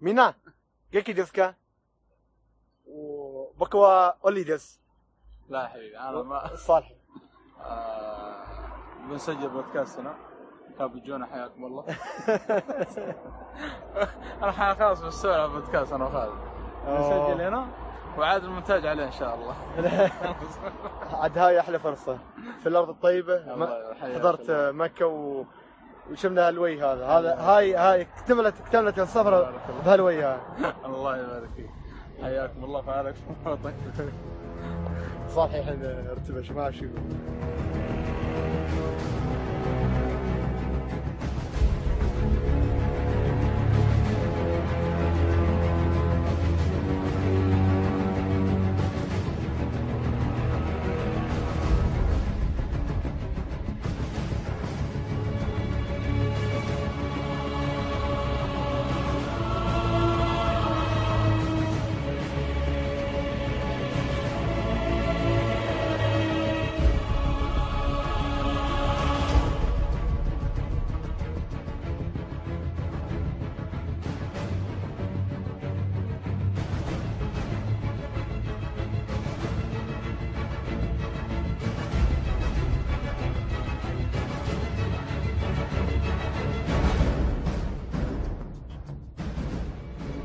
みんな、元気ですか僕はオリです。 لا يا حبيبي انا ما صالح آه بنسجل بودكاستنا كابجونا حياكم الله انا حيا خلاص بسوي على بودكاست انا وخالد نسجل هنا وعاد المونتاج عليه ان شاء الله عاد هاي احلى فرصه في الارض الطيبه الله ما- يحييك حضرت الله. مكه و... وشمنا الوي هذا. هذا هاي هاي اكتملت اكتملت السفرة بهالوي هاي. الله يبارك فيك. حياكم الله فعلك صالح الحين ارتبش ماشي.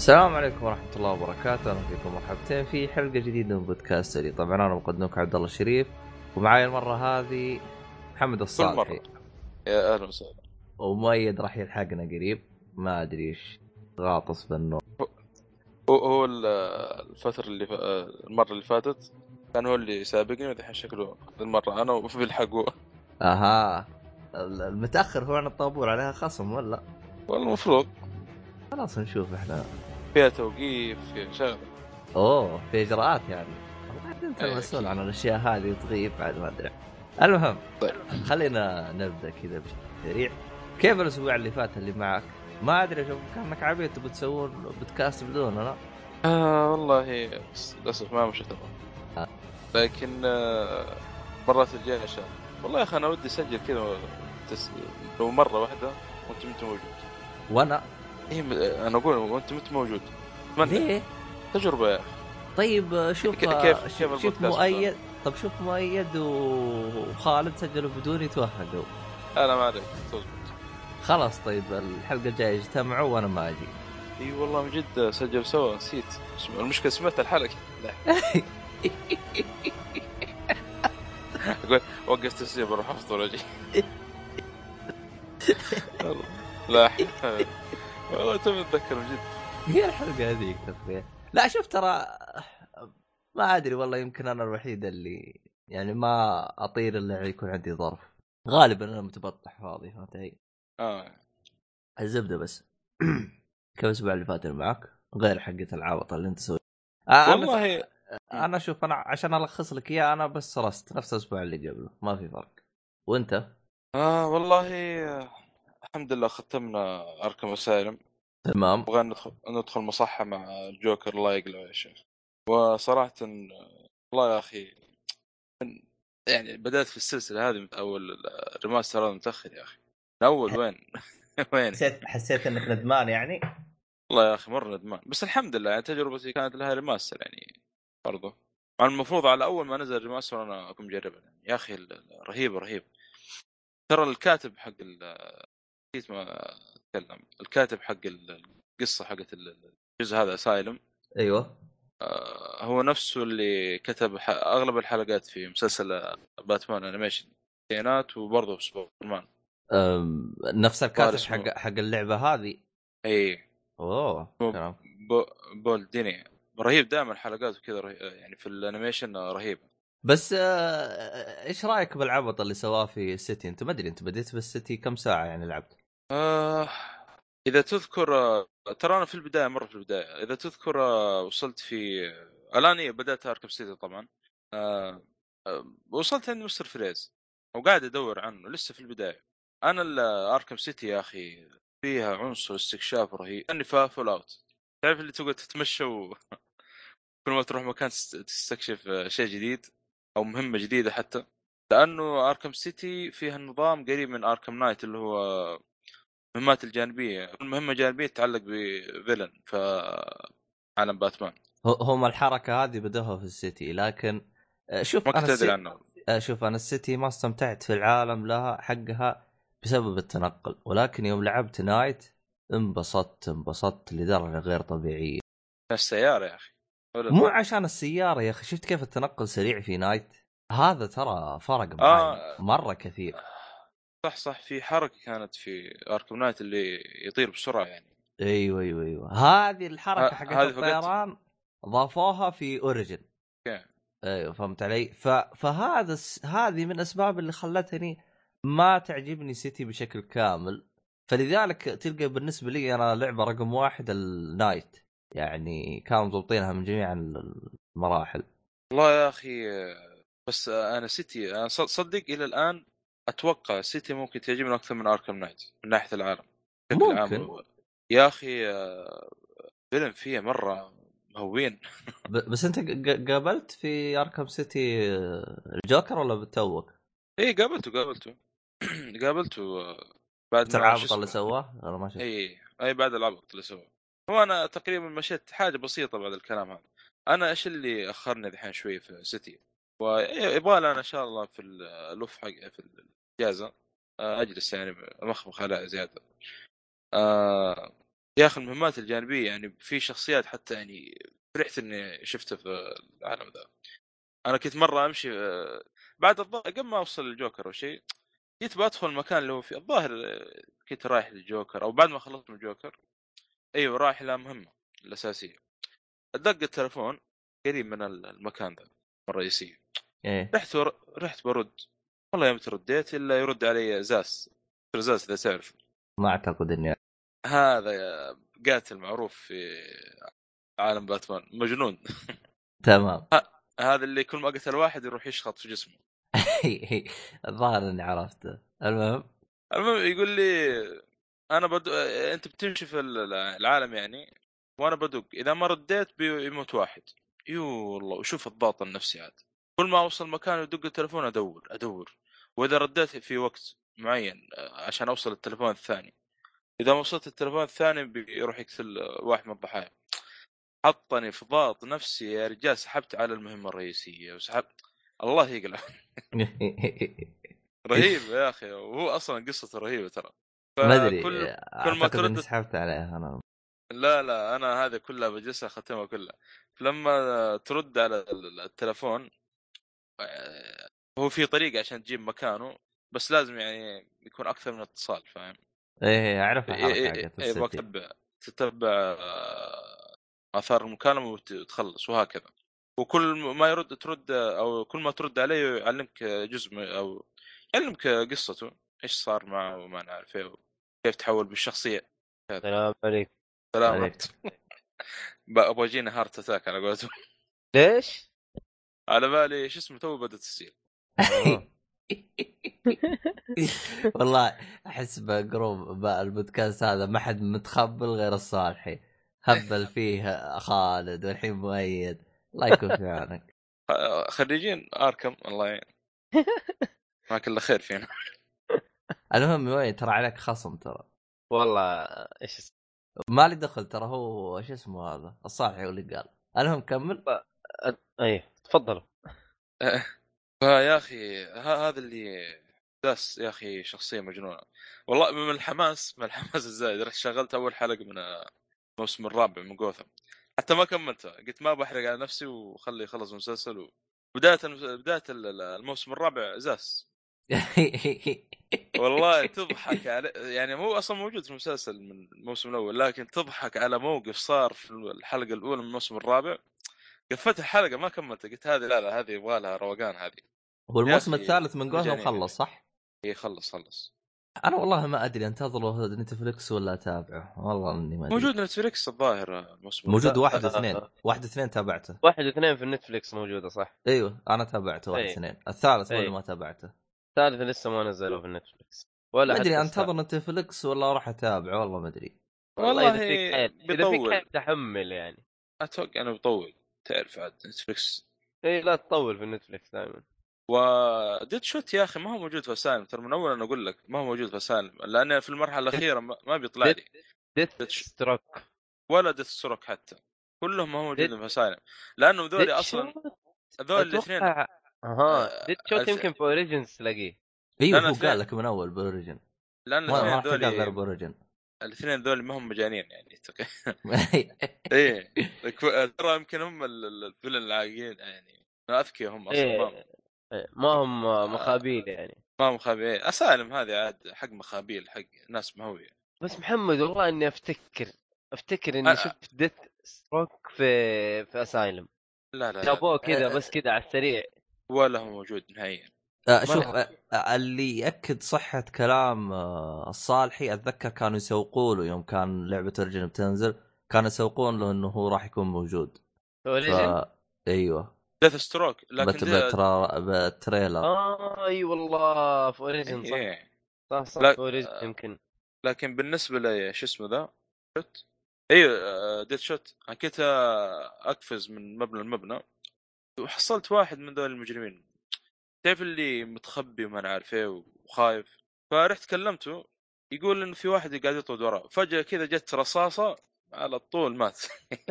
السلام عليكم ورحمة الله وبركاته، أهلا فيكم مرحبتين في حلقة جديدة من بودكاستري، طبعا أنا مقدمك عبد الله الشريف ومعاي المرة هذه محمد الصالحي. يا أهلا وسهلا. ومؤيد راح يلحقنا قريب. ما أدري إيش غاطس بالنوم هو هو ال- الفترة اللي ف... المرة اللي فاتت كان هو اللي سابقني ودحين شكله المرة أنا وبيلحقوا أها. المتأخر هو عن الطابور عليها خصم ولا؟ والله المفروض خلاص نشوف إحنا. فيها توقيف فيها شغله أوه في إجراءات يعني. والله انت المسؤول عن الأشياء هذه وتغيب بعد ما أدري. المهم طيب. خلينا نبدأ كذا بشكل سريع كيف الأسبوع اللي فات اللي معك؟ ما أدري أشوف كانك عبيط تسوون بودكاست بدوننا آه والله للأسف ما تمام آه. لكن آه مرات الجاية إن شاء الله. والله يا أخي أنا ودي أسجل كذا تس... لو مرة واحدة وانت أنت موجود. وأنا؟ إيه م- أنا أقول انت موجود. أتمنى. ليه؟ تجربة. يا أخي طيب شوف ك- كيف- شوف, كيف شوف البودكاست مؤيد طب شوف مؤيد وخالد سجلوا بدوني توهقوا أنا ما عليك تزبط خلاص طيب الحلقة الجاية اجتمعوا وأنا ما أجي. إي والله من جد سجل سوا. نسيت. المشكلة سمعت الحلقة. أقول وقف تسجيل بروح أفطر وأجي. لا. والله تبي اتذكر من جد. هي الحلقة هذيك تقريبا لا شوف ترى ما أدري والله يمكن أنا الوحيد اللي يعني ما أطير إلا يكون عندي ظرف. غالبا أنا متبطح فاضي فهمت علي؟ آه. الزبدة بس. كيف الأسبوع اللي فات معك؟ غير حقة العبط اللي أنت سويت آه أنا- والله أنا أشوف أنا عشان ألخص لك إياه أنا بس رست. نفس الأسبوع اللي قبله. ما في فرق. وأنت؟ آه والله الحمد لله ختمنا أركم اسايلم تمام. نبغى ندخل ندخل مصحة مع الجوكر الله يقلعه يا شيخ. وصراحة والله يا أخي من يعني بدأت في السلسلة هذه من أول الريماستر هذا متأخر يا أخي. من أول وين؟ وين؟ حسيت حسيت إنك ندمان يعني؟ والله يا أخي مرة ندمان. بس الحمد لله يعني تجربتي كانت لها remaster يعني برضو. مع المفروض على أول ما نزل ال remaster أنا أكون مجربها يعني. يا أخي رهيب رهيب. ترى الكاتب حق نسيت ما أتكلم. الكاتب حق ال- القصة حقت ال- الجزء هذا Asylum أيوه. آه، هو نفسه اللي كتب أغلب الحلقات في مسلسل باتمان animation التسعينات وبرضه سوبرمان نفس الكاتب. حق حق اللعبة هذه؟ اي أوه كلام. بول ديني رهيب دائما حلقاته كذا رهي... يعني في ال animation رهيبه بس آه، إيش رأيك بالعبط اللي سواه في ال City أنت ما أدري أنت بديت بال City كم ساعة يعني لعبت؟ آه إذا تذكر ترى أنا في البداية مرة في البداية إذا تذكر وصلت في الآن إيه، بدأت Arkham City طبعا. آه آه، وصلت عند مستر فريز وقاعد أدور عنه لسه في البداية. أنا Arkham City يا أخي فيها عنصر استكشاف رهيب. اني Fallout. تعرف اللي تقعد تتمشى و كل ما تروح مكان تست- تستكشف شيء جديد أو مهمة جديدة حتى. لأنه Arkham City فيها النظام قريب من Arkham Knight اللي هو المهمات الجانبية كل مهمة جانبية تتعلق ب villain ف عالم باتمان هم الحركة هذه بدوها في ال City لكن آه، شوف ما كنت أدري. عنه آه، شوف أنا ال City ما استمتعت في العالم لها حقها بسبب التنقل ولكن يوم لعبت Knight انبسطت انبسطت لدرجة غير طبيعية السيارة يا أخي مو؟ عشان السيارة يا أخي شفت كيف التنقل سريع في Knight هذا ترى فرق معي آه. مرة كثير صح صح في حركة كانت في Arkham Knight اللي يطير بسرعة يعني. أيوه أيوه أيوه. هذه الحركة ه- حقت. الطيران ضافوها في Origins okay. أيوه فهمت علي؟ ف... فهذا الس... هذه من الأسباب اللي خلتني ما تعجبني City بشكل كامل. فلذلك تلقى بالنسبة لي أنا لعبة رقم واحد ال Knight يعني كانوا مضبطينها من جميع المراحل. والله يا أخي بس أنا City أنا صدق إلى الآن أتوقع City ممكن تعجبني أكثر من Arkham Knight من ناحية العالم بشكل عام. ممكن. يا أخي آه، فيلم فيه مرة مهوين. بس أنت قابلت في أركم سيتي آه، الجوكر ولا بتوك؟ اي قابلته قابلته قابلته آه، بعد شو اللي. سواه؟ أنا ما شفت اي اي بعد العبط اللي سواه هو أنا تقريبا مشيت حاجة بسيطة بعد الكلام هذا أنا إيش اللي أخرني الحين شوي في سيتي ويبغى أنا إن شاء الله في الوف حق في الاجازه آه، أجلس يعني امخمخ عليها زيادة. آه يا أخي المهمات الجانبية يعني في شخصيات حتى يعني فرحت إني شفتها في العالم ذا. أنا كنت مرة أمشي آه، بعد الظاهر قبل ما أوصل للجوكر أو شيء جيت بدخل المكان اللي هو فيه. الظاهر آه، كنت رايح للجوكر أو بعد ما خلصت من الجوكر أيوه رايح إلى مهمة الأساسية. دق التلفون قريب من المكان ذا الرئيسيه إيه. رحت ور... رحت برد والله يوم رديت إلا يرد علي زاس. زاس إذا تعرف. ما أعتقد إني هذا قاتل معروف في عالم باتمان. مجنون. تمام. هذا اللي كل ما قتل واحد يروح يشخط في جسمه. الظاهر إني عرفته. المهم؟ المهم يقول لي أنا بدو... أنت بتمشي في العالم يعني وأنا بدق. إذا ما رديت بيموت واحد. يو والله وشوف الضغط النفسي عاد. كل ما أوصل مكان يدق التلفون أدور أدور. وإذا رديت في وقت معين آه، عشان أوصل التلفون الثاني. إذا ما وصلت التلفون الثاني بيروح يقتل واحد من الضحايا. حطني في ضغط نفسي يا رجال سحبت على المهمة الرئيسية وسحبت الله يقلع. رهيب يا أخي وهو أصلا قصته رهيبة ترى. ما أدري كل- أعتقد ما ترد- سحبت عليها أنا. لا لا أنا هذه كلها بجلسها أختمها كلها. لما ترد على ال- التلفون آه، هو في طريقة عشان تجيب مكانه بس لازم يعني يكون أكثر من اتصال فاهم؟ إيه اعرف إيه الحركه إيه حقت إيه يبغاك السيتي تتبع تتبع آه، آثار المكالمة وت- وتخلص وهكذا. وكل ما يرد ترد أو كل ما ترد عليه يعلمك جزء أو يعلمك قصته إيش صار معه وما نعرف إيه كيف تحول بالشخصية السلام عليكم سلام. عليك. ب- أبغى يجيني heart attack على قولتهم. ليش؟ على بالي شو اسمه تو بدأت تصير والله أحس ب group البودكاست هذا ما حد متخبل غير الصالحي. هبل فيه خالد والحين مؤيد. الله يكون في عونك. خ- خريجين آركم الله يعين. ما كله خير فينا. المهم مؤيد ترى عليك خصم ترى. والله إيش اسمه؟ ما لي دخل ترى هو شو اسمه هذا؟ الصالحي هو اللي قال. المهم كمل. إيه تفضلوا فيا أخي هذا اللي داس يا أخي شخصية مجنونة. والله من الحماس من الحماس الزايد. رحت شغلت أول حلقة من الموسم الرابع من جوثم. حتى ما كملتها. قلت ما بحرق على نفسي وخلي يخلص المسلسل. بداية بداية ال- الموسم الرابع زاس. والله تضحك على يعني هو أصلا موجود في المسلسل من الموسم الأول لكن تضحك على موقف صار في الحلقة الأولى من الموسم الرابع. قفلت الحلقة ما كملتها قلت هذه لا لا هذه يبغى لها روقان هذه. هو الموسم أخي، الثالث من جوثم. خلص صح؟ اي خلص خلص. أنا والله ما أدري انتظره نتفلكس ولا أتابعه. والله إني ما أدري. موجود نتفليكس الظاهر الموسم موجود واحد آه، واثنين آه. واحد واثنين تابعته. واحد واثنين في النتفليكس موجودة صح؟ أيوه أنا تابعته واحد أي. اثنين. الثالث هو أي. اللي ما تابعته. الثالث لسه ما نزلوه في النتفليكس ولا ما أدري انتظر نتفلكس ولا أروح أتابعه والله ما أدري. والله والله إذا فيك حيل إذا فيك حيل تحمل يعني. أتوقع إنه بيطول. تعرف عاد نتفلكس اي لا تطول في النتفليكس دائما و Deadshot يا أخي ما هو موجود في Asylum ترى من أول أنا أقول لك ما هو موجود في Asylum لأن في المرحلة الأخيرة ما ما بيطلع لي. Deathstroke. ولا Deathstroke حتى. كلهم ما هو موجودين في Asylum لأنه ذولي أصلا هذول الاثنين. أها آه، Deadshot يمكن في Origins تلاقيه. أيوه أنا هو. قال لك من أول ب Origin لأن ما راح غير ذولي ب Origin الاثنين ذولي ما هم مجانين يعني إيه. ترى يمكن هم ال- ال- ال villain العاقلين يعني. اذكياء هم أصلا ما إيه. إيه، ما هم مخابيل يعني. ما هم مخابيل Asylum هذه عاد حق مخابيل حق ناس مهويه بس محمد والله إني أفتكر أفتكر إني شفت Deathstroke في في Asylum لا لا, لا. جابوه كذا بس كذا على السريع. ولا هو موجود نهائيا. شوف مرة. آه، اللي يأكد صحة كلام آه، الصالحي أتذكر كانوا يسوقوا له يوم كان لعبة Origin بتنزل. كانوا يسوقون له إنه هو راح يكون موجود. ف... Origin أيوه. Deathstroke لكن بت... دي- بترا... بال trailer آه آي والله في Origin صح. إيه. صح صح لا- في Origin آه. يمكن. لكن بالنسبة لي شو اسمه ذا؟ شوت أيوه Deadshot أنا كنت آه، أقفز من مبنى لمبنى. وحصلت واحد من ذول المجرمين. تعرف اللي متخبي وما أنا عارف إيه وخايف؟ فرحت كلمته يقول انه في واحد قاعد يطرد وراه. فجأة كذا جت رصاصة على طول مات.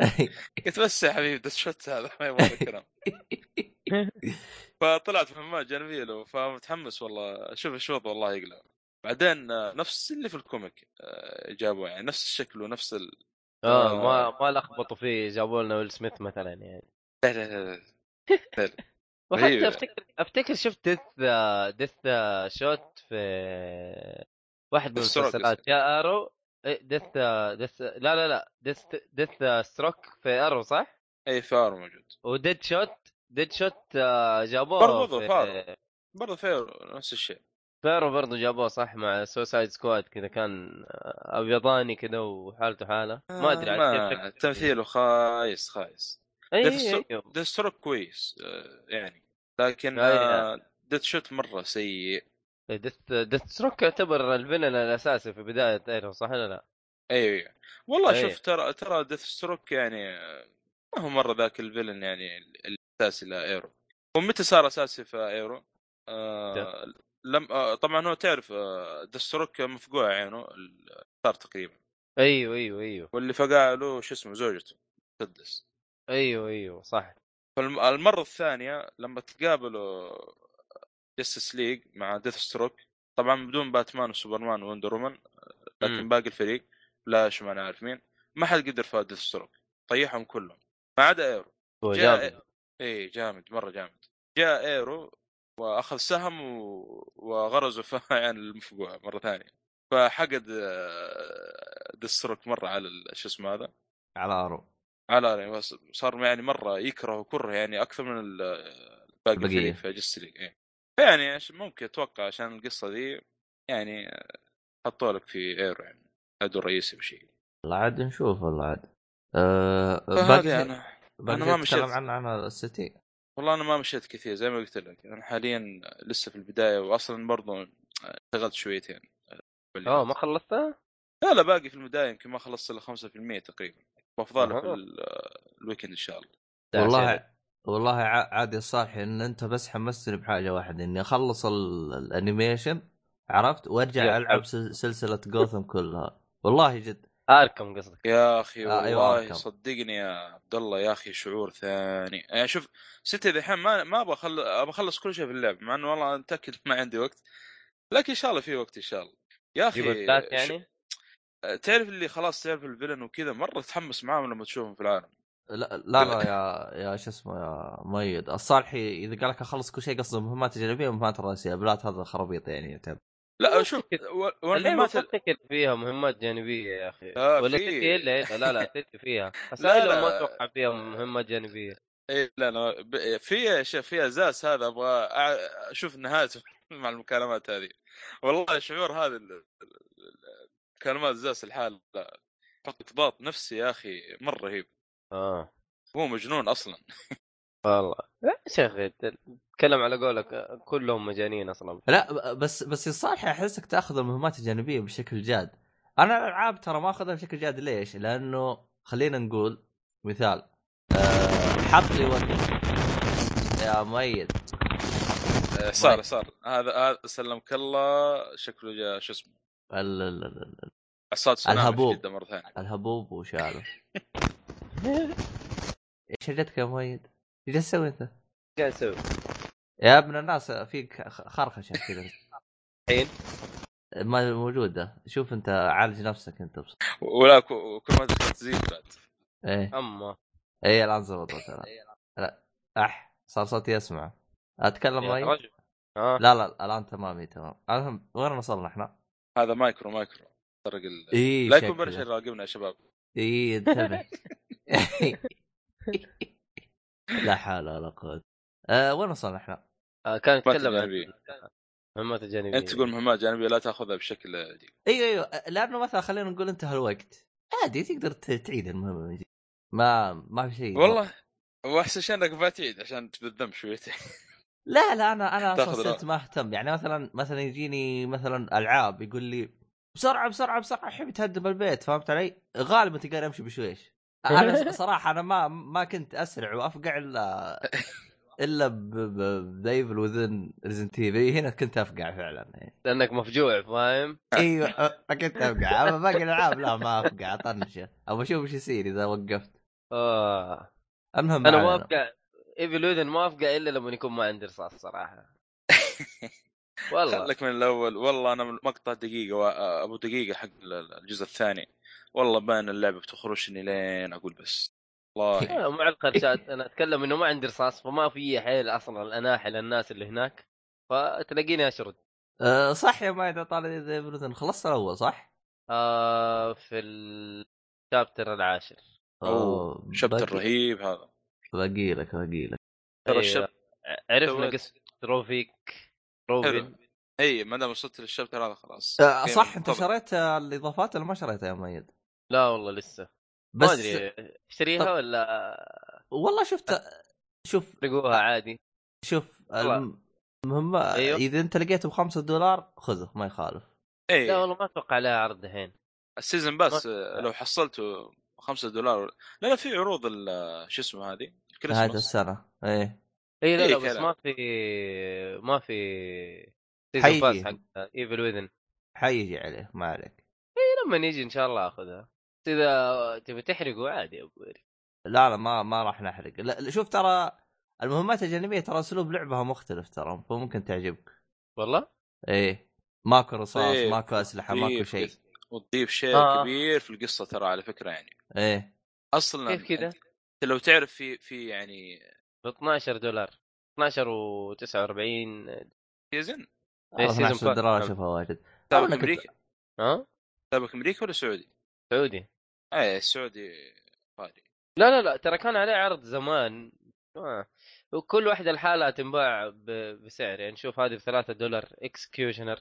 قلت بس يا حبيبي Deadshot هذا؟ ما يبغى كلام. فطلعت مهمات جانبيه له فمتحمس والله. أشوف الشوط والله يقلع. بعدين نفس اللي في ال comic آه، جابوه يعني نفس الشكل ونفس ال... آه آه. ما ما لخبطوا فيه جابوا لنا ويل سميث مثلا يعني. لا لا لا لا. وحتى أيوة. أفتكر أفتكر شفت ديث ديث شوت في واحد من المسلسلات يا أرو إيه، ديث ديث لا لا لا ديث ديث ستروك في أرو صح؟ أي فار موجود وديد شوت ديد شوت آه، جابوه برضو في فارو. برضه فير نفس الشيء فيرو برضه جابوه صح مع سوسايد سكواد كذا كان آه، أبيضاني كذا وحالته حالة ما أدري شكله. تمثيله خايس خايس اي ديث اي ستروك ديث ستروك كويس آه، يعني لكن. آه، Deadshot مرة سيء Death Deathstroke يعتبر ال villain الأساسي في بداية Arrow صح ولا لا؟ أيوه أيوة. والله أي. شوف ترى ترى Deathstroke يعني آه، ما هو مرة ذاك ال villain يعني الأساسي ل Arrow ومتى صار أساسي في Arrow؟ آه لم آه طبعا هو تعرف آه Deathstroke مفقوع عينه ال- صار تقريبا أيوه أيوه أيوه واللي فقع له شو اسمه زوجته مسدس أيوه أيوه صح فالمره الثانية لما تقابلوا Justice League مع Deathstroke طبعا بدون باتمان وسوبرمان و Woman لكن. باقي الفريق فلاش ما نعرف مين ما حد قدر فوق Deathstroke طيحهم كلهم. ما عدا Arrow هو جاء جامد. اي جامد مرة جامد. جاء Arrow وأخذ سهم و... وغرزه في عين المفقوع مرة ثانية. فحقد آه، Deathstroke مرة على شو اسمه هذا؟ على Arrow على يعني بس صار يعني مرة يكره كره يعني أكثر من ال- باقي البقية. الفريق في Justice League إيه. فيعني عش- ممكن أتوقع عشان القصة دي يعني آه، حطوا لك في Arrow يعني عدو رئيسي بشيء والله عاد نشوف والله عاد أه باقي أنا باقي أنا شيء ما مشيت. عنه عن ال City والله أنا ما مشيت كثير زي ما قلت لك أنا حاليا لسه في البداية واصلا برضو اشتغلت شويتين آه ما خلصتها؟ لا لا باقي في البداية يمكن ما خلصت إلا 5% تقريبا في أها. ال- ال weekend إن شاء الله. والله والله ع- عادي صالح إن أنت بس حمستني بحاجة واحدة إني أخلص ال- ال animation عرفت؟ وأرجع ألعب سلسلة جوثم كلها. والله جد. Arkham قصدك. يا أخي آه، أيوة، والله. صدقني يا عبد الله يا أخي شعور ثاني. يعني شوف ستة ذحين ما ما أبغى أخل... أبغى أخلص كل شيء في اللعب مع إنه والله متأكد ما عندي وقت. لكن إن شاء الله في وقت إن شاء الله. يا أخي يعني؟ تعرف اللي خلاص تعرف الفيلن وكذا مرة تحمس معاهم لما تشوفهم في العالم. لا لا, لا يا يا شو اسمه يا مؤيد. الصالحي إذا قال لك أخلص كل شيء قصده مهمات جانبية ومهمات رئيسية. بلات هذا خرابيط يعني يعتبر لا شوف و- اللعبة والمهمات ما افتكر فيها مهمات جانبية يا أخي. آه، ولا إلا إلا. لا لا تلك فيها. لا. اسايلم ما أتوقع فيها مهمات جانبية. إيه لا لا ب- في شيء في ازاز هذا أبغى أشوف نهايته مع المكالمات هذه. والله شعور هذا المكالمات زاس الحال لا يحطك ضغط نفسي يا أخي مرة رهيب. آه. هو مجنون أصلا. والله. لا يا شيخ تتكلم على قولك كلهم مجانين أصلا. لا بس بس الصالحي احسك تأخذ المهمات الجانبية بشكل جاد. أنا الألعاب ترى ما أخذها بشكل جاد ليش؟ لأنه خلينا نقول مثال أه حط لي وقت. يا مؤيد إيه، صار صار. هذا هذا سلمك الله. شكله شو اسمه؟ ال- ال- ال- ال- سونامي الهبوب. مرة ثانية. الهبوب وشاله إيش جتك يا مؤيد؟ إيش تسوي أنت؟ قاعد أسوي. يا ابن الناس فيك خرخشة كذا. الحين ما موجودة. شوف أنت عالج نفسك أنت بس ولا ك- وكل ما دخلت تزيد بعد. إيه. أما. إيه الآن زبطت الآن. لا أح صار صوتي اسمع أتكلم يا مؤيد؟ رجل. ها لا لا الآن تمامي تمام. المهم وين وصلنا إحنا؟ هذا مايكرو مايكرو. طرق ال... إيه لا يكون شكله. بنشر راقبنا يا شباب. إيه انتبه. لا حول ولا قوة. أه وين وصلنا إحنا؟ آه، كان مهمات يتكلم عن. مهمات الجانبية. أنت تقول مهمات جانبية لا تأخذها بشكل دي أيوه أيوه لأنه مثلا خلينا نقول انتهى الوقت. عادي تقدر تعيد المهمة ما ما في شيء والله وأحسن شيء إنك ما تعيد عشان بالذنب شويتين. لا لا أنا أنا أصلا. صرت ما أهتم يعني مثلا مثلا يجيني مثلا ألعاب يقول لي بسرعة بسرعة بسرعة احب تهدم البيت فهمت علي؟ غالبا تلقاني أمشي بشويش أنا صراحة أنا ما ما كنت أسرع وأفقع إلا إلا ب The Evil Within Resident Evil هنا كنت أفقع فعلا يعني. لأنك مفجوع فاهم أيوه كنت أفقع أما باقي الألعاب لا ما أفقع أطنشه أبغى أشوف إيش يصير إذا وقفت آه. المهم أنا ما. أفقع ايفل وذن ما افقع إلا لما يكون ما عندي رصاص صراحة. والله. خلك من الأول. والله أنا من مقطع دقيقة و- أبو دقيقة حق الجزء الثاني. والله بان اللعبة بتخرشني لين أقول بس. والله. آه، مع الخرشات أنا أتكلم إنه ما عندي رصاص فما في حيل أصلا اناحل الناس اللي هناك. فتلاقيني أشرد. أه صح يا ما إذا طال ديفل خلصت الأول صح؟ آه في ال chapter العاشر. أوه chapter رهيب هذا. باقي لك باقي لك ترى أيوة. الشاب عرفنا. قصة Ruvik Ruben حلو إي ما دام وصلت لل chapter هذا خلاص أه جيم صح أنت طبع. شريت آه، الإضافات ولا ما شريتها يا مؤيد؟ لا والله لسه بس ما أدري اشتريها طب- ولا والله شفت شوف تلقوها عادي شوف والله. الم- المهمة أيوه. إذا أنت لقيته بخمسة دولار خذه ما يخالف لا اي والله ما أتوقع عليها عرض دحين ال season بس ما- آه، لو حصلته 5 دولار لا لا في عروض ال- شو اسمه هذه نهاية الكريسماس السنة. إيه. اي لا إيه لا بس. ما في ما في حيجي. season pass حق Evil Within حيجي عليه ما عليك. لما يجي إن شاء الله آخذها. إذا تبي تحرقه عادي يا أبو. لا لا ما ما راح نحرق. لا شوف ترى المهمات الجانبية ترى أسلوب لعبها مختلف ترى فممكن تعجبك. والله؟ إيه. ماكو رصاص طيب، ماكو أسلحة ماكو شيء. وتضيف شيء آه. كبير في القصة ترى على فكرة يعني. إيه. أصلا كيف كذا؟ لو تعرف في في يعني ب 12 دولار 12 و49 season إيه، 12 season pass. دولار اشوفها واجد سابق أمريكا؟ ها سابق أمريكا ولا سعودي؟ سعودي. إيه السعودي غالي لا لا لا ترى كان عليه عرض زمان. آه. وكل واحدة لحالها تنباع ب- بسعر. يعني شوف هذه ب 3 دولار اكسكيوشنر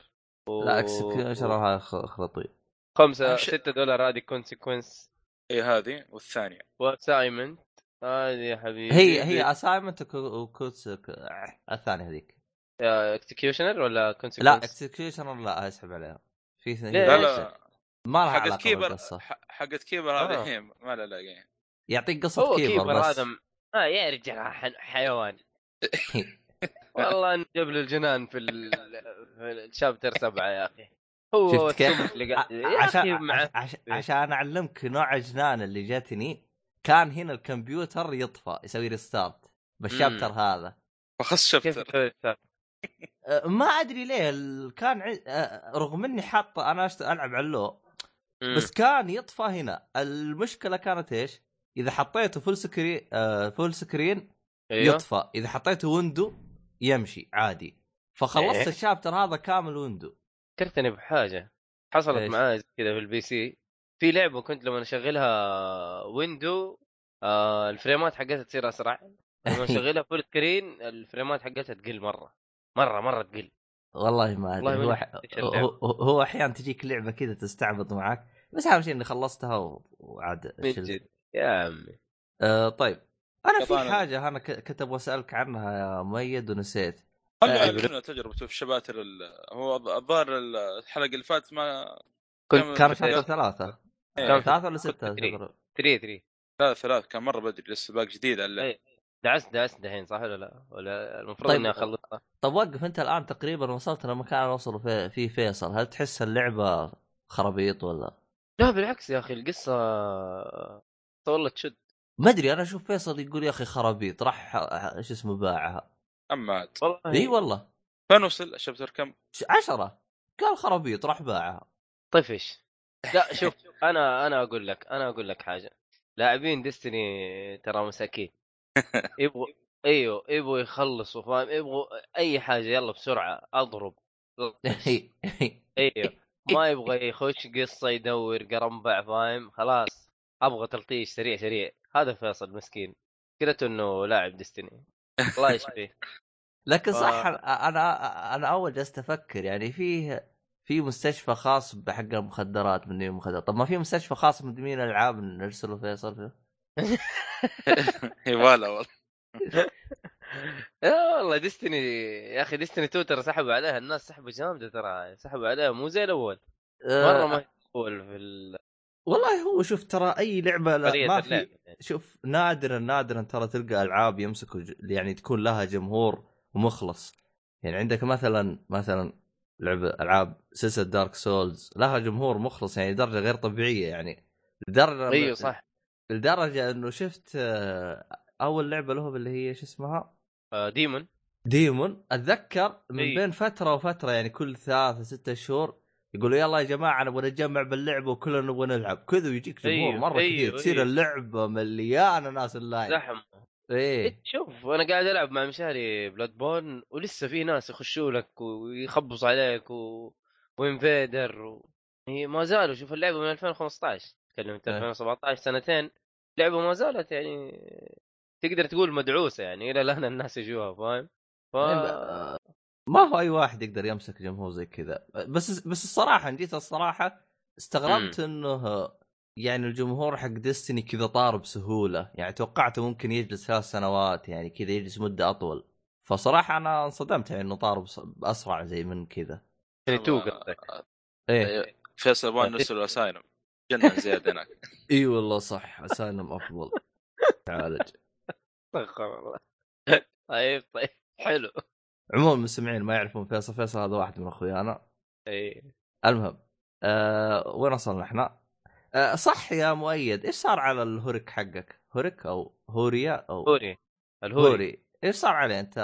و... لا اكسكيوشن هذا خ- خرطي خمسة أمشي- 6 دولار هذه كونسيكونس اي هذه والثانية. واسايمنت هذه يا حبيبي هي هي اسايمنت وكوتس الثانية هذيك اكسكيوشنر ولا لا كونسيكونس؟ اكسكيوشن لا اسحب عليها في اثنين؟ لا؟ لا ما لها حقت علاقة كيبر حقت كيبر هذه هي ما لها لاقيه يعطيك قصة هو Keeper, Keeper بس هذا م- آه يا رجال ح- حيوان والله انجب له الجنان في, ال... في ال chapter سبعة يا أخي هو شفت كيف؟ عشان عشان, عشان أعلمك نوع جنان اللي جاتني كان هنا الكمبيوتر يطفى يسوي restart بال chapter هذا. فخص chapter؟ أه، ما أدري ليه ال- كان ع- أه، رغم إني حاط أنا أشت- ألعب على ال low. بس كان يطفى هنا. المشكلة كانت إيش؟ إذا حطيته full screen آه full screen يطفى. إذا حطيته window يمشي عادي. فخلصت إيه؟ ال chapter هذا كامل window فكرتني بحاجة. حصلت؟ معاي زي كذا في ال PC. في لعبة كنت لما اشغلها window آه الفريمات حقتها تصير أسرع. لما اشغلها full screen الفريمات حقتها تقل مرة. مرة مرة تقل. والله ما أدري. هو. هو, هو أحيانا تجيك لعبة كذا تستعبط معك بس أهم شيء إني خلصتها وعاد من. جد. يا عمي. آه طيب. أنا في. حاجة أنا ك- كنت أبغى أسألك عنها يا مؤيد ونسيت. خلوا آه، تجربته في شباتر ال- هو الظاهر الحلقة اللي فاتت ما كنت كان كم- شابتر إيه، كان ثلاثة ولا. شابتر؟ 3 3 ثلاث ثلاث كان مرة بدري لسه باقي جديد على اللعبة. إيه. دعست دعست دحين صح ولا لا؟ ولا المفروض طيب. إني أخلصها طب وقف أنت الآن تقريبا وصلت لمكان وصلوا فيه في فيصل هل تحس اللعبة خرابيط ولا لا بالعكس يا أخي القصة والله تشد ما أدري أنا أشوف فيصل يقول يا أخي خرابيط راح شو اسمه باعها أما والله إي والله فين وصل الشابتر كم؟ عشرة قال خرابيط راح باعها طفش لا شوف أنا أنا أقول لك أنا أقول لك حاجة. لاعبين ديستني ترى مساكين. يبغوا أيوه يبغوا يخلصوا فاهم؟ يبغوا أي حاجة يلا بسرعة أضرب. أيوه ما يبغى يخش قصة يدور قرنبع فاهم؟ خلاص أبغى تلطيش سريع سريع. هذا فيصل مسكين. كرهته إنه لاعب ديستني. الله يشفيه. لكن صح أنا أنا أول جلست أفكر يعني فيه في مستشفى خاص بحق المخدرات من المخدرات طب ما في مستشفى خاص من مدمنين الألعاب نرسله فيصل فيه ولا والله لا والله ديستني يا أخي ديستني 2 ترى سحبوا عليها الناس سحبوا جامدة ترى سحبوا عليها مو زي الأول. مرة ما هي الأول في ال- والله هو شوف ترى أي لعبة لا ما في. شوف نادرا نادرا ترى تلقى ألعاب يمسكوا يعني تكون لها جمهور ومخلص يعني عندك مثلا مثلا لعبه ألعاب سلسله دارك سولز لها جمهور مخلص يعني درجة غير طبيعية يعني. لدرجة أيوه صح. لدرجة إنه شفت آه، أول لعبة لهم اللي هي شو اسمها؟ آه، Demon Demon أتذكر من إيه. بين فترة وفترة يعني كل ثلاث ستة شهور يقولوا يلا يا جماعة نبغى نتجمع باللعبة وكلنا نبغى نلعب. كذا ويجيك جمهور أيوه، مرة أيوه، كثير تصير أيوه. اللعبة مليانة ناس اللاين زحمة. إيه إيه، شوف أنا قاعد ألعب مع مشاري Bloodborne ولسه في ناس يخشوا لك ويخبصوا عليك و... وإنفيدر و... هي ما زالوا شوف اللعبة من 2015 تكلم انت إيه. 2017 سنتين لعبة ما زالت يعني تقدر تقول مدعوسة يعني إلى الآن الناس يجوها فاهم؟ ف... آه، ما هو أي واحد يقدر يمسك جمهور زي كذا بس بس الصراحة جيت الصراحة استغربت إنه يعني الجمهور حق ديستني كذا طار بسهولة. يعني توقعته ممكن يجلس ثلاث سنوات يعني كذا يجلس مدة أطول. فصراحة أنا انصدمت يعني إنه طار بأسرع زي من كذا. يعني تو قصدك. إيه. فيصل يبغى نرسل اسايلم جنة زيادة هناك. إي والله صح اسالم أفضل. تعالج. استغفر الله. طيب طيب. حلو. عموما المستمعين ما يعرفون فيصل فيصل هذا واحد من أخويانا. اي المهم أه وين وصلنا إحنا؟ أه صح يا مؤيد. إيش صار على الهورك حقك؟ هورك أو هوريا أو هوري. الهوري. هوري. إيش صار عليه؟ أنت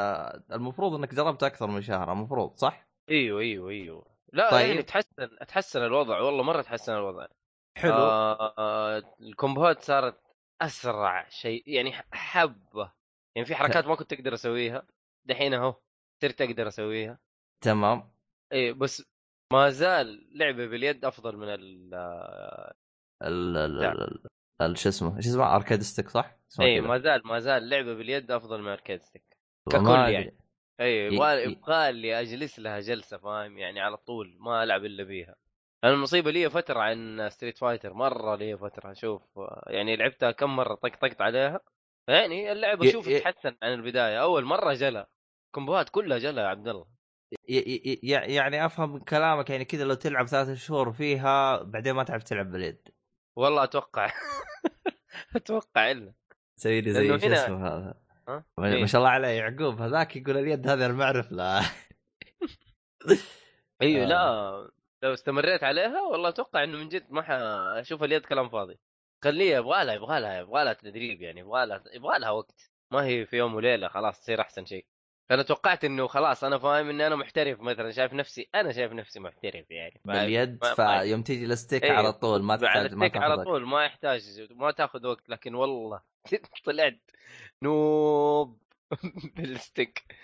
المفروض إنك جربت أكثر من شهر المفروض صح؟ أيوه أيوه أيوه. لا طيب. يعني تحسن تحسن الوضع. والله مرة تحسن الوضع. حلو. آه آه الكومبوات صارت أسرع شيء يعني حبة. يعني في حركات ما كنت أقدر أسويها. دحين أهو صرت أقدر أسويها. تمام. اي بس ما زال لعبة باليد أفضل من ال ال شو اسمه؟ إيش اسمه؟ arcade stick صح؟ اي. ما زال ما زال لعبة باليد أفضل من arcade stick ككل. يعني. اي ي- يبغى ي- يبغى لي أجلس لها جلسة فاهم؟ يعني على طول ما ألعب إلا بيها. أنا المصيبة لي فترة عن Street Fighter مرة لي فترة شوف. يعني لعبتها كم مرة طقطقت عليها. يعني اللعبة ي- شوف ي- تتحسن عن البداية. أول مرة جلا. كومبوات كلها جلا يا عبد الله. يعني أفهم من كلامك يعني كذا لو تلعب ثلاث شهور فيها بعدين ما تعرف تلعب باليد. والله أتوقع أتوقع الا تسوي لي زي شو اسمه هذا؟ ما إيه. ما شاء الله عليه يعقوب هذاك يقول اليد هذا المعرف لا أيوه آه. لا لو استمريت عليها والله أتوقع إنه من جد ما حأشوف اليد كلام فاضي خليها يبغى لها يبغى لها يبغى لها تدريب يعني يبغى لها يبغى لها وقت ما هي في يوم وليلة خلاص تصير أحسن شيء أنا توقعت إنه خلاص أنا فاهم إني أنا محترف مثلا شايف نفسي أنا شايف نفسي محترف يعني؟ باليد فيوم تيجي ال stick إيه. على طول ما تحتاج ما على طول ما يحتاج ما تاخذ وقت لكن والله طلعت noob بال stick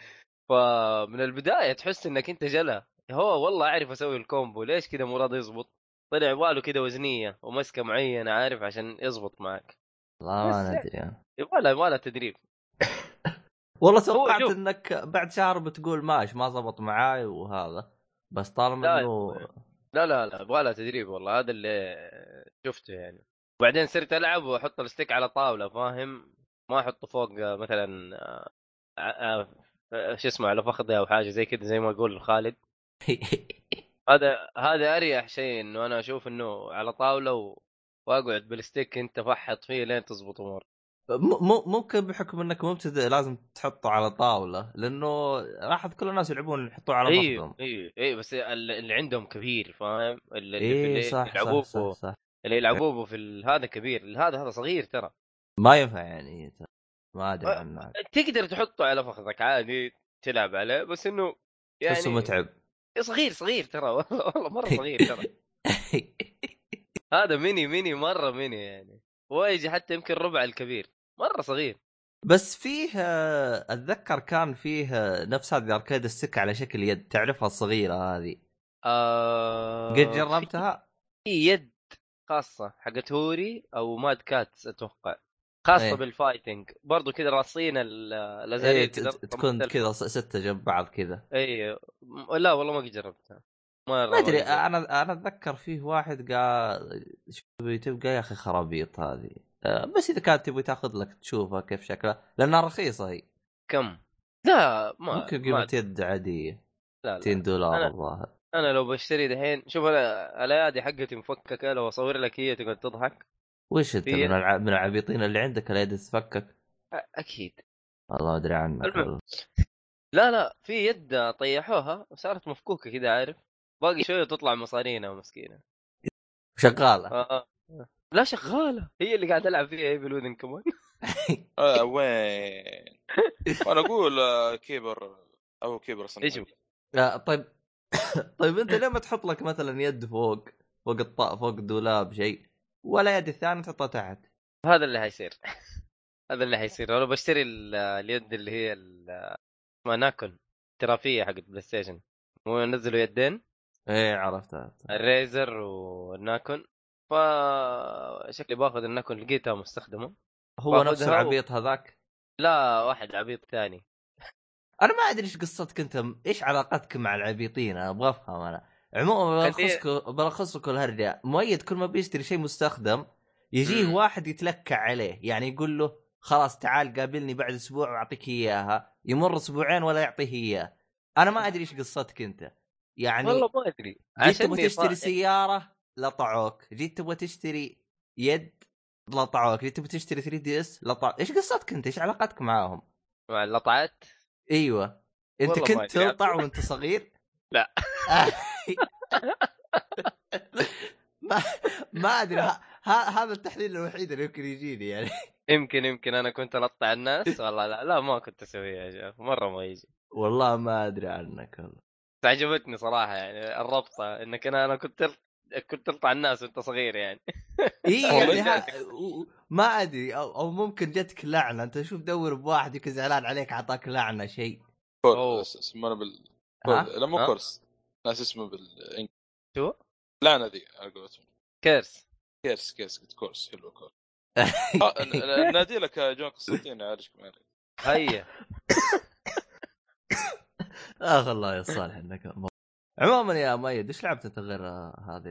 فمن البداية تحس إنك أنت جلا هو والله أعرف أسوي ال combo ليش كذا مو راضي يزبط طلع يبغى كذا وزنية ومسكه معينة عارف عشان يزبط معك والله بس ما. يبغى له يبغى له تدريب والله توقعت. إنك بعد شهر بتقول ماش ما زبط معاي وهذا. بس طالما إنه لا لا لا يبغى له تدريب والله هذا اللي شفته يعني. وبعدين صرت ألعب واحط الستيك على طاولة فاهم؟ ما أحطه فوق مثلا آه، آه، آه، شو اسمه على فخذي أو حاجة زي كذا زي ما يقول خالد هذا هذا أريح شيء إنه أنا أشوف إنه على طاولة و... وأقعد بالستيك أنت فحط فيه لين تزبط امور م- م- ممكن بحكم إنك مبتدئ لازم تحطه على طاولة لأنه لاحظ كل الناس يلعبون يحطوه على أيوه مخهم أيوه أيوه بس ال- اللي عندهم كبير فاهم؟ اللي اللي إيه في صح يلعبوه صح, صح. صح اللي يلعبوه في هذا كبير هذا هذا صغير ترى. ما ينفع يعني ما أدري عنه. تقدر تحطه على فخذك عادي تلعب عليه بس إنه يعني تحسه متعب صغير صغير ترى والله والله مرة صغير ترى. هذا mini mini مرة ميني يعني. ويجي حتى يمكن ربع الكبير. مرة صغير بس فيه آه، أتذكر كان فيه آه، نفس هذه arcade stick على شكل يد تعرفها الصغيرة هذه آه قد جربتها؟ في يد خاصة حقت Hori أو Mad Catz أتوقع خاصة إيه. بال fighting برضو كذا راصين ال- إيه تكون. كذا ستة جنب بعض كذا اي لا والله ما قد جربتها ما أدري. أنا أنا أتذكر فيه واحد قال شو تبقى يا أخي خرابيط هذه بس إذا كانت تبغى تأخذ لك تشوفها كيف شكلها لأنها رخيصة هي كم؟ لا ما ممكن ما قيمة يد عادية لا 200 لا. دولار أنا- الظاهر أنا لو بشتري دحين شوف أنا الايادي حقتي مفككة لو أصور لك هي تقعد تضحك وش أنت من. الع... من العبيطين اللي عندك اليد تتفكك أ- أكيد والله ما أدري عنك المهم. والله. لا لا في يد طيحوها وصارت مفكوكة كذا عارف باقي شوية تطلع مصارينا ومسكينة شغالة آه. لا شغالة. هي اللي قاعد العب فيها ايفل وذن كمان. آه وين؟ وأنا أقول آه، كيبر أو كيبر صنع. إيش هو؟ آه، طيب. طيب أنت ليه ما تحط لك مثلا يد فوق فوق الط... فوق الدولاب شيء ولا يد الثانية تحطها تحت؟ هذا اللي حيصير. هذا اللي حيصير. أنا بشتري ال- اليد اللي هي ال- اسمها Nacon احترافية حقت PlayStation. مو نزلوا يدين؟ إيه عرفتها ال Razer وال Nacon ف شكلي باخذ الناكون لقيتها مستخدمة. هو نفس و- العبيط هذاك؟ لا واحد عبيط ثاني. أنا ما أدري إيش قصتك أنت. إيش علاقتك مع العبيطين؟ أنا أبغى أفهم أنا. عموما بلخصكم بلخص لكم الهرجة. مؤيد كل ما بيشتري شيء مستخدم يجيه. واحد يتلكع عليه. يعني يقول له خلاص تعال قابلني بعد أسبوع وأعطيك إياها. يمر أسبوعين ولا يعطيه إياه. أنا ما أدري إيش قصتك أنت. يعني والله ما أدري. جيت تبغى تشتري سيارة؟ لطعوك. جيت تبغى تشتري يد لطعوك. جيت تبغى تشتري 3 دي اس لطعوك إيش قصتك أنت؟ إيش علاقتك معاهم؟ مع اللطعات أيوه. أنت كنت. تلطع وأنت صغير؟ لا. ما ما أدري. هذا التحليل الوحيد اللي يمكن يجيني يعني. يمكن يمكن. أنا كنت ألطع الناس. والله لا لا ما كنت أسويها يا شيخ. مرة ما يجي. والله ما أدري عنك والله. عجبتني صراحة يعني. الربطة. إنك أنا أنا كنت كنت تلطع الناس وانت صغير يعني اي يعني. ها- ما أدري أو, أو ممكن جتك لعنة أنت شوف دور بواحد يمكن زعلان عليك أعطاك لعنة شيء أوه. curse اسمه بال؟ لا مو؟ curse ناس اسمه بالانجليزي شو؟ لعنة ذي على قولتهم curse curse curse قلت curse حلو curse آه، نادي لك John Constantine معك هيا اخ الله يا صالح إنك عموما يا مؤيد إيش لعبت أنت غير هذه؟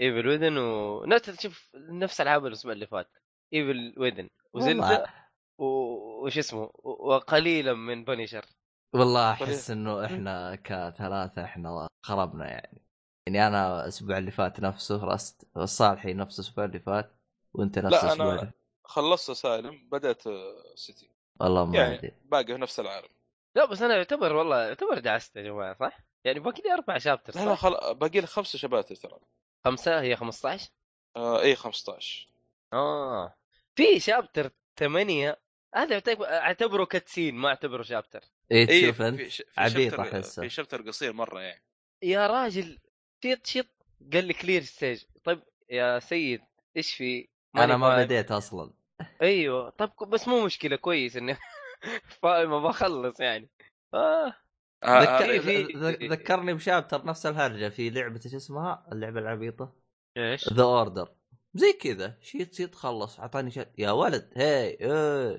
Evil Within و نفس تشوف نفس ألعاب الأسبوع اللي فات. Evil Within و Zelda وش اسمه؟ وقليلا من بنشر والله أحس إنه إحنا كثلاثة إحنا خربنا يعني. يعني أنا الأسبوع اللي فات نفسه Rust صالحي نفس الأسبوع اللي فات وأنت نفس لا، أنا- الأسبوع اللي خلصت سالم بدأت آه، سيتي والله ما يعني أدري. باقي في نفس العالم. لا بس أنا يعتبر والله يعتبر دعست يا جماعة صح؟ يعني باقي لي أربع شابتر لا لا صح؟ خل... باقي لي خمسة شباتر ترى. خمسة؟ هي 15 آه اي 15 آه. في شابتر ثمانية هذا يعتبر- أعتبره كاتسين ما أعتبره شابتر. إيه اي تشوف أنت. عبيط شابتر أحسه. في شابتر قصير مرة يعني. يا راجل شيط شيط قال لي كلير ستيج طيب يا سيد إيش في؟ أنا ما. بديت أصلا. أيوه. طب بس مو مشكلة كويس إني فاهم بخلص يعني. آه آه، ذكر... آه، في- ذ- ذكرني بشابتر نفس الهرجة في لعبة إيش اسمها؟ اللعبة العبيطة إيش؟ ذا اوردر زي كذا شيت شيت خلص أعطاني شيء يا ولد هي إيه،.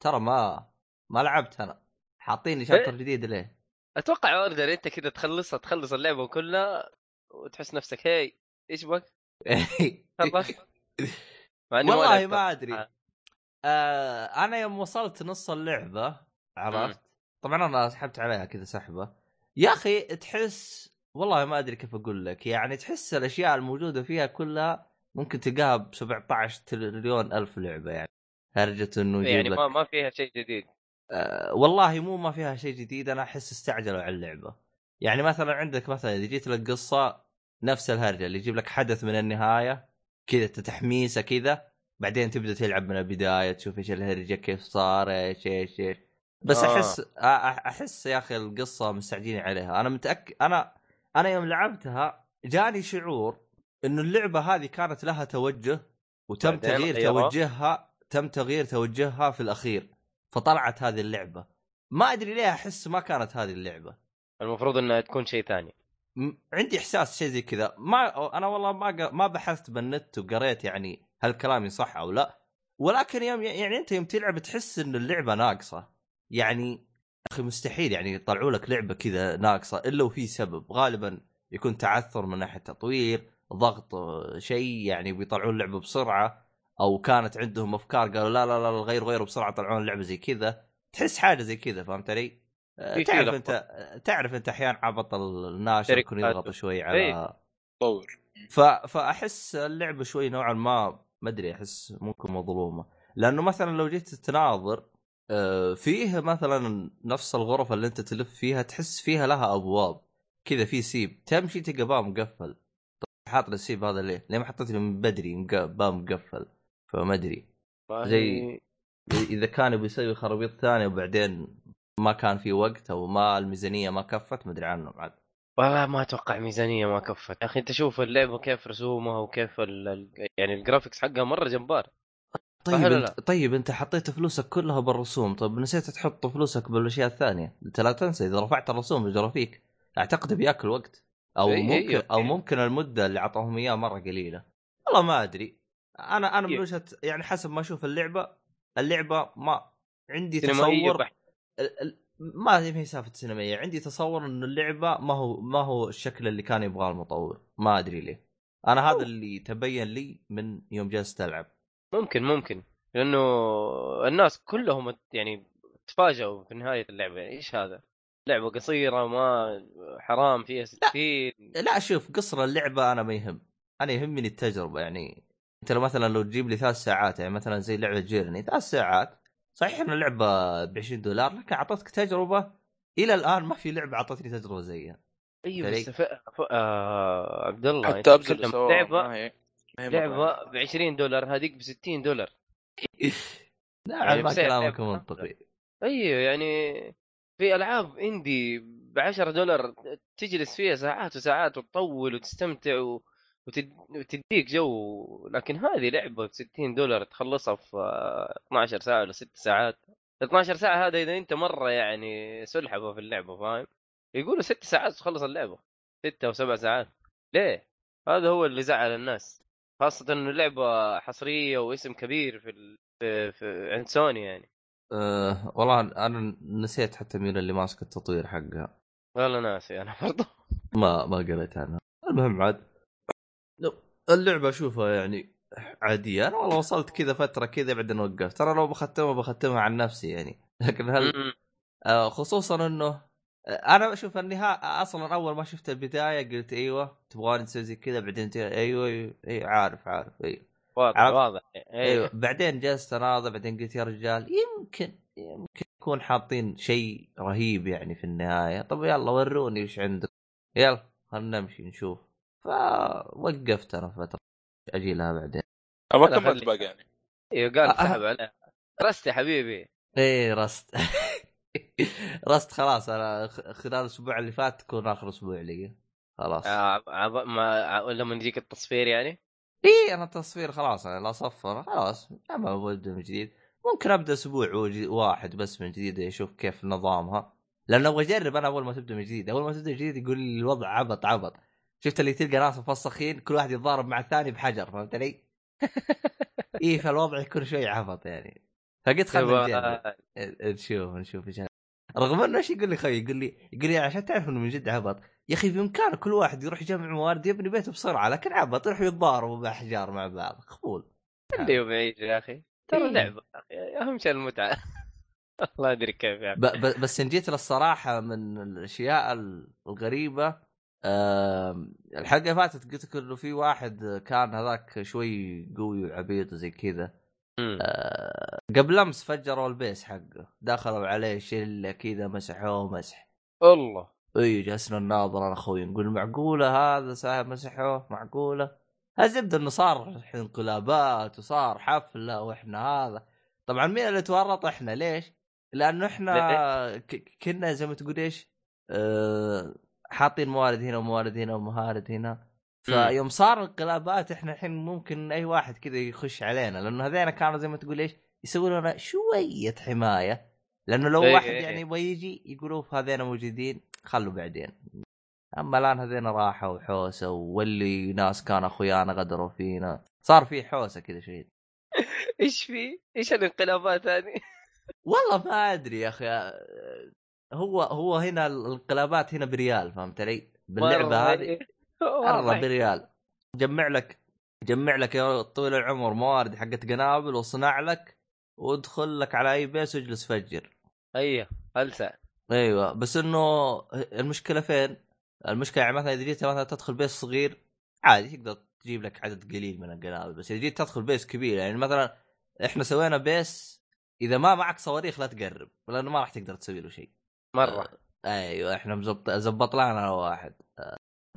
ترى ما ما لعبت أنا حاطيني شابتر جديد ليه؟ أتوقع اوردر أنت كذا تخلصها تخلص اللعبة كلها وتحس نفسك هي إيش بك؟ والله. ما أدري آه أنا يوم وصلت نص اللعبة عرفت طبعا أنا سحبت عليها كذا سحبة. يا أخي تحس والله ما أدري كيف أقول لك يعني تحس الأشياء الموجودة فيها كلها ممكن تلقاها ب 17 تريليون ألف لعبة يعني. هرجة إنه يعني ما ما فيها شيء جديد. آه والله مو ما فيها شيء جديد أنا أحس استعجلوا على اللعبة. يعني مثلا عندك مثلا إذا جيت لك قصة نفس الهرجة اللي يجيب لك حدث من النهاية كذا تحميسه كذا بعدين تبدأ تلعب من البداية تشوف إيش الهرجة كيف صار إيش إيش إيش. بس آه. أحس أحس يا أخي القصة مستعجلين عليها. أنا متأكد أنا أنا يوم لعبتها جاني شعور إنه اللعبة هذه كانت لها توجه وتم تغيير غيروها؟ توجهها تم تغيير توجهها في الأخير فطلعت هذه اللعبة. ما أدري ليه أحس ما كانت هذه اللعبة. المفروض إنها تكون شيء ثاني. عندي إحساس شيء زي كذا. ما أنا والله ما ق- ما بحثت بالنت وقريت يعني هل كلامي صح أو لا. ولكن يوم يعني أنت يوم تلعب تحس إن اللعبة ناقصة. يعني أخي مستحيل يعني يطلعوا لك لعبة كذا ناقصة إلا وفي سبب غالبا يكون تعثر من ناحية تطوير ضغط آه، شيء يعني بيطلعون اللعبة بسرعة أو كانت عندهم أفكار قالوا لا لا لا غير غيروا بسرعة طلعون اللعبة زي كذا تحس حاجة زي كذا فهمت علي؟ آه، تعرف. أنت تعرف أنت أحيانا عبط الناشر يكون. يضغط شوي على إيه. طور ف... فأحس اللعبة شوي نوعا ما ما أدري أحس ممكن مظلومة لأنه مثلا لو جيت تناظر آه، فيه مثلا نفس الغرف اللي أنت تلف فيها تحس فيها لها أبواب. كذا في سيب. تمشي تلقى باب مقفل. طيب حاط السيب هذا ليه؟ ليه ما حطيت من بدري باب مقفل؟ فما أدري. زي- إذا كان يبي يسوي خرابيط ثانية وبعدين ما كان في وقت أو ما الميزانية ما كفت ما أدري عنه بعد. والله ما أتوقع ميزانيه ما كفت. يا أخي أنت شوف اللعبة كيف رسومها وكيف. ال- يعني ال graphics حقها مرة جبار. طيب انت طيب انت حطيت فلوسك كلها بالرسوم طيب نسيت تحط فلوسك بالأشياء الثانية. انت لا تنسى إذا رفعت الرسوم بيجرى فيك؟ أعتقد بيأكل وقت. أو إي، ممكن أو أوكي. ممكن المدة اللي اعطوهم إياها مرة قليلة. والله ما أدري. أنا أنا من. وجهة يعني حسب ما أشوف اللعبة اللعبة ما عندي تصور ما هي سالفة سينمائية. عندي تصور انه اللعبة ما هو ما هو الشكل اللي كان يبغاه المطور. ما أدري ليه. أنا هذا اللي تبين لي من يوم جلست ألعب. ممكن ممكن. لأنه الناس كلهم يعني تفاجئوا في نهاية اللعبة. يعني إيش هذا؟ لعبة قصيرة ما حرام فيها 60 لا شوف قصر اللعبة أنا ما يهم أنا يهمني التجربة. يعني أنت لو مثلا لو تجيب لي ثلاث ساعات يعني مثلا زي لعبة جيرني ثلاث ساعات صحيح إن اللعبة ب 20 دولار لكن أعطتك تجربة إلى الآن ما في لعبة أعطتني تجربة زيها. أيوه. بس ف... ف... آه... عبد الله حتى ابزل لعبة لعبة ب 20 دولار هذيك ب 60 دولار نعم يعني ما كلامك. منطقي. أيوه يعني في ألعاب إندي ب 10 دولار تجلس فيها ساعات وساعات وتطول وتستمتع و... وتد... وتديك جو. لكن هذه لعبة ب 60 دولار تخلصها في آه، 12 ساعة ولا 6 ساعات. 12 ساعة هذا إذا أنت مرة يعني سلحفة في اللعبة فاهم؟ يقولوا 6 ساعات تخلص اللعبة. 6 أو 7 ساعات. ليه؟ هذا هو اللي زعل الناس. خاصة إنه لعبة حصرية واسم كبير في, ال... في... في عند سوني يعني. أه والله أنا نسيت حتى مين اللي ماسك التطوير حقها. والله ناسي أنا برضه ما ما قريت عنها المهم عاد اللعبة أشوفها يعني عادية. أنا والله وصلت كذا فترة كذا بعدين وقفت. ترى لو بختمها بختمها عن نفسي يعني. لكن هل. آه خصوصا إنه أنا أشوف النهاية أصلا اول ما شفت البداية قلت إيوه تبغاني تسوي زي كذا بعدين إيوه إيوه, أيوة عارف عارف إيوه. واضح عرفت؟ واضح. أيوه إيوه. بعدين جلست أناظر بعدين قلت يا رجال يمكن يمكن يكون حاطين شيء رهيب يعني في النهاية. طب يلا وروني إيش عندك. يلا خلنا نمشي نشوف. فوقفت أنا فترة. أجي لها بعدين. ما أنا كملت باقي يعني. إيوه قال أه. سحب عليه رست يا حبيبي. إيه رست. رست خلاص أنا خلال الأسبوع اللي فات تكون آخر أسبوع لي. خلاص. آه عب... ما لما يجيك التصفير يعني؟ إيه أنا التصوير خلاص أنا لا صفر خلاص. ما ببدا من جديد. ممكن أبدأ أسبوع واحد بس من جديد أشوف كيف نظامها. لأنه أبغى أجرب أنا أول ما تبدأ من جديد. أول ما تبدأ من جديد يقول لي الوضع عبط عبط. شفت اللي تلقى ناس مفسخين كل واحد يتضارب مع الثاني بحجر فهمت علي؟ إيه فالوضع يكون شوي عبط يعني. فقلت خلينا نجرب يبغى- نشوف نشوف إيش رغم إنه إيش يقول لي خوي يقول لي يقول لي عشان تعرف إنه من جد عبط. يا أخي بامكانه كل واحد يروح يجمع موارد يبني بيته بسرعة لكن عبط يروحوا يتضاربوا بأحجار مع بعض. خفول اللي يوم يعيش يا أخي. ترى إيه. لعبة. أهم شيء المتعة. الله ادري كيف يعني. ب- ب- بس إن جيت للصراحة من الأشياء ال- الغريبة آم، الحلقة فاتت قلت لك إنه في واحد كان هذاك شوي قوي وعبيط وزي كذا. آه، قبل أمس فجروا البيس حقه. دخلوا عليه شلة كذا مسحوه مسح الله. إي جلسنا نناظر أنا أخوي نقول معقولة هذا صاحب مسحوه معقولة. الزبده إنه صار انقلابات وصار حفلة وإحنا هذا. طبعا مين اللي تورط إحنا؟ ليش؟ لأنه إحنا ك- كنا زي ما تقول إيش؟ أه حاطين موارد هنا وموارد هنا وموارد هنا. فيوم صار انقلابات إحنا الحين ممكن أي واحد كذا يخش علينا لأنه هذين كانوا زي ما تقول إيش؟ يسوون لنا شوية حماية لأنه لو إيه واحد إيه. يعني يبغى يجي يقولوا هذين موجودين خلوا بعدين أما الآن هذين راحوا وحوسة واللي ناس كان أخويانا غدروا فينا صار في حوسة كذا شيء إيش في؟ إيش الانقلابات هذه؟ والله ما أدري يا أخي هو هو هنا الانقلابات هنا بريال فهمت علي؟ باللعبة هذه إيه. والله. بريال. جمع لك جمع لك يا طويل العمر موارد حقت قنابل واصنع لك وادخل لك على أي base واجلس فجر. أيوه هلسع أيوه بس إنه المشكلة فين؟ المشكلة يعني مثلا إذا جيت مثلا تدخل base صغير عادي تقدر تجيب لك عدد قليل من القنابل بس إذا جيت تدخل base كبير يعني مثلا إحنا سوينا base إذا ما معك صواريخ لا تقرب لأنه ما راح تقدر تسوي له شيء. مرة. أيوه إحنا مزبط زبط لنا واحد آه،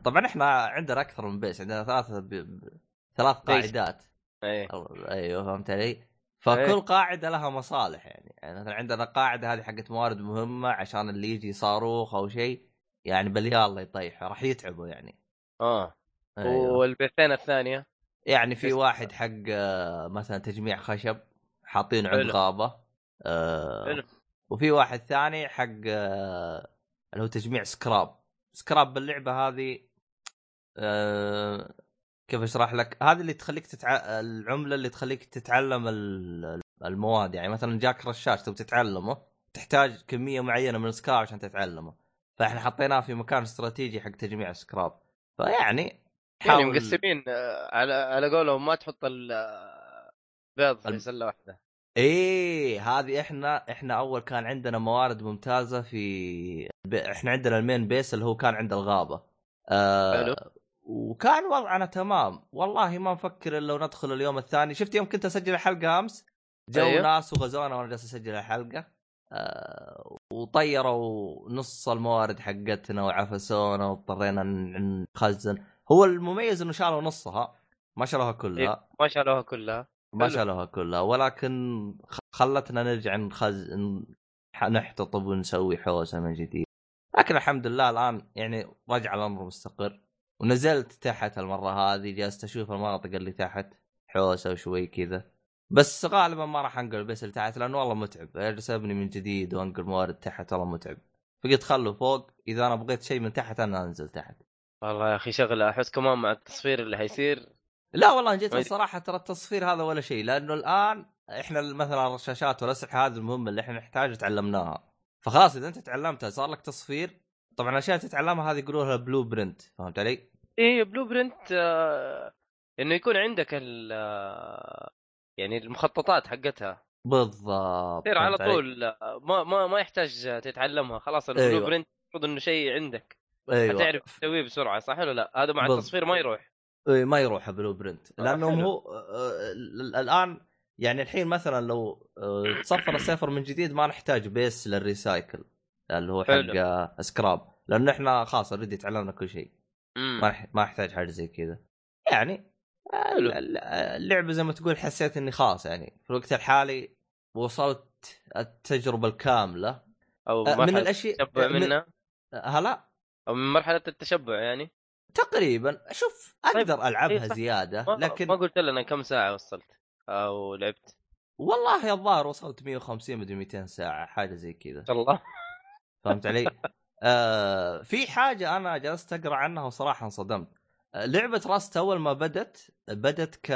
طبعا إحنا عندنا أكثر من بيس عندنا ثلاثة ب... ب... ثلاث. قاعدات إيه أيوه فهمت علي؟ فكل إيه. قاعدة لها مصالح يعني يعني مثلا عندنا قاعدة هذه حقت موارد مهمة عشان اللي يجي صاروخ أو شيء يعني باليا الله يطيحه راح يتعبوا يعني آه أيوه. والبيتين الثانية يعني في واحد حق آه، مثلا تجميع خشب حاطينه عند. غابة آه،. وفي واحد ثاني حق آه، اللي هو تجميع scrap scrap باللعبة هذه آه، كيف أشرح لك هذه اللي تخليك تتع... العملة اللي تخليك تتعلم ال- المواد يعني مثلا جاك رشاش تبي تتعلمه تحتاج كمية معينة من السكراب عشان تتعلمه فإحنا حطيناه في مكان استراتيجي حق تجميع سكراب فيعني يعني حاول- مقسمين آه، على على قولهم ما تحط البيض في الم- سلة واحدة إيه هذه إحنا إحنا أول كان عندنا موارد ممتازة في. إحنا عندنا ال main base اللي هو كان عند الغابة آه حلو. وكان وضعنا تمام. والله ما نفكر إلا لو ندخل اليوم الثاني. شفت يوم كنت أسجل الحلقة أمس؟ جو أيوه. ناس وغزونا وأنا جالس أسجل الحلقة. آه وطيروا نص الموارد حقتنا وعفسونا واضطرينا نخزن. هو المميز إنه شالوا نصها. ما شالوها كلها. إيه، ما شالوها كلها. ما. شالوها كلها. ولكن خلتنا نرجع نخز ن- ح- نحتطب ونسوي حوسة من جديد. لكن الحمد لله الآن يعني رجع الأمر مستقر. ونزلت تحت المره هذه جالس أشوف المناطق اللي تحت حوسة وشوي كذا. بس غالبا ما راح أنقل بس اللي تحت لأنه والله متعب. اجلس ابني من جديد وأنقل موارد تحت والله متعب. فقلت خله فوق إذا أنا بغيت شيء من تحت أنا أنزل تحت. والله يا أخي شغلة أحس كمان مع التصفير اللي حيصير. لا والله جيت الصراحه ترى التصفير هذا ولا شيء لأنه الآن إحنا مثلا الرشاشات والأسلحة هذه المهمة اللي إحنا نحتاجها تعلمناها. فخلاص إذا أنت تعلمتها صار لك تصفير طبعا الاشياء اللي تتعلمها هذه يقولوا لها blueprint فهمت علي؟ إيه blueprint آه إنه يكون عندك ال آه، يعني المخططات حقتها بالضبط تصير على؟ طول آه، ما ما ما يحتاج تتعلمها خلاص ال blue أيوة. print المفروض إنه شيء عندك أيوه حتعرف تسويه بسرعة صح ولا لا؟ هذا مع بالضبط. التصفير ما يروح إيه، ما يروح blueprint حلو. هو آه، ال- الآن يعني الحين مثلا لو تصفر ال server من جديد ما نحتاج base لل recycle اللي هو حق حلو. آه، سكراب لأنه إحنا خلاص already تعلمنا كل شيء. ما ما احتاج حاجة زي كذا. يعني اللعبة زي ما تقول حسيت إني خلاص يعني في الوقت الحالي وصلت التجربة الكاملة. أو آه، من الأشياء التشبع من- منها. هلا أو من مرحلة التشبع يعني. تقريبا. شوف أقدر ألعبها إيه صح. زيادة لكن ما قلت لنا كم ساعة وصلت أو لعبت. والله الظاهر وصلت 150 مدري 200 ساعة حاجة زي كذا. الله. فهمت علي؟ آه في حاجة أنا جلست أقرأ عنها وصراحة انصدمت آه، لعبة راست أول ما بدت بدت ك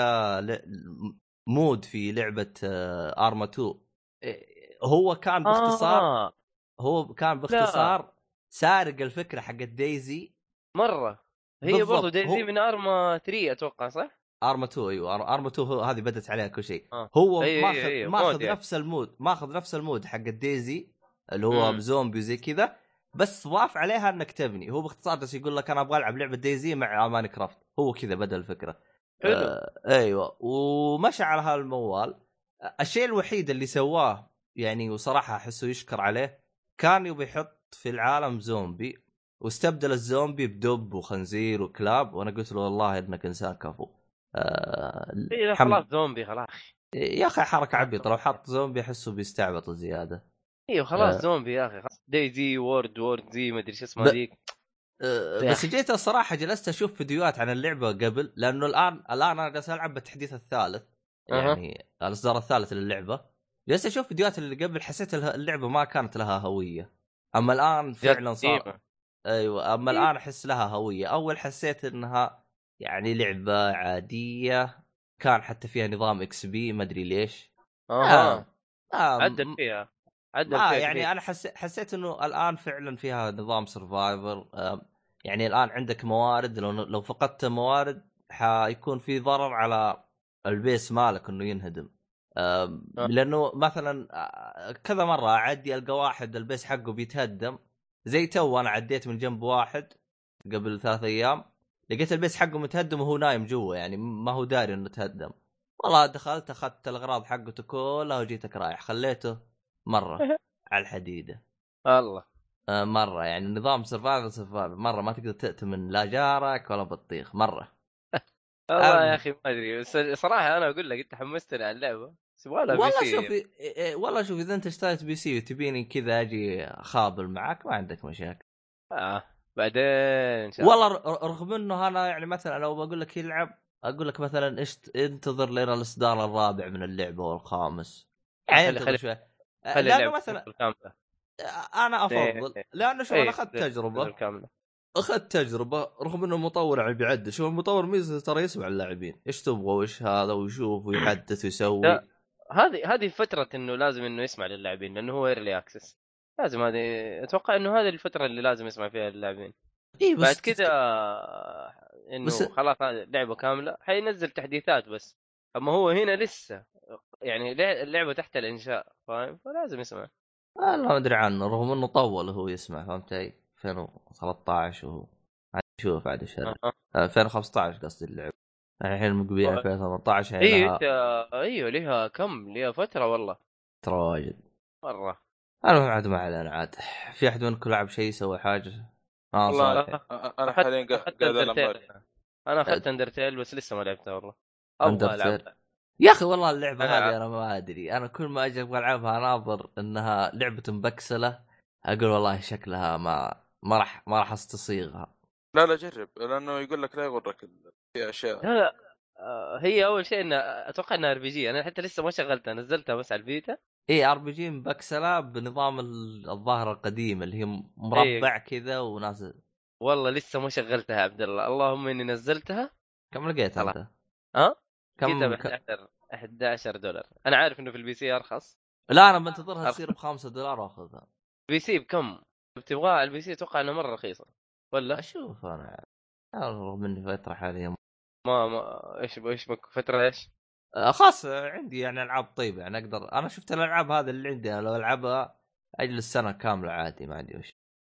mod في لعبة آه أرما 2 إيه، هو كان باختصار آه هو كان باختصار سارق الفكرة حقت DayZ مرة هي. برضو DayZ هو- من أرما 3 أتوقع صح؟ أرما 2 أيوه أرما 2 هو هذه بدت عليها كل شيء آه. هو ماخذ ماخذ يعني. نفس المود ماخذ نفس المود حق ال DayZ اللي هو مم. بزومبي وزي كذا بس ضاف عليها إنك تبني. هو باختصار بس يقول لك أنا أبغى ألعب لعبة DayZ مع Minecraft هو كذا بدأ الفكرة. حلو. آه أيوه. ومشى على هذا الموال الشيء الوحيد اللي سواه يعني وصراحة أحسه يشكر عليه كان يبي يحط في العالم زومبي واستبدل الزومبي بدب وخنزير وكلاب وأنا قلت له والله إنك إنسان كفو. آه إيه خلاص زومبي خلاص. يا أخي حركة عبيطة. لو حط زومبي أحسه بيستعبط زيادة. إيوه خلاص آه. زومبي يا أخي خلاص. DayZ وورد وورد زي ما أدري شو اسمه أه، يا بس جيت الصراحة جلست أشوف فيديوهات عن اللعبة قبل لأنه الآن الآن أنا جالس ألعب بالتحديث الثالث. يعني الإصدار الثالث للعبة. جلست أشوف فيديوهات اللي قبل حسيت اللعبة ما كانت لها هوية. أما الآن فعلا صار. أيوه أما إيه. الآن أحس لها هوية. أول حسيت إنها يعني لعبة عادية كان حتى فيها نظام XP ما أدري ليش. أها. آه عدل فيها. عدل فيها يعني. أنا حسيت حسيت إنه الآن فعلا فيها نظام survival يعني الآن عندك موارد لو لو فقدت موارد حيكون في ضرر على ال base مالك إنه ينهدم آه. لأنه مثلا آه، كذا مرة أعدي ألقى واحد ال base حقه بيتهدم زي تو أنا عديت من جنب واحد قبل ثلاث أيام لقيت ال base حقه متهدم وهو نايم جوا يعني ما هو داري إنه تهدم والله دخلت أخذت الأغراض حقته كلها وجيتك رايح خليته مرة على الحديدة. الله. آه، مرة يعني نظام survival survival مرة ما تقدر تأتمن لا جارك ولا بطيخ. مرة. والله. يا أخي ما أدري. بس صراحة أنا أقول لك أنت حمستني على اللعبة. لها والله PC. شوف والله شوف إذا أنت اشتريت PC وتبيني كذا أجي اخابل معك ما عندك مشاكل. آه. بعدين إن شاء الله. والله ر- رغم إنه أنا يعني مثلا لو بقول لك يلعب أقول لك مثلا اشت... انتظر لين الإصدار الرابع من اللعبة والخامس. يعني خلي- شوي خلي لأنه اللعبة مثلا الكامله أنا أفضل إيه. لأنه شوف إيه، أنا أخذت تجربة. أخذت تجربة رغم إنه المطور يعني بيعدل شوف المطور ميزة ترى يسمع اللاعبين. إيش تبغى؟ وإيش هذا؟ ويشوف ويحدث ويسوي. هذه هذه فترة إنه لازم إنه يسمع للاعبين لأنه هو early access لازم هذه أتوقع إنه هذه الفترة اللي لازم يسمع فيها للاعبين إي بس بعد كذا إنه بس- خلاص لعبة كاملة. حينزل تحديثات بس. أما هو هنا لسه يعني لع- اللعبة تحت الإنشاء فاهم؟ فلازم يسمع. والله ما أدري عنه رغم إنه طول هو يسمع فهمت علي 2013 وهو عاد نشوف عاد إيش هذا. أه. 2015 قصدي اللعبة. الحين مقبلين والله. 2018 أيوه يعني انت إيوه لها كم؟ لها فترة والله. ترى واجد. مرة. المهم عاد ما علينا عاد. في أحد منكم لعب شيء سوى حاجة؟ آه والله أنا حاليا قاعد. أنا أخذت Undertale بس لسه ما لعبتها والله. أبغى يا أخي والله اللعبة أنا- هذه أنا ما أدري. أنا كل ما أجي أبغى ألعبها اناظر إنها لعبة مبكسلة. أقول والله شكلها ما ما راح ما راح أستصيغها. لا لا جرب. لأنه يقول لك لا يغرك في أشياء. لا لا. آه، هي أول شيء إن أتوقع إنها RPG أنا حتى لسه ما شغلتها. نزلتها بس على الفيتا إي RPG مبكسلة بنظام ال- الظاهرة القديم اللي هي مربع كذا ونازل. والله لسه ما شغلتها يا عبد الله. اللهم إني نزلتها. كم لقيت خلاص. أنت؟ ها؟ كم ك... 11 11 دولار. أنا عارف إنه في ال PC أرخص. لا أنا بنتظرها تصير ب 5 دولار وأخذها. ال PC بكم؟ بتبغاها على ال PC أتوقع انها مرة رخيصه ولا؟ أشوف أنا أنا رغم إني فترة حاليا ما ما إيش إيش بك؟ فترة إيش؟ آه، خلاص آه، عندي يعني ألعاب طيبة. يعني أقدر أنا شفت الألعاب هذه اللي عندي لو ألعبها أجلس سنه كاملة عادي ما عندي وش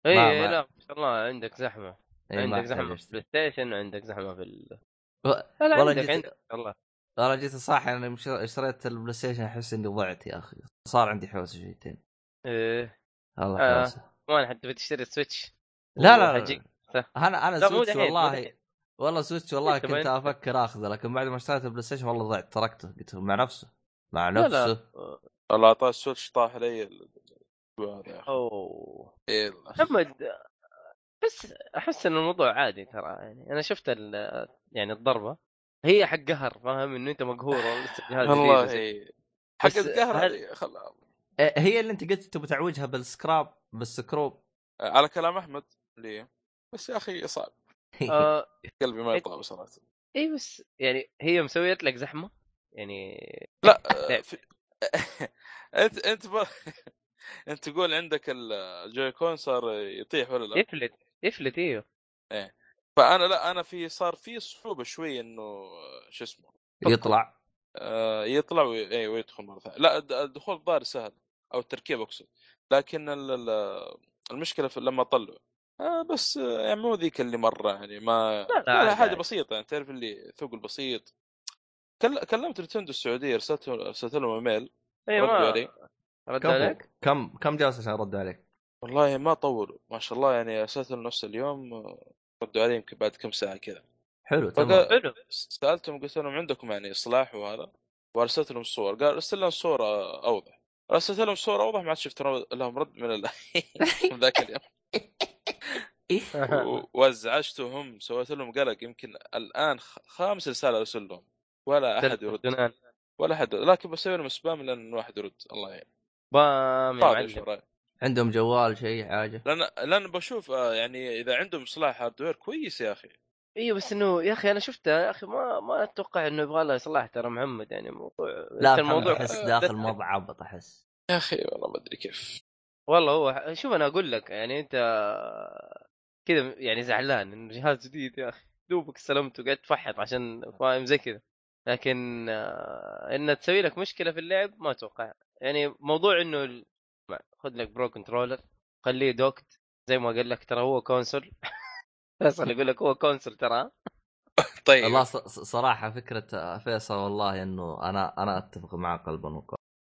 إي ما- لا ما شاء الله عندك زحمة. عندك زحمة في ال PlayStation وعندك زحمة في ال... والله عندك جيت- عندك والله. والله جيت صح أنا مش- اشتريت ال PlayStation أحس إني ضعت يا أخي. صار عندي حوسة شويتين. إيه. والله آه. حوسة. كمان حتى بتشتري Switch لا لا. لا. أنا أنا Switch والله. والله سويتش والله كنت أفكر آخذه لكن بعد ما اشتريت البلاي ستيشن والله ضعت تركته. قلت مع نفسه مع نفسه لا. والله اعطاه السويتش طاح علي أوه. إيه. محمد بس أحس إن الموضوع عادي ترى يعني. أنا شفت ال- يعني الضربة. هي حق قهر فاهم؟ إنه أنت مقهور والله وزي- إيه. حق القهر هل- هذه خل... إيه، هي اللي أنت قلت تبغى تعوجها بالسكراب بالسكروب؟ على كلام أحمد لي. بس يا أخي صعب. آه قلبي ما يطلع صراحة إي بس يعني هي مسويت لك زحمة؟ يعني لا. آه، في... أنت أنت ب... أنت تقول عندك الجويكون صار يطيح ولا لا؟ يفلت يفلت إيوه. فأنا لا أنا في صار في صعوبة شوي إنه شو اسمه يطلع؟ آه، يطلع وي... إيه، ويدخل مرة ثانية. لا الد- الدخول الظاهر سهل أو التركيب أقصد. لكن ال... ال- المشكلة في لما أطلع. آه بس يعني مو ذيك اللي مرة يعني ما لا، لا، لا حاجة عادي. بسيطة يعني تعرف اللي ثقل بسيط. كل... كلمت نتندو السعودية ارسلت ارسلت لهم إيميل اي ردوا إيه، ما علي. رد كم عليك؟ كم كم جلسه عشان رد عليك؟ والله ما طولوا ما شاء الله يعني ارسلت لهم نفس اليوم ردوا علي يمكن بعد كم ساعة كذا. حلو تمام. حلو. سألتهم قلت لهم عندكم يعني إصلاح وهذا؟ وأرسلت لهم الصور قال أرسل لهم صورة أوضح. أرسلت لهم صورة أوضح ما عاد شفت لهم رد من ال... من ذاك اليوم. وازعجتهم سويت لهم قلق. يمكن الآن خ- خامس رسالة أرسل لهم. ولا أحد يرد. ولا أحد لكن بسوي لهم spam لأن واحد يرد. الله يعين. spam يا معلم. عندهم جوال شيء حاجة. لأن لأن بشوف آه، يعني إذا عندهم إصلاح hardware كويس يا أخي. أيوه بس إنه يا أخي أنا شفتها يا أخي ما ما أتوقع إنه يبغى لها إصلاح ترى محمد يعني موضوع لا الموضوع الموضوع أحس داخل موضوع عبط أحس. يا أخي والله ما أدري كيف. والله هو شوف أنا أقول لك يعني أنت كذا يعني زعلان إنه جهاز جديد يا أخي. دوبك استلمته قاعد تفحط عشان فاهم زي كذا. لكن آه، إن تسوي لك مشكلة في اللعب ما أتوقع. يعني موضوع إنه خذ لك Pro Controller خليه دوكت زي ما قال لك ترى هو console فيصل يقول لك هو console ترى. طيب. والله صراحة فكرة فيصل والله إنه أنا أنا أتفق معه قلبا وقالبا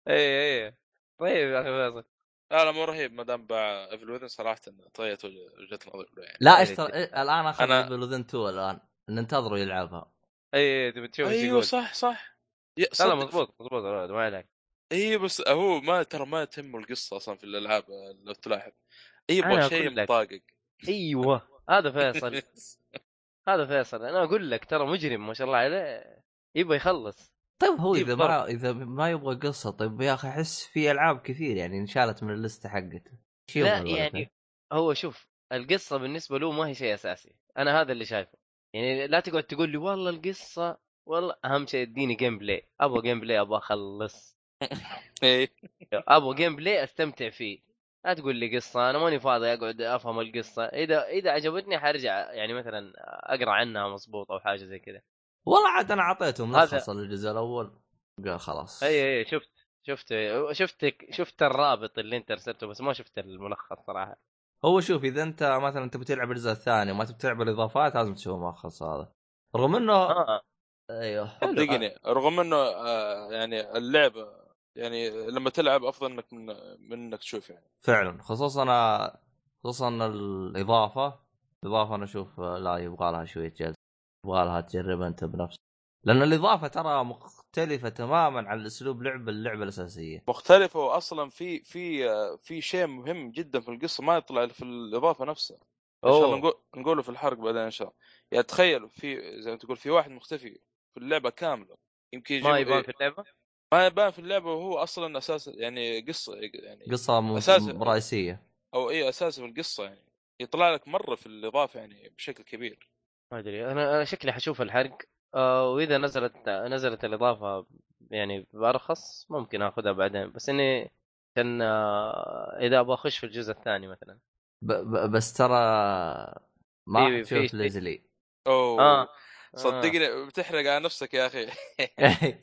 اي اي طيب يا أخي فيصل. لا لا مو رهيب ما دام باع Evil Within صراحة طيت وجهة نظري يعني. لا يعني إيش ترى إيه، الآن أخذ أنا- Evil Within 2 الآن. ننتظره يلعبها. اي اي تبي تشوف أيوه صح صح. لا مضبوط مضبوط ما عليك. إي بس هو ما ترى ما تهمه القصة أصلا في الألعاب لو تلاحظ. أنا يبغى شيء. مطاقق أيوه هذا فيصل. هذا فيصل. أنا أقول لك ترى مجرم ما شاء الله عليه يبغى يخلص. طيب هو إذا. ما إذا ما يبغى قصة طيب يا أخي أحس في ألعاب كثير يعني انشالت من اللسته حقته. لا يعني هو شوف القصة بالنسبة له ما هي شيء أساسي. أنا هذا اللي شايفه. يعني لا تقعد تقول لي والله القصة والله أهم شيء اديني gameplay أبغى gameplay أبغى أخلص. اي أبغى gameplay أستمتع فيه. لا تقول لي قصة أنا ماني فاضي أقعد أفهم القصة. إذا إذا عجبتني حرجع يعني مثلا أقرأ عنها مضبوط أو حاجة زي كذا. والله عاد أنا اعطيته هذا- ملخص الجزء الأول. قال خلاص. اي اي شفت شفت شفت شفت الرابط اللي أنت ارسلته بس ما شفت الملخص صراحة. هو شوف إذا أنت مثلا تبي تلعب الجزء الثاني وما تبي تلعب الإضافات لازم تشوف الملخص هذا. رغم إنه آه. أيوه صدقني رغم إنه آه، يعني اللعبه يعني لما تلعب أفضل إنك من, من إنك تشوف يعني. فعلا. خصوصا خصوصا الإضافة. الإضافة أنا أشوف لا يبغى لها شوية جلد. يبغى لها تجربها أنت بنفسك. لأن الإضافة ترى مختلفة تماما عن أسلوب لعب اللعبة الأساسية. مختلفة واصلا في في في شيء مهم جدا في القصة ما يطلع في الإضافة نفسها. إن شاء الله نقول نقوله في الحرق بعدين إن شاء الله. يعني تخيل في زي ما تقول في واحد مختفي في اللعبة كاملة. يمكن يجيب ما يبان في اللعبة؟ ما يبان في اللعبة وهو أصلا أساس يعني قصة يعني قصة م... أساس- رئيسية. أو اي اساسي في القصة يعني. يطلع لك مرة في الإضافة يعني بشكل كبير. ما أدري أنا أنا شكلي حشوف الحرق. آه وإذا نزلت نزلت الإضافة يعني بأرخص ممكن آخذها بعدين. بس إني كان آه إذا أبغى أخش في الجزء الثاني مثلا. ب... ب... بس ترى ما في- راح تشوف في- ليزلي. أوه. آه. صدقني بتحرق على نفسك يا أخي.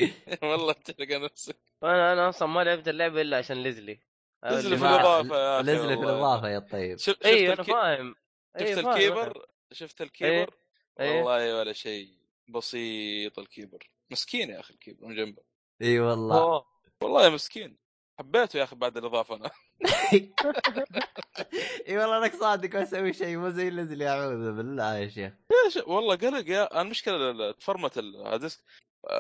والله بتحرق على نفسك. أنا أنا أصلا ما لعبت اللعبة إلا عشان ليزلي. ليزلي في الإضافة يا أخي ليزلي في. الإضافة يا طيب شفت شفت, اي أنا. فاهم. إيه، شفت فاهم أنا. الكيبر شفت الكيبر؟ إيه. والله ولا شيء. بسيط ال Keeper. مسكين يا أخي ال Keeper من جنبه. إي والله. أوه. والله مسكين. حبيته يا أخي بعد الإضافة أنا. إي والله انك صادق أسوي شيء مو زي ليزلي اعوذ بالله يا شيخ. يا شيخ والله قلق يا المشكلة تفرمت ال disk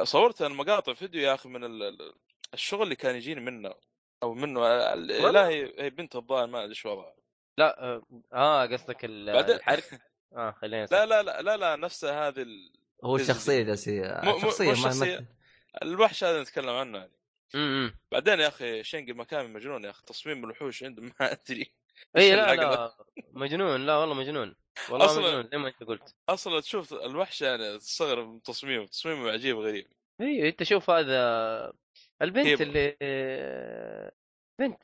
صورت المقاطع فيديو يا أخي من ال- ال- الشغل اللي كان يجيني منه أو منه لا هي هي بنت الظاهر ما أدري إيش وضعها. لا آه آه، قصدك الحرق آه خلينا لا لا لا لا لا نفسها هذه ال... هو. الشخصيه مو- شخصية ما. الوحش هذا نتكلم عنه يعني. امم. بعدين يا أخي شينجي ميكامي مجنون يا أخي تصميم الوحوش عنده ما أدري. اي لا؟ لا مجنون لا والله مجنون. والله أصلاً- مجنون زي ما أنت قلت. أصلا تشوف الوحش يعني تستغرب من تصميمه تصميمه عجيب غريب. اي أنت شوف هذا البنت كيف؟ اللي بنت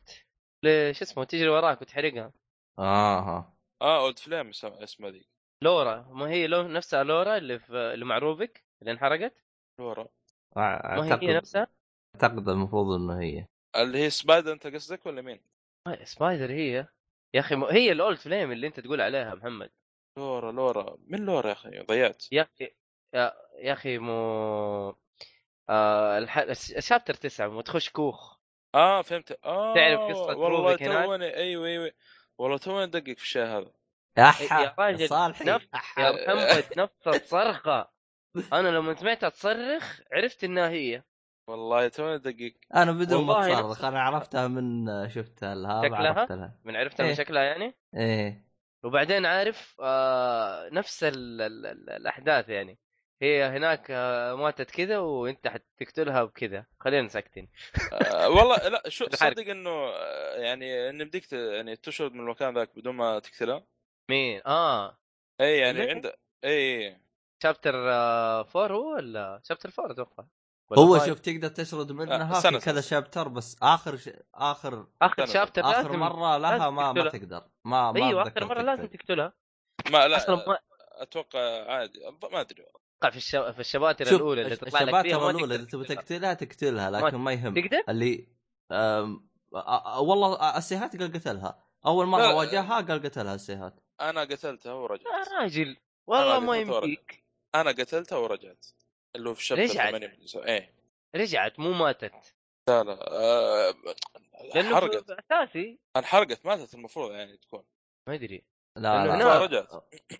اللي شو اسمه تجري وراك وتحرقها. آه ها آه Old Flame اسمها ذيك لورا ما هي لو نفسها لورا اللي في اللي مع روفيك اللي انحرقت؟ لورا. ما هي اعتقد هي نفسها؟ أعتقد المفروض إنه هي. اللي هي spider أنت قصدك ولا مين؟ spider هي. يا أخي م- هي ال Old Flame اللي أنت تقول عليها محمد. لورا لورا. من لورا يا أخي؟ ضيعت. يا أخي يا, يا أخي مو آه الح... الش- ال chapter تسعة لما تخش كوخ. آه فهمت. آه تعرف قصة والله؟ توني أيوه أيوه والله توني أدقق في الشيء هذا. يا يا راجل، صالحي نفس- أحا. يا محمد نفس الصرخة. أنا لما سمعتها تصرخ عرفت إنها هي. والله توني ادقق أنا بدون ما تصرخ أنا عرفتها من شفتها لها شكلها؟ من عرفتها من إيه. شكلها يعني؟ إيه. وبعدين عارف آه نفس ال ال ال الأحداث يعني. هي هناك آه ماتت كذا وأنت حتقتلها بكذا. خلينا ساكتين. آه والله لا شو الحرق. صدق إنه آه، يعني ان بديك ت- يعني تشرد من المكان ذاك بدون ما تقتلها مين؟ آه. اي يعني؟ عنده اي شابتر 4 هو ولا؟ شابتر 4 أتوقع. هو؟ شوف تقدر تشرد آه، منها استنى، في كذا. شابتر بس آخر ش... آخر آخر. شابتر آخر لازم مرة لها لازم ما ما. تقدر ما ما أيوه آخر مرة لازم تقتل. تقتلها ما لا ما أتوقع عادي ما أدري تقع في الشو... في الشباتر الأولى اللي تطلع لك فيها ما الأولى إذا تبي تقتلها. تقتلها لكن ما يهم تقدر؟ اللي أم... أ- أ- والله السيهات قال قتلها أول مرة لا. واجهها قال قتلها السيهات أنا قتلتها ورجعت يا راجل والله ما. يمديك أنا قتلتها ورجعت اللي هو في شابتر رجعت. 8 من. إيه. رجعت مو ماتت. لا لا آه، لأنه حرقت في- أساسي. انحرقت ماتت المفروض يعني تكون. ما أدري. لا لأنه لا.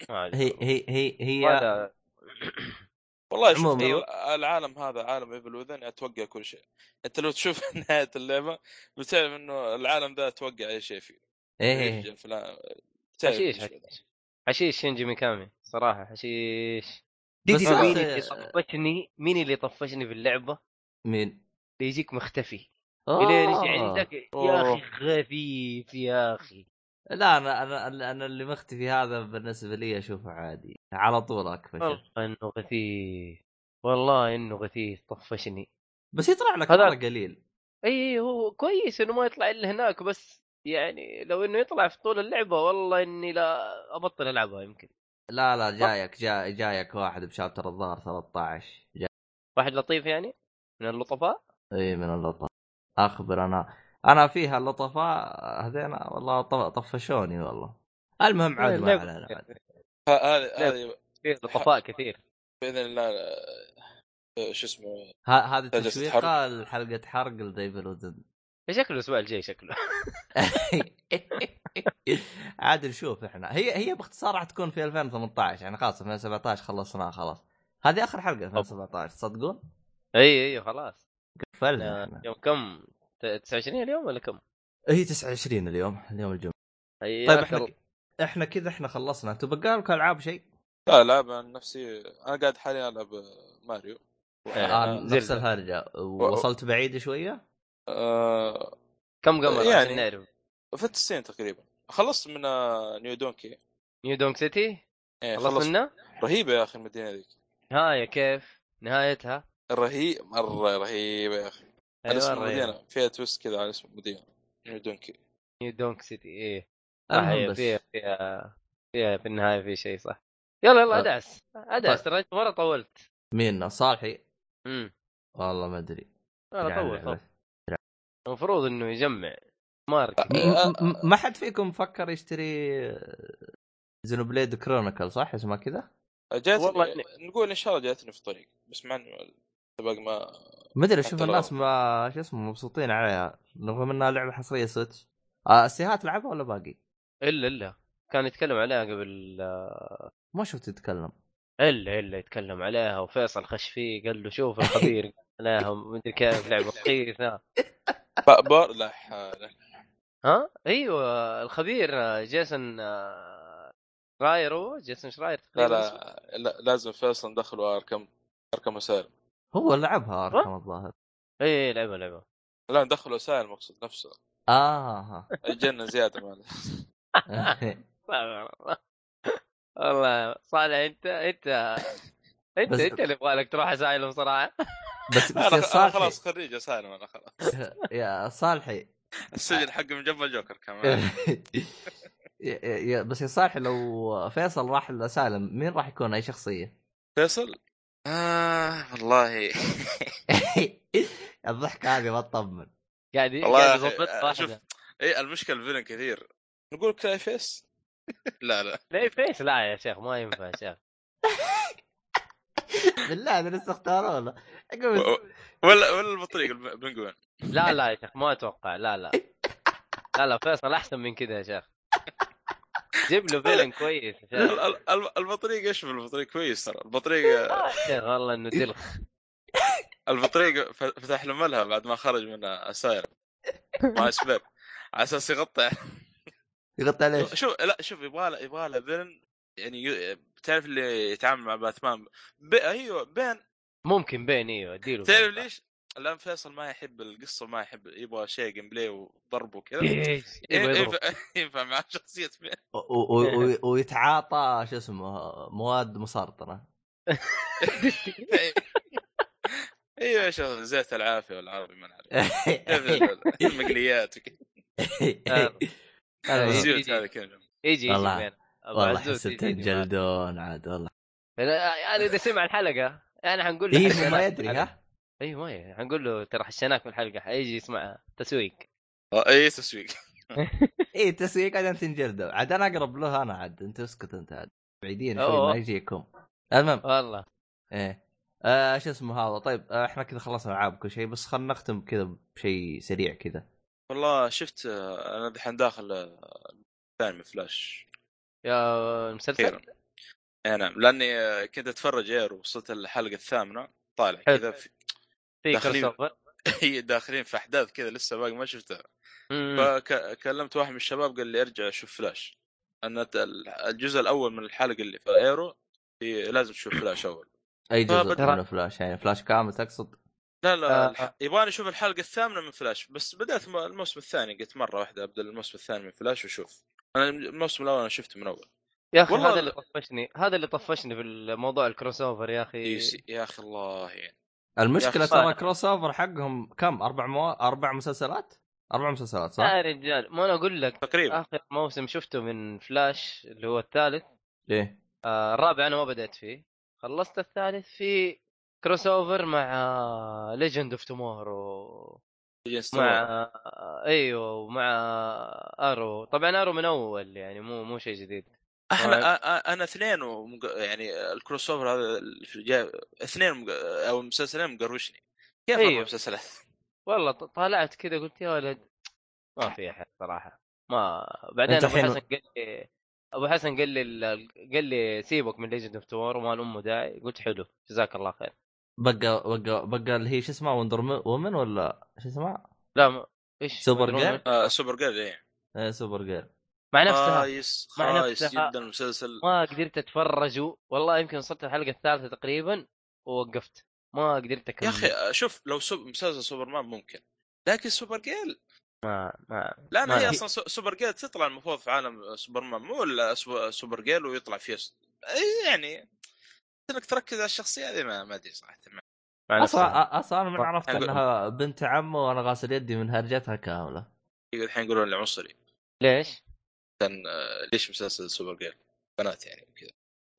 ما أعرف. هي هي هي هي والله شوف العالم هذا عالم Evil Within أتوقع كل شيء. أنت لو تشوف نهاية اللعبة بتعرف إنه العالم ذا أتوقع أي شيء فيه. إيه بتعرف حشيش. حشيش. حشيش شينجي ميكامي صراحة حشيش. بس تدري مين آه، اللي طفشني؟ مين اللي طفشني في اللعبة؟ مين؟ اللي يجيك مختفي. آه. الين يجي عندك يا. أخي خفيف يا أخي. لا أنا أنا أنا اللي مختفي هذا بالنسبة لي أشوفه عادي. على طول اكفش والله إنه غثيث. والله إنه غثيث طفشني. بس يطلع لك هذا- قليل. اي إي هو كويس إنه ما يطلع إلا هناك بس يعني لو إنه يطلع في طول اللعبة والله إني لا أبطل ألعبها يمكن. لا لا جايك جاي جايك واحد بشابتر الظهر 13 جاي واحد لطيف يعني؟ من اللطفاء؟ إي من اللطف أخبر أنا أنا فيها اللطفاء هذين والله طف- طفشوني والله. المهم عاد ما اللعبة- علينا هذه هذه فيه لطفاء كثير. بإذن الله آه، شو اسمه ه- هذه تشويقه لحلقه حرق لديفل ودن شكله الأسبوع الجاي شكله. عاد نشوف إحنا. هي هي باختصار راح تكون في 2018 يعني خلاص 2017 خلصناها خلاص. هذه آخر حلقة 2017 تصدقون؟ أي أي خلاص. قفلنا إحنا. يوم كم؟ 29 اليوم ولا كم؟ هي 29 اليوم اليوم الجمعة. طيب إحنا إحنا كذا إحنا خلصنا. أنتم بقى لكم العاب شيء؟ لا العاب عن نفسي. أنا قاعد حاليا ألعب ماريو. آه، آه زلدة. نفس الهرجة. وصلت بعيد شوية؟ آه كم قمر يعني- عشان نعرف؟ في التسعين تقريبا. خلصت من آه، New Donk نيو دونك سيتي؟ إيه خلصت منه؟ رهيبة يا أخي المدينة ذيك. نهايه كيف؟ نهايتها؟ رهيب مرة رهيبة يا أخي. على اسم أيوة، المدينة فيها twist كذا على اسم المدينة New Donk New Donk City إيه. بس. فيها فيها فيها في النهاية في شيء صح. يلا يلا أه. أدعس. أدعس ترى انت مرة طولت. مين؟ صالحي؟ امم والله ما أدري. لا يعني طول طول. المفروض إنه يجمع مارك م- م- م- ما حد فيكم فكر يشتري Xenoblade Chronicle صح؟ اسمها كذا؟ جات والله نقول إن شاء الله جاتني في الطريق بس مع انه باقي ما ما أدري أشوف الناس ما شو اسمه مبسوطين عليها رغم إنها لعبة حصرية Switch آه السيهات لعبها ولا باقي؟ الا إلا. كان يتكلم عليها قبل آه، ما شفت يتكلم. الا إلا يتكلم عليها وفيصل خش فيه قال له شوف الخبير. عليها مدري كيف لعبة ب- بار لا حول. ها؟ أيوه الخبير جيسون راير هو جيسون شراير لا. لا, لا لازم فيصل ندخله أركم أركم اسالم هو لعبها أركم الظاهر. اي إي، لعبه لعبه لا ندخله اسالم مقصود نفسه. آه. الجنه زيادة ماله والله صالح أنت أنت أنت أنت اللي يبغى لك تروح اسايلم صراحة. بس بس أنا يا أنا صالحي. خلاص خريج Asylum أنا خلاص. يا صالحي. السجن حق من جنب الجوكر كمان. بس يا صالحي لو فيصل راح ال Asylum مين راح يكون أي شخصية؟ فيصل؟ آه والله. الضحكه هذه ما تطمن. قاعد يضبط آه، شوف إي المشكلة ال villain كثير. نقول Clayface لا لا. لا فيس لا يا شيخ ما ينفع يا شيخ. بالله أنا لسه اختاروه ولا ولا البطريق البنجوين لا لا يا شيخ ما أتوقع. لا لا. لا لا فيصل أحسن من كذا يا شيخ. جيب له فيلن كويس البطريق إيش البطريق كويس ترى. البطريق يا شيخ والله إنه تلخ. البطريق فتح له ملهى بعد ما خرج من اساير ما إسباب. على أساس يغطي. يغطي على إيش؟ شوف لا شوف يبغى له يبغى له فيلن يعني بتعرف اللي يتعامل مع باتمان ب... أيوه بين ممكن بين أيوه اديله تعرف. ليش؟ لأن فيصل ما يحب القصة ما يحب يبغى شيء gameplay وضرب وكذا. إيش يبغى يضرب. ينفع ينفع مع شخصية Bane و- و- و- ويتعاطى شو اسمه مواد مسرطنة. أيوه. يا شيخ زيت العافية والعافيه ما نعرف. المقليات وكذا. آه. كذا يجي يجي والله- يجي تنجلدون عاد والله. يعني إذا سمع الحلقة يعني حنقول له إيه حشناك ما يدري. ها؟ أيوه ما يدري. حنقول له ترى حشناك في الحلقة. حيجي يسمعها تسويق. آه، اي تسويق. إيه تسويق عاد تنجلدوا. عاد أنا أقرب له أنا عاد. انت اسكت انت عاد. بعيدين شوي. ما يجيكم. المهم. والله. إيه. آه شو اسمه هذا؟ طيب آه إحنا كذا خلصنا ألعاب كل شيء بس خلينا نختم كذا بشيء سريع كذا. والله شفت آه، أنا دحين داخل آه، ثاني فلاش. يا المسلسل اي نعم لأني آه، كنت أتفرج Arrow وصلت الحلقة الثامنة طالع. كذا في في داخلين. over داخلين في أحداث كذا لسه باقي ما شفتها مم. فكلمت واحد من الشباب قال لي ارجع شوف فلاش أن الجزء الأول من الحلقة اللي في Arrow في لازم تشوف فلاش أول أي جزء فبدأ- من فلاش يعني فلاش كامل تقصد لا لا آه. الح- يبغاني أشوف الحلقة الثامنة من فلاش بس بدأت الموسم الثاني قلت مرة واحدة أبدأ الموسم الثاني من فلاش وأشوف أنا الموسم الأول أنا شفته من أول. يا أخي والله هذا اللي طفشني هذا اللي طفشني في الموضوع ال crossover يا أخي. يا أخي الله يعني. المشكلة ترى. crossover حقهم كم؟ أربع مو... أربع مسلسلات؟ أربع مسلسلات صح؟ يا رجال ما أنا أقول لك تقريبا. آخر موسم شفته من فلاش اللي هو الثالث. إيه. آه الرابع أنا ما بدأت فيه. خلصت الثالث في crossover مع Legends of Tomorrow مع. أيوه ومع Arrow طبعا Arrow من أول يعني مو مو شيء جديد أحنا أنا اثنين ومق... يعني ال crossover هذا في. اثنين مق... أو مسلسلين مقروشني كيف أيوه. مسلسلات والله ط- طالعت كذا قلت يا ولد ما في أحد صراحة ما بعدين أبو حسن قال لي أبو حسن قال لي ال- قال لي سيبك من Legends of Tomorrow ما أمه داعي قلت حلو جزاك الله خير بقى بقى بقى اللي هي شو اسمها Wonder Woman ولا شو اسمها؟ لا ما إيش Supergirl؟ آه Supergirl إيه. إيه Supergirl مع نفسها خايس مع خايس نفسها. جدا المسلسل. ما قدرت اتفرج والله يمكن وصلت الحلقة الثالثة تقريبا ووقفت. ما قدرت اكمل يا أخي شوف لو سوب... مسلسل سوبرمان ممكن. لكن Supergirl ما ما لأن ما هي. أصلا سو- Supergirl تطلع المفروض في عالم سوبرمان مو الا سو- Supergirl ويطلع فيه يعني انك تركز على الشخصية هذه ما ما أدري صراحة ما. أصلا أصلا أنا من عرفت إنها بنت عمه وأنا غاسل يدي من هرجتها كاملة الحين يقولون لي عنصري ليش؟ كان آه، ليش مسلسل Supergirl بنات يعني وكذا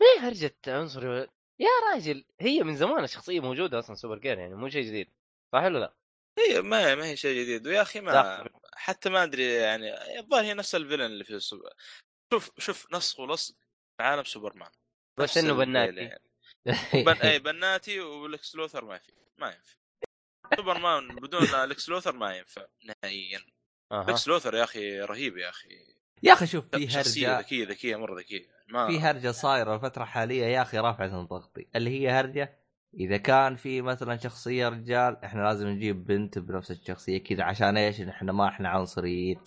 ما هي هرجة عنصري يا راجل هي من زمان الشخصية موجودة أصلا Supergirl يعني مو شيء جديد صح ولا لا؟ هي ما ما هي شيء جديد ويا أخي ما لا. حتى ما أدري يعني الظاهر هي نفس الفيلن اللي في سوبر شوف شوف نسخ ولصق في عالم سوبرمان بس ال villain بناتي يعني. بن... اي بناتي و Lex Luthor ما في ما ينفع. سوبرمان بدون Lex Luthor ما ينفع نهائيا. أها. Lex Luthor يا أخي رهيب يا أخي. يا أخي شوف في هرجة. ذكية ذكية مرة ذكية. ما في هرجة صايرة الفترة الحالية يا أخي رافعة ضغطي اللي هي هرجة إذا كان في مثلا شخصية رجال إحنا لازم نجيب بنت بنفس الشخصية كذا عشان إيش؟ إحنا ما إحنا عنصريين.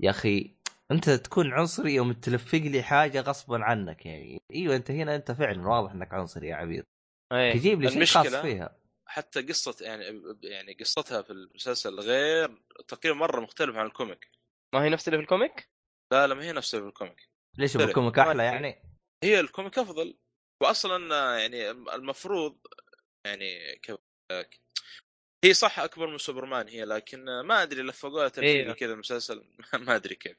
يا أخي انت تكون عنصري يوم تلفق لي حاجة غصبا عنك يعني. إيوه انت هنا انت فعلا واضح انك عنصري يا عبيد. إيه تجيب لي شيء خاص فيها. حتى قصة يعني يعني قصتها في المسلسل غير تقريبا مرة مختلف عن ال comic. ما هي نفس اللي في ال comic؟ لا لا ما هي نفس ال comic. ليش. بال comic أحلى يعني؟ هي ال comic أفضل واصلا يعني المفروض يعني كيف هي صح أكبر من سوبرمان هي لكن ما أدري لفقوها تلفيقه إيه. كذا المسلسل. ما أدري كيف.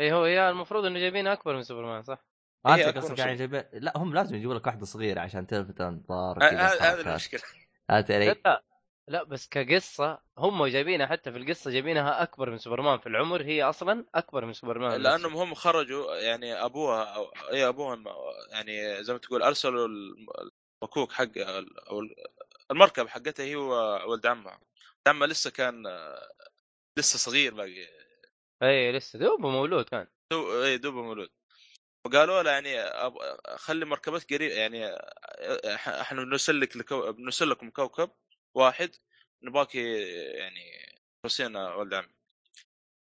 اي هو هي المفروض إنه جايبينها أكبر من سوبرمان صح؟ انت أكبر قصدك يعني. جايبين لا هم لازم يجيبوا لك واحدة صغيرة عشان تلفت انظار هذا. المشكلة فهمت علي؟ لا بس كقصة هم جايبينها حتى في القصة جايبينها أكبر من سوبرمان في العمر هي أصلا أكبر من سوبرمان لأنهم هم خرجوا يعني أبوها أو اي ابوها يعني زي ما تقول أرسلوا مكوك حق أو المركب حقتها هي وولد عمها ولد عمها لسه كان لسه صغير باقي اي لسه دوبه مولود كان. دو اي دوبه مولود. وقالوا له يعني أب... خلي مركبتك قريب يعني إحنا بنسلك لكو... بنسلكم كوكب واحد نباك يعني توصينا ولد عمي.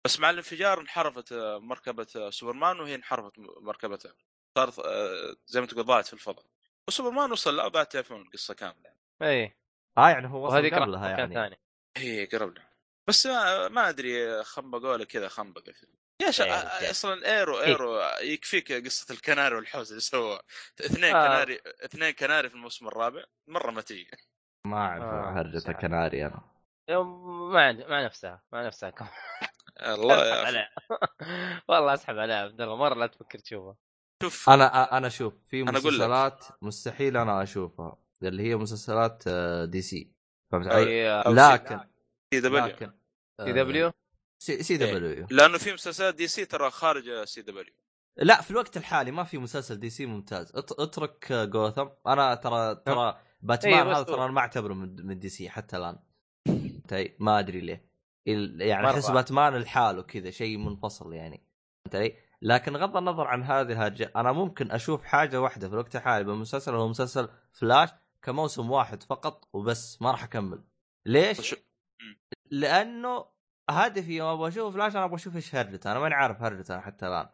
بس مع الانفجار انحرفت مركبة آه، سوبرمان وهي انحرفت م- مركبتها صارت آه، زي ما تقول ضاعت في الفضاء. وسوبرمان وصل لا بعد تعرفون القصة كاملة. يعني. اي آه يعني هو وصل قبلها مكان يعني. ثاني. هي قرب له. بس ما, ما أدري خنبقوا له كذا خنبقة يا شا... رجال. أصلا Arrow إيه. Arrow يكفيك قصة الكناري والحوز اللي سووها اثنين آه. كناري اثنين كناري في الموسم الرابع. مرة ما تجي ما أعرف آه، هرجة صح. الكناري أنا. يوم- مع مع نفسها مع نفسها كم. الله يا والله أسحب عليها عبد الله مرة لا تفكر تشوفها. شوف. أنا أنا شوف في. مسلسلات مستحيل أنا أشوفها اللي هي مسلسلات آه، DC. فهمت علي؟ أو لكن سي دبليو لكن آه، سي دبليو سي, سي. دبليو لأنه في مسلسلات دي سي ترى خارج سي دبليو لا في الوقت الحالي ما في مسلسل DC ممتاز. ات- اترك آه، جوثم أنا ترى ترى باتمان بس هذا ترى أنا ما أعتبره من, من DC حتى الآن. فهمت ما أدري ليه. ال- يعني. أحس باتمان لحاله كذا شيء منفصل يعني. فهمت علي؟ لكن غض النظر عن هذه الهرجة أنا ممكن أشوف حاجة واحدة في الوقت الحالي بالمسلسل هو مسلسل فلاش كموسم واحد فقط وبس ما راح أكمل. ليش؟ لأنه هدفي يوم أبغى أشوف فلاش أنا أبغى أشوف إيش هرجته أنا ماني عارف هرجته حتى الآن.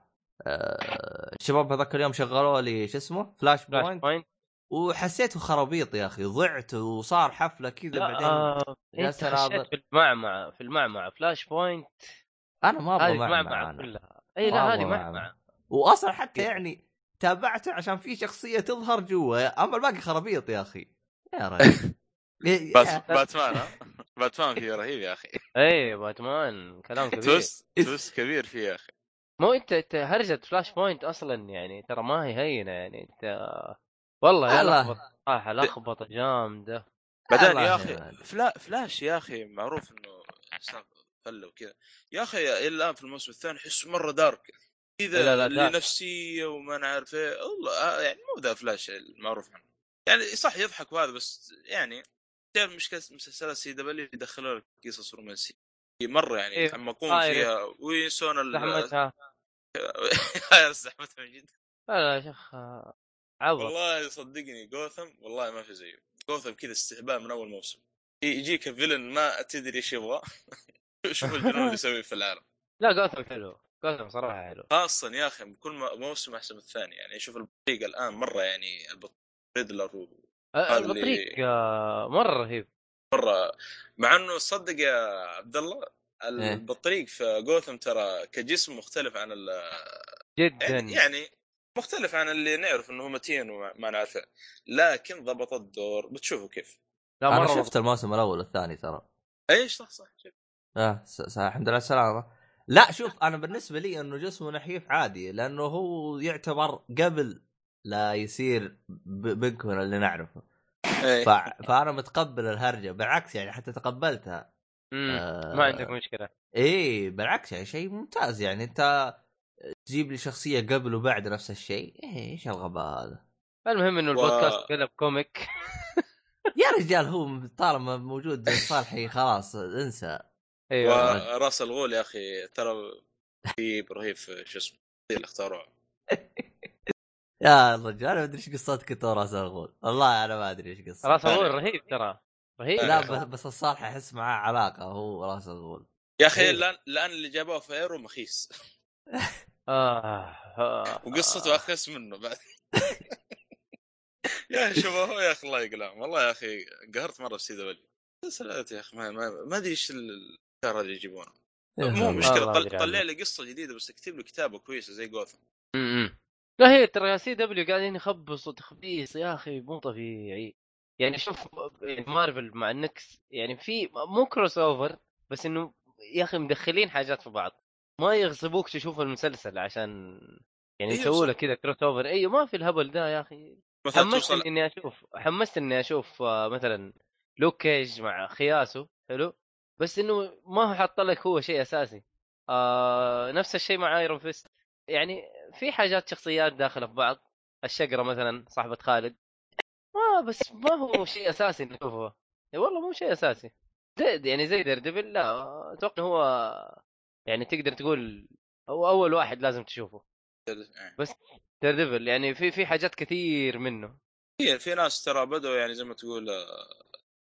أه الشباب هذاك اليوم شغلوا لي شو اسمه؟ Flash Flashpoint. point. وحسيته خرابيط يا أخي ضعت وصار حفلة كذا بعدين آه، أنت خشيت اناظر في المعمعة في المعمعة. Flashpoint. أنا ما أبغى معمعة. كلها. إي لا هذه معمعة. واصلا حتى يعني تابعته عشان في شخصية تظهر جوا أما الباقي خرابيط يا أخي. يا رجل. بات... باتمان ها؟ باتمان فيه رهيب يا أخي. اي باتمان كلام كبير. توست توست كبير فيه يا أخي. مو أنت أنت هرجة Flashpoint أصلا يعني ترى ما هي هينة يعني أنت والله يا الله. لخبط صراحة لخبطه جامدة. بعدين يا أخي. فلا فلاش يا أخي معروف إنه فله وكذا. يا أخي إلى الآن في الموسم الثاني أحسه مرة dark لا، كذا لا، اللي dark. نفسيه وما نعرف إيه. والله آه، يعني مو ذا فلاش المعروف عنه. يعني صح يضحك وهذا بس يعني تعرف مشكلة مسلسلات CW يدخلوا لك قصص رومانسية؟ مرة يعني إيه. يتعمقون آه، فيها. وينسون ال زحمتها. زحمتها من جد. لا يا شيخ عبط والله صدقني جوثم والله ما في زيه. جوثم كذا استهبال من أول موسم. يجيك فيلن ما تدري إيش يبغى. شوف الجنون اللي يسويه في العالم. لا جوثم حلو. جوثم صراحة حلو. خاصة يا أخي كل موسم أحسن من الثاني. يعني شوف البطريق الآن مرة يعني ريدلر و- آه، البطريق آه، مرة رهيب. مرة. مع إنه صدق يا عبد الله إيه. البطريق في جوثم ترى كجسم مختلف عن ال جدا. يعني, يعني مختلف عن اللي نعرف إنه هو متين وما نعرفه لكن ضبط الدور. بتشوفوا كيف. لا أنا مرة شفت الموسم الأول والثاني ترى. إيش صح صح شوف. آه الحمد لله على السلامة. لا شوف أنا بالنسبة لي إنه جسمه نحيف عادي لأنه هو يعتبر قبل لا يصير ب- بنكون اللي نعرفه. ف... فأنا متقبل الهرجة بالعكس يعني حتى تقبلتها. مم. آه، ما عندك مشكلة. إيه بالعكس يعني شيء ممتاز يعني. أنت تجيب لي شخصية قبل وبعد نفس الشيء إيه إيش الغباء هذا؟ المهم إنه البودكاست قلب كوميك. يا رجال هو طالما موجود صالحي خلاص انسى. أيوه. وراس الغول يا أخي ترى رهيب رهيب في شو اسمه اللي اختاروه. يا رجال ما أدري إيش قصتك أنت وراس الغول والله أنا ما أدري إيش قصتك. راس الغول رهيب ترى رهيب. لا بس, بس الصالح احس معاه علاقة هو راس الغول يا أخي. الآن الآن اللي جابوه في Arrow مخيس آه. آه. وقصته أخس منه بعد. يا شباب يا أخي الله يقلعهم والله يا أخي قهرت مرة في CW مسلسلات يا أخي ما ما, ما أدري إيش الافكار اللي يجيبونها مو مشكلة طلع. لي قصة جديدة بس اكتب له كتابة كويسة زي جوثم. لا هي ترى CW قاعدين يخبصوا تخبيص يا أخي مو طبيعي. يعني شوف يعني مارفل مع النتفلكس يعني في مو crossover بس إنه يا أخي مدخلين حاجات في بعض. ما يغصبوك تشوف المسلسل عشان يعني إيه يسووا. لك كذا crossover أيوه ما في الهبل ده يا أخي. حمست إني أشوف حمست إني أشوف آه، مثلا Luke Cage مع خياسه حلو؟ بس إنه ما هو حاط لك هو شيء أساسي. آه نفس الشيء مع Iron Fist يعني في حاجات شخصيات داخله في بعض. الشقرة مثلا صاحبة خالد. ما بس ما هو شيء أساسي نشوفه. والله مو شيء أساسي. زي يعني زي Daredevil لا. أتوقع هو يعني تقدر تقول هو أول واحد لازم تشوفه. Daredevil يعني في في حاجات كثير منه. في في ناس ترى بدوا يعني زي ما تقول آه،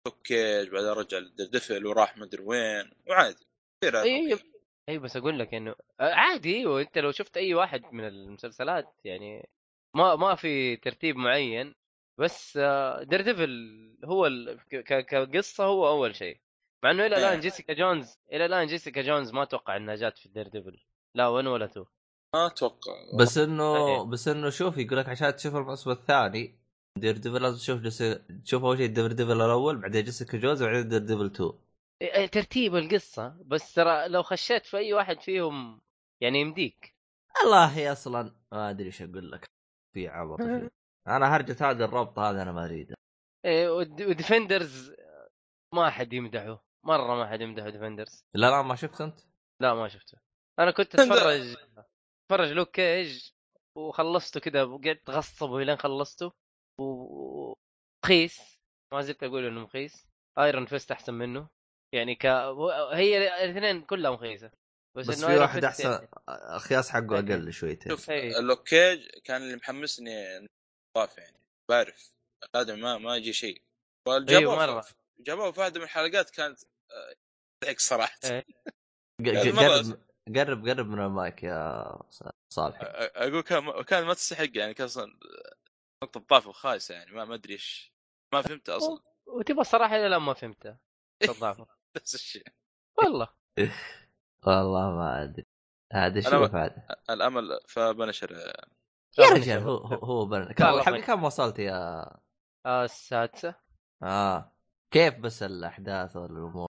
توكيج بعدين رجع لل Daredevil وراح مدري وين وعادي. كثير اي بس أقول لك إنه آه، عادي أيوه أنت لو شفت أي واحد من المسلسلات يعني ما ما في ترتيب معين بس Daredevil هو ال... ك- ك- كقصة هو أول شيء مع إنه إلى الآن إيه. Jessica Jones إلى الآن Jessica Jones ما أتوقع انها جات في Daredevil لا 1 ولا 2 ما أتوقع بس إنه إيه. بس إنه شوف يقول لك عشان تشوف الموسم الثاني Daredevil لازم تشوف جس... تشوف أول شيء Daredevil الأول بعدين Jessica Jones وبعدين Daredevil 2 إيه، ترتيب القصة بس ترى لو خشيت في أي واحد فيهم يعني يمديك. والله أصلا ما أدري إيش أقول لك. في عبط. أنا هرجة هذا الربط هذا أنا ما أريده. إيه، ود- و Defenders ما حد يمدحه. مرة ما حد يمدحه Defenders. لا لا ما شفت أنت؟ لا ما شفته. أنا كنت أتفرج أتفرج Luke Cage وخلصته كذا وقعدت غصبه لين خلصته. و- ورخيص ما زلت أقول إنه مخيس. Iron Fist أحسن منه. يعني ك هي الاثنين كلها مخيسه بس, بس في واحد أحسن يعني- الخياس حقه أقل شويتين شوف إيه. ال Luke Cage كان اللي محمسني ضاف يعني بعرف. هذا ما ما يجي شيء. أيوة، جابوه. في- جابوه في واحدة من الحلقات كانت آه، تضحك صراحة. إيه. مرة- قرب قرب قرب من المايك يا صالح. أقول كان كان ما تستحق يعني كان أصلا نقطة ضعف خايسه يعني ما ما أدري إيش. ما فهمت أصلا. وتبغى الصراحة إلى الآن ما فهمتها تضعفه. نفس الشيء. والله. والله ما أدري. هذا ب- هذا. الأمل فبنشر. يا رجال هو هو, هو بن... كم كم وصلت يا؟ آه، السادسة. آه. كيف بس الأحداث والأمور؟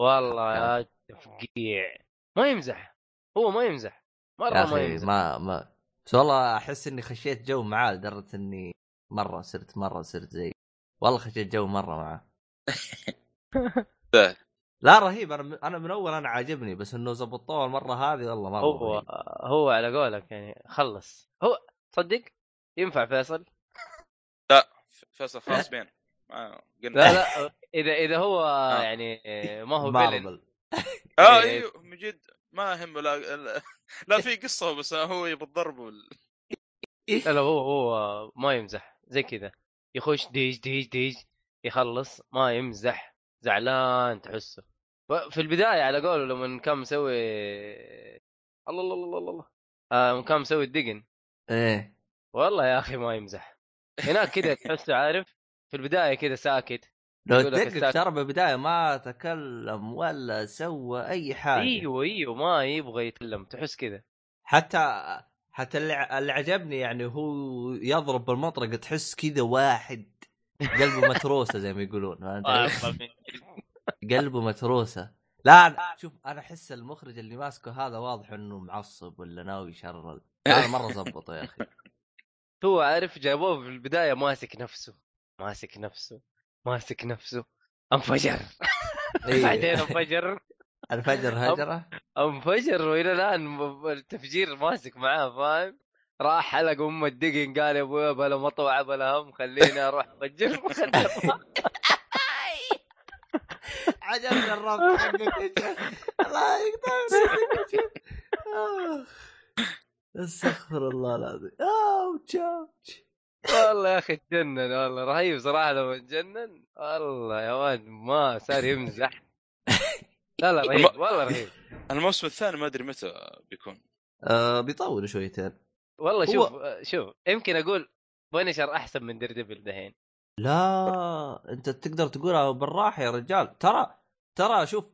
والله يا تفقيع. ما يمزح. هو ما يمزح. مرة ما يمزح. ما ما. بس والله أحس إني خشيت جو معاه لدرجة إني مرة صرت مرة صرت زي والله خشيت جو مرة معاه. ده. لا رهيب أنا أنا من أول أنا عاجبني بس إنه زبطوه المرة هذه والله مره هو رهيب. هو على قولك يعني خلص. هو تصدق؟ ينفع فيصل؟ فيصل خلاص بين. لا لا إذا إذا هو آه. يعني ما هو مارفل آه. إيوه من جد ما يهمه لا لا- لا في قصة بس هو يبغى الضرب وال... لا لا هو هو ما يمزح. زي كذا. يخش ديج ديج ديج يخلص ما يمزح. زعلان تحسه. في البداية على قوله لما كان مسوي الله الله الله الله, الله. آه لما كان مسوي الدقن. إيه. والله يا أخي ما يمزح. هناك كذا تحسه عارف؟ في البداية كذا ساكت. لو تدقق ترى بالبداية ما تكلم ولا سوى أي حاجة. أيوه أيوه ما يبغى يتكلم تحس كذا. حتى حتى اللي, عجبني يعني هو يضرب بالمطرقة تحس كذا واحد قلبه متروسة زي ما يقولون؟ قلبه متروسة. لا شوف أنا أحس المخرج اللي ماسكه هذا واضح إنه معصب ولا ناوي يشرل هذا مرة زبطه يا أخي. هو عارف جابوه في البداية ماسك نفسه ماسك نفسه ماسك نفسه. انفجر. إيه. بعدين انفجر. الفجر هجرة؟ انفجر وإلى الآن التفجير ماسك معاه فاهم؟ راح حلق أم الدقن قال يا ابويا بلا مطوعة بلا هم خليني أروح أفجر. عجبني الربط حقك يا شيخ الله يقطع استغفر الله العظيم. اوتش اوتش والله يا أخي تجنن والله رهيب صراحة لما تجنن والله يا ولد ما صار يمزح. لا لا رهيب والله رهيب. الموسم الثاني ما أدري متى بيكون. آه بيطول شويتين. والله هو- شوف شوف يمكن أقول Punisher أحسن من Daredevil دحين. لا انت تقدر تقولها بالراحة يا رجال. ترى ترى شوف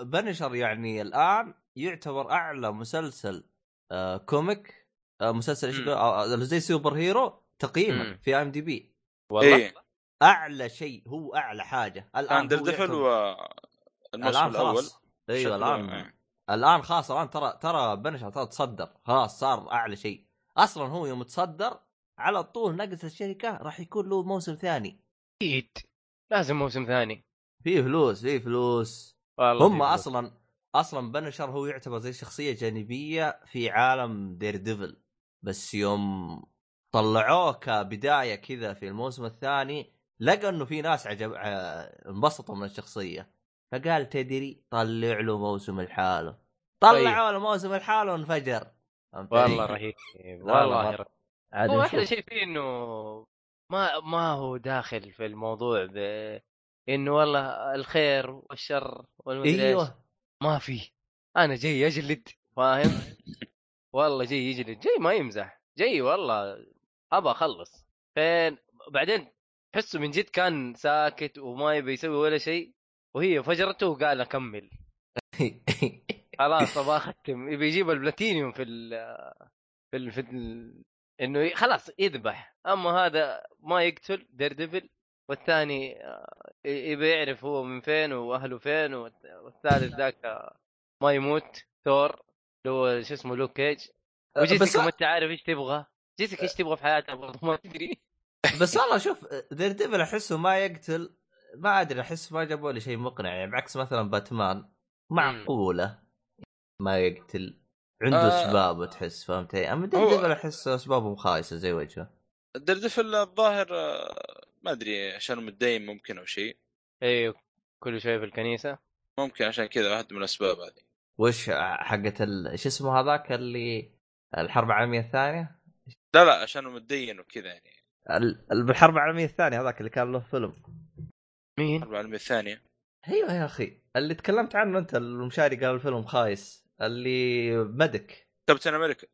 Punisher يعني الآن يعتبر أعلى مسلسل آه comic آه مسلسل إيش آه آه، زي superhero تقييما. في IMDb والله. إيه. أعلى شيء هو أعلى حاجة. الآن Daredevil يعتبر- والموسم الآن الأول. أيوه الآن إيه. الآن خلاص الآن ترى ترى Punisher ترى تصدر. خلاص صار أعلى شيء. أصلا هو يوم تصدر على طول نفس الشركة راح يكون له موسم ثاني. أكيد. لازم موسم ثاني. فيه فلوس فيه فلوس. والله هم في فلوس. أصلا أصلا Punisher هو يعتبر زي شخصية جانبية في عالم Daredevil بس يوم طلعوه كبداية كذا في الموسم الثاني لقى إنه في ناس عجب ع- انبسطوا من الشخصية. فقال تدري طلع له موسم لحاله طلعوا له موسم لحاله وانفجر؟ والله رهيب. والله رهيب. عاد هو أحلى. شيء فيه إنه ما ما هو داخل في الموضوع ب إنه والله الخير والشر والمدري إيش أيوه. ما في. أنا جاي أجلد فاهم؟ والله جاي يجلد جاي ما يمزح جاي والله أبى أخلص. فين؟ بعدين تحسه من جد كان ساكت وما يبي يسوي ولا شيء وهي فجرته وقال أكمل. خلاص أبغى أختم. يبي يجيب البلاتينيوم في ال في ال في ال إنه خلاص يذبح. أما هذا ما يقتل Daredevil والثاني آه، يبي يعرف هو من فين وأهله فين والثالث ذاك آه، ما يموت. ثور اللي هو شو اسمه Luke Cage. بس وجيسيكا ما أنت عارف إيش تبغى. جيسيكا إيش تبغى في حياتها برضه؟ ما تدري. بس والله شوف Daredevil أحسه ما يقتل. ما أدري أحس ما جابوا لي شيء مقنع. يعني بعكس مثلا باتمان معقولة ما يقتل؟ عنده آه. أسباب تحس فهمت علي؟ أما Daredevil أحس اسبابه خايسة زي وجهه ال Daredevil الظاهر آه، ما أدري عشان متدين ممكن أو شيء أيوه كل شوية في الكنيسة ممكن عشان كذا واحد من الأسباب هذه وش حقت ال... شو اسمه هذاك اللي الحرب العالمية الثانية؟ لا لا عشان متدين وكذا يعني ال... ال- بالحرب العالمية الثانية هذاك اللي كان له فيلم مين؟ الحرب العالمية الثانية أيوه يا أخي اللي تكلمت عنه أنت المشاري قال الفيلم خايس اللي مدك. كابتن أمريكا.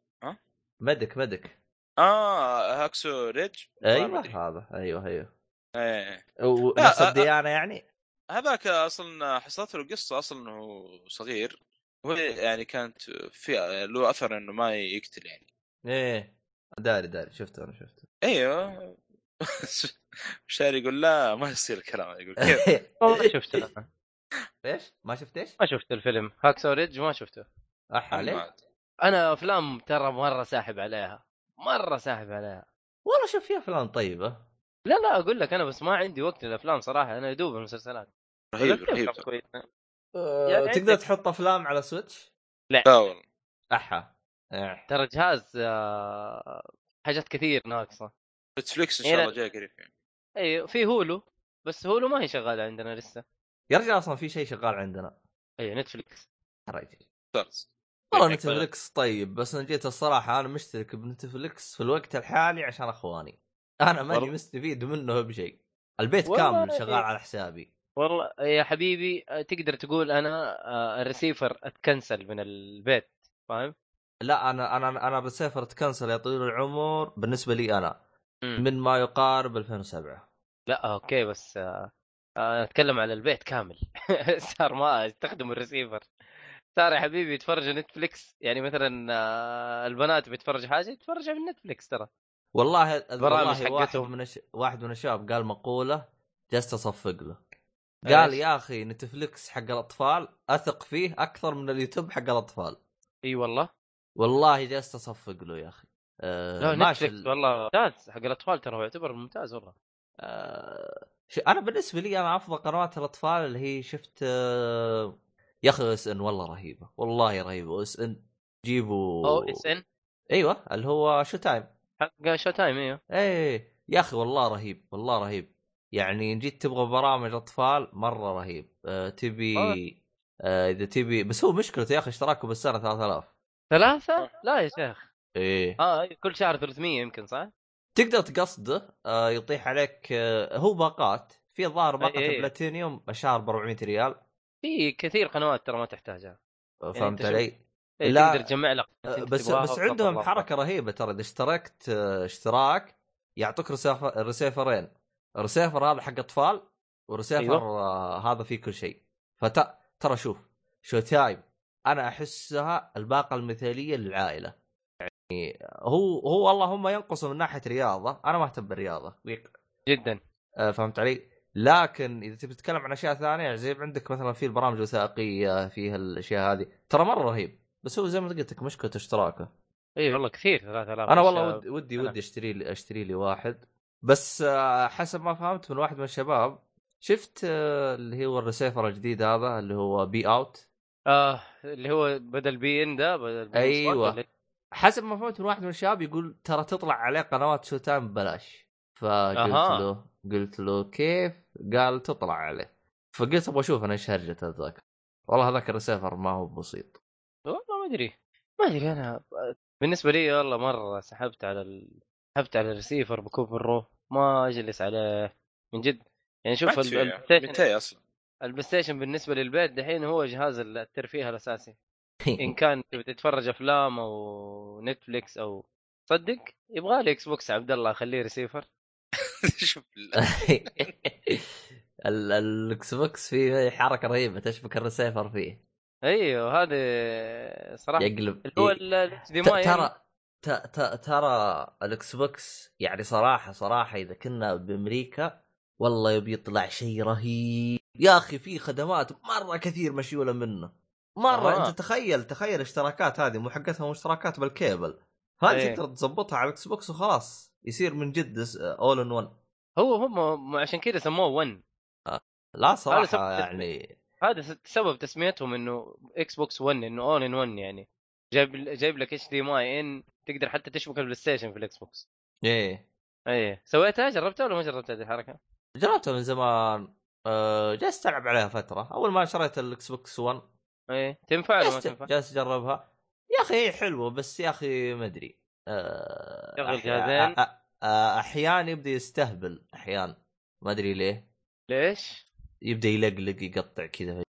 مدك مدك. آه هاكسو ريدج؟ أيوه. هذا. أيوه أيوه. إيه ونفس آه، آه، الديانة يعني؟ هذاك أصلا حصلت له القصة أصلا انه صغير. وهي يعني كانت في له أثر إنه ما يقتل يعني. إيه. داري داري. شفته أنا شفته. أيوه. شاري يقول لا ما يصير الكلام هذا. يقول كيف؟ والله شفته أنا. إيش؟ ما شفت إيش؟ ما شفت الفيلم. هاكسو ريدج ما شفته. اح ما عليك. أنا أفلام ترى مرة ساحب عليها. مرة ساحب عليها. والله شوف في أفلام طيبة. لا لا أقول لك أنا بس ما عندي وقت للأفلام صراحة. أنا يدوب المسلسلات. رهيب رهيب. أه يعني تقدر عندك- تحط أفلام على Switch؟ لا. والله. أحا. إيه. ترى جهاز آه، حاجات كثير ناقصة. نتفليكس إن إيه، شاء. الله جاي قريب يعني. إيه في هولو. بس هولو ما هي شغالة عندنا لسه. يا رجال أصلا في شيء شغال عندنا. إيه نتفليكس يا رجل ستارز والله نتفلكس طيب بس أنا جيت الصراحة أنا مشترك بنتفلكس في الوقت الحالي عشان أخواني. أنا ماني. مستفيد منه بشيء. البيت كامل شغال إيه. على حسابي. والله يا حبيبي آه، تقدر تقول أنا آه، الريسيفر اتكنسل من البيت فاهم؟ لا أنا أنا أنا بسافر تكنسل يا طويل العمر بالنسبة لي أنا مم. من ما يقارب 2007 لا أوكي بس آه، أتكلم على البيت كامل. صار ما استخدم الريسيفر. صار يا حبيبي يتفرجوا نتفليكس. يعني مثلا آه، البنات بيتفرجوا حاجة يتفرجوا من نتفليكس ترى. والله البرامج والله واحد حقتهم. من الش... واحد من الشباب قال مقولة جلست أصفق له؟ قال يا أخي نتفلكس حق الأطفال أثق فيه أكثر من اليوتيوب حق الأطفال. إي والله. والله جلست أصفق له يا أخي. آه لا ماشي نتفليكس والله ممتاز. حق الأطفال ترى هو يعتبر ممتاز والله. آه ش- أنا بالنسبة لي أنا أفضل قنوات الأطفال اللي هي شفت آه يا أخي OSN والله رهيبة والله رهيبة OSN جيبوا OSN؟ أيوه اللي هو Showtime. حق Showtime أيوه. إيه يا أخي والله رهيب والله رهيب. يعني إن جيت تبغى برامج أطفال مرة رهيب آه تبي آه إذا تبي بس هو مشكلته يا أخي اشتراكه بالسنة 3000 ثلاثة؟ لا يا شيخ. إيه. آه كل شهر 300 يمكن صح؟ تقدر تقصده آه يطيح عليك آه هو باقات في الظاهر باقة إيه. بلاتينيوم الشهر ب 400 ريال في كثير قنوات ترى ما تحتاجها آه، يعني فهمت علي؟ إيه، لا. تقدر تجمع لك بس بس عندهم. حركة رهيبة ترى إذا اشتركت اشتراك يعطوك رسيفر رسيفرين رسيفر هذا حق أطفال ورسيفر أيوة. هذا فيه كل شيء فت ترى شوف شو تايم أنا أحسها الباقة المثالية للعائلة يعني هو هو اللهم ينقصه من ناحية رياضة. أنا ما أهتم بالرياضة. جدا. آه، فهمت علي؟ لكن إذا تبي تتكلم عن أشياء ثانية زي عندك مثلا في البرامج الوثائقية فيها الاشياء هذه. ترى مرة رهيب. بس هو زي ما قلت لك مشكلة اشتراكه. إي والله كثير 3000 أنا والله. ودي ودي. ودي أشتري لي أشتري لي واحد. بس آه، حسب ما فهمت من واحد من الشباب شفت آه، اللي هو الريسيفر الجديد هذا اللي هو beoutQ. آه اللي هو بدل beIN ده بدل beIN أيوة. حسب ما فهمت من واحد من الشباب يقول ترى تطلع عليه قنوات Showtime ببلاش. فقلت أها. له قلت له كيف؟ قال تطلع عليه. فقلت أبغى أشوف أنا إيش هرجة هذاك والله هذاك الريسيفر ما هو بسيط. والله ما أدري. ما أدري أنا بالنسبة لي والله مرة سحبت على ال... سحبت على الريسيفر بكوب الرو ما أجلس عليه من جد. يعني شوف ال- البلاي ستيشن 200 أصلا؟ البلاي ستيشن بالنسبة للبيت دحين هو جهاز الترفيه الأساسي. ان كان تبي تتفرج أفلام أو نتفليكس أو صدق يبغى لي Xbox عبد الله اخليه ريسيفر. شوف ال- ال Xbox فيه حركة رهيبة تشبك الريسيفر فيه. أيوه هذا صراحة يقلب اللي هو. ال H ترى ت- ترى ال Xbox يعني صراحة صراحة إذا كنا بأمريكا والله يبي يطلع شيء رهيب. يا أخي في خدمات مرة كثير مشيولة منه. مرة آه. أنت تخيل تخيل الاشتراكات هذه مو حقتها اشتراكات بالكيبل. هذه إيه. تقدر تظبطها على ال Xbox وخلاص يصير من جد all in one هو هم عشان كذا سموه 1 لا صراحة يعني هذا سبب تسميتهم إنه Xbox One إنه all in one يعني. جايب جايب لك HDMI in تقدر حتى تشبك البلاي ستيشن في ال Xbox. إيه. إيه. سويتها؟ جربتها ولا ما جربتها هذه الحركة؟ جربتها من زمان. أه جلست ألعب عليها فترة. أول ما شريت ال Xbox One إيه تنفع ولا ما تنفع؟ جالس اجربها يا أخي هي حلوة بس يا أخي ما أدري. أه شغل جهازين. أه، أحيانا يبدأ يستهبل أحيانا ما أدري ليه. ليش؟ يبدأ يلقلق يقطع كذا. ما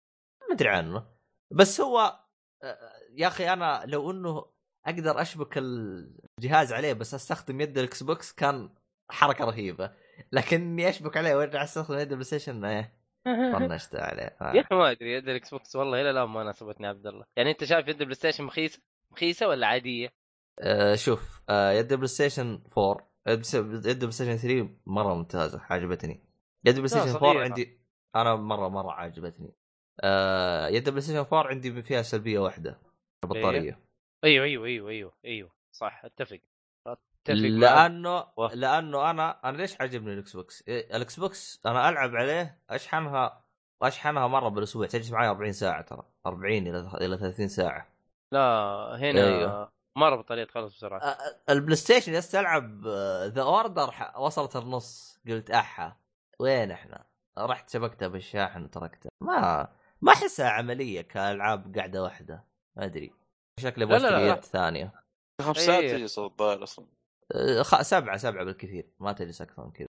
أدري عنه. بس هو أه، يا أخي أنا لو إنه أقدر أشبك الجهاز عليه بس أستخدم يد ال Xbox كان حركة رهيبة. لكن اني أشبك عليه وأرجع أستخدم يد البلاي ستيشن إيه. طنشت عليه. يا أخي ما أدري يد ال Xbox والله إلى الآن ما ناسبتني عبد الله. يعني أنت شايف يد البلاي ستيشن مخيسة مخيسه ولا عادية؟ آه شوف آه يد البلاي ستيشن 4 يد البلاي ستيشن 3 مرة ممتازة عجبتني. يد البلاي ستيشن 4 صغيرة. عندي أنا مرة مرة عجبتني. آه يد البلاي ستيشن 4 عندي فيها سلبية واحدة البطارية. أيوه أيوه أيوه أيوه أيوه صح أتفق. اتفق. لأنه. لأنه أنا أنا ليش عجبني ال Xbox؟ إيه، ال Xbox أنا ألعب عليه اشحنها أشحنها مرة بالأسبوع تجلس معي 40 ساعة ترى 40 إلى إلى 30 ساعة لا هنا أيوه. مرة بطاريه تخلص بسرعة البلاي ستيشن جلست العب The Order وصلت النص قلت أحا وين إحنا؟ رحت شبكتها بالشاحن وتركتها ما ما احسها عملية كألعاب قاعدة واحدة ما أدري شكلي. يد ثانية خمس ساعات إيه. تجلس الظاهر أصلا سبعة سبعة بالكثير ما تجلس أكثر من كذا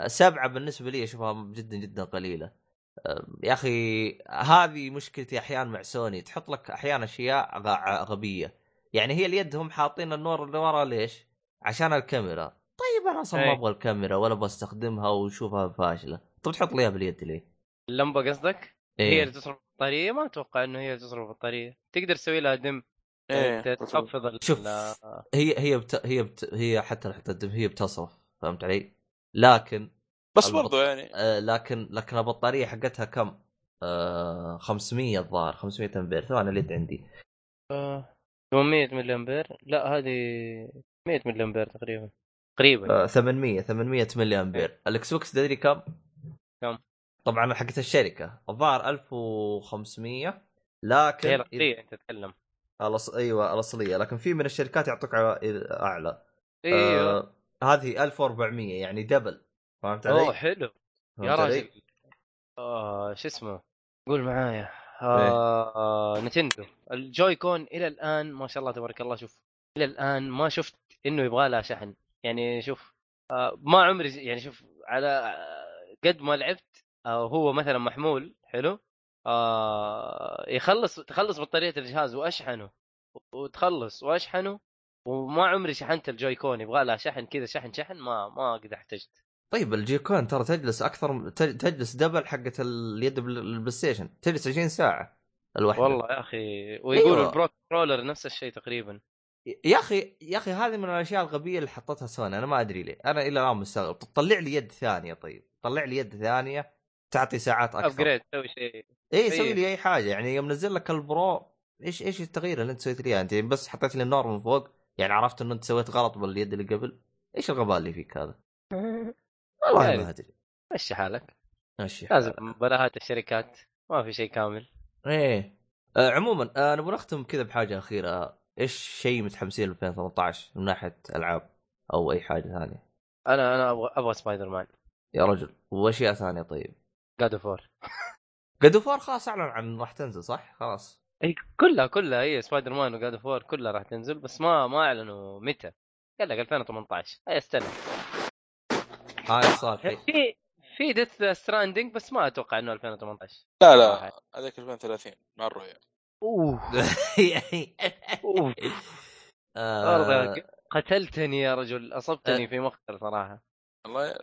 أه، سبعة بالنسبة لي اشوفها جدا جدا قليلة أه، يا أخي هذه مشكلتي أحيانا مع سوني تحط لك أحيانا أشياء غبية يعني هي اليد هم حاطين النور اللي ورا ليش؟ عشان الكاميرا طيب أنا أصلا ما. أبغى الكاميرا ولا أبغى استخدمها وأشوفها فاشلة طب تحط لي إياها باليد ليه؟ اللمبة قصدك؟ هي إيه. اللي تصرف بطاريه ما أتوقع إنه هي اللي تصرف بطاريه تقدر تسوي لها dim إيه، ت- تخفض ال- شوف. هي هي بت... هي بت... هي حتى حتى هي بتصرف فهمت علي؟ لكن بس البط- برضو يعني آه، لكن لكن البطارية حقتها كم؟ آه 500 الظاهر 500 أمبير ثواني اليد عندي آه، 800 ملي امبير لا هذه 100 ملي امبير تقريبا تقريبا آه 800 800 ملي امبير ال Xbox تدري كم؟ كم؟ طبعا حقت الشركة الظاهر 1500 لكن هي الاصليه أنت تتكلم الأص... أيوه الأصلية. لكن في من الشركات يعطوك أعلى. إيوه. آه هذه 1400 يعني دبل. فهمت أوه علي؟ حلو. يا؟ راجل. آه شو اسمه؟ قول معايا. آه آه نتندو. الجوي كون إلى الآن ما شاء الله تبارك الله شوف إلى الآن ما شفت إنه يبغى لها شحن. يعني شوف آه ما عمري يعني شوف على آه، قد ما لعبت آه هو مثلا محمول حلو؟ آه يخلص تخلص بطارية الجهاز وأشحنه. وتخلص وأشحنه وما عمري شحنت ال Joy-Con يبغى لها شحن كذا شحن شحن ما ما قد احتجت. طيب ال Joy-Con ترى تجلس أكثر تج- تجلس دبل حقه اليد بال- ال PlayStation. تجلس 20 ساعة الواحده والله يا أخي ويقولوا أيوة. ال Pro Controller نفس الشيء تقريبا. يا أخي يا أخي هذه من الأشياء الغبية اللي حطتها سوني أنا ما أدري ليه. أنا إلى الآن مستغرب. طلع لي يد ثانية طيب. طلع لي يد ثانية تعطي ساعات أكثر. upgrade تسوي شيء. اي سوي إيه. لي أي حاجة. يعني يوم نزل لك ال Pro إيش إيش التغيير اللي أنت سويت لي؟ انت بس حطيت لي النور من فوق. يعني عرفت إنه أنت سويت غلط باليد اللي قبل. إيش الغباء اللي فيك هذا؟ والله يعني. ما أدري. مشي حالك. ماشي لازم بلاهات الشركات. ما في شيء كامل. إيه. آه عموما آه نبغى نختم كذا بحاجة أخيرة. إيش شيء متحمسين ل 2018 من ناحية ألعاب أو أي حاجة ثانية؟ أنا أنا أبغى أبغى سبايدر مان يا رجل. وأشياء ثانية طيب. God of God Four خلاص أعلن عن راح تنزل صح؟ خلاص. إي كلها كلها. هي Spider-Man و God of War كلها راح تنزل بس ما ما أعلنوا متى. قال لك 2018 إي استنى. هاي الصالحي في في Death Stranding بس ما أتوقع إنه 2018 لا لا هذاك 2030 مع الرؤيا أوه. أوه. آه، قتلتني يا رجل. أصبتني أه. في مخدر صراحة. والله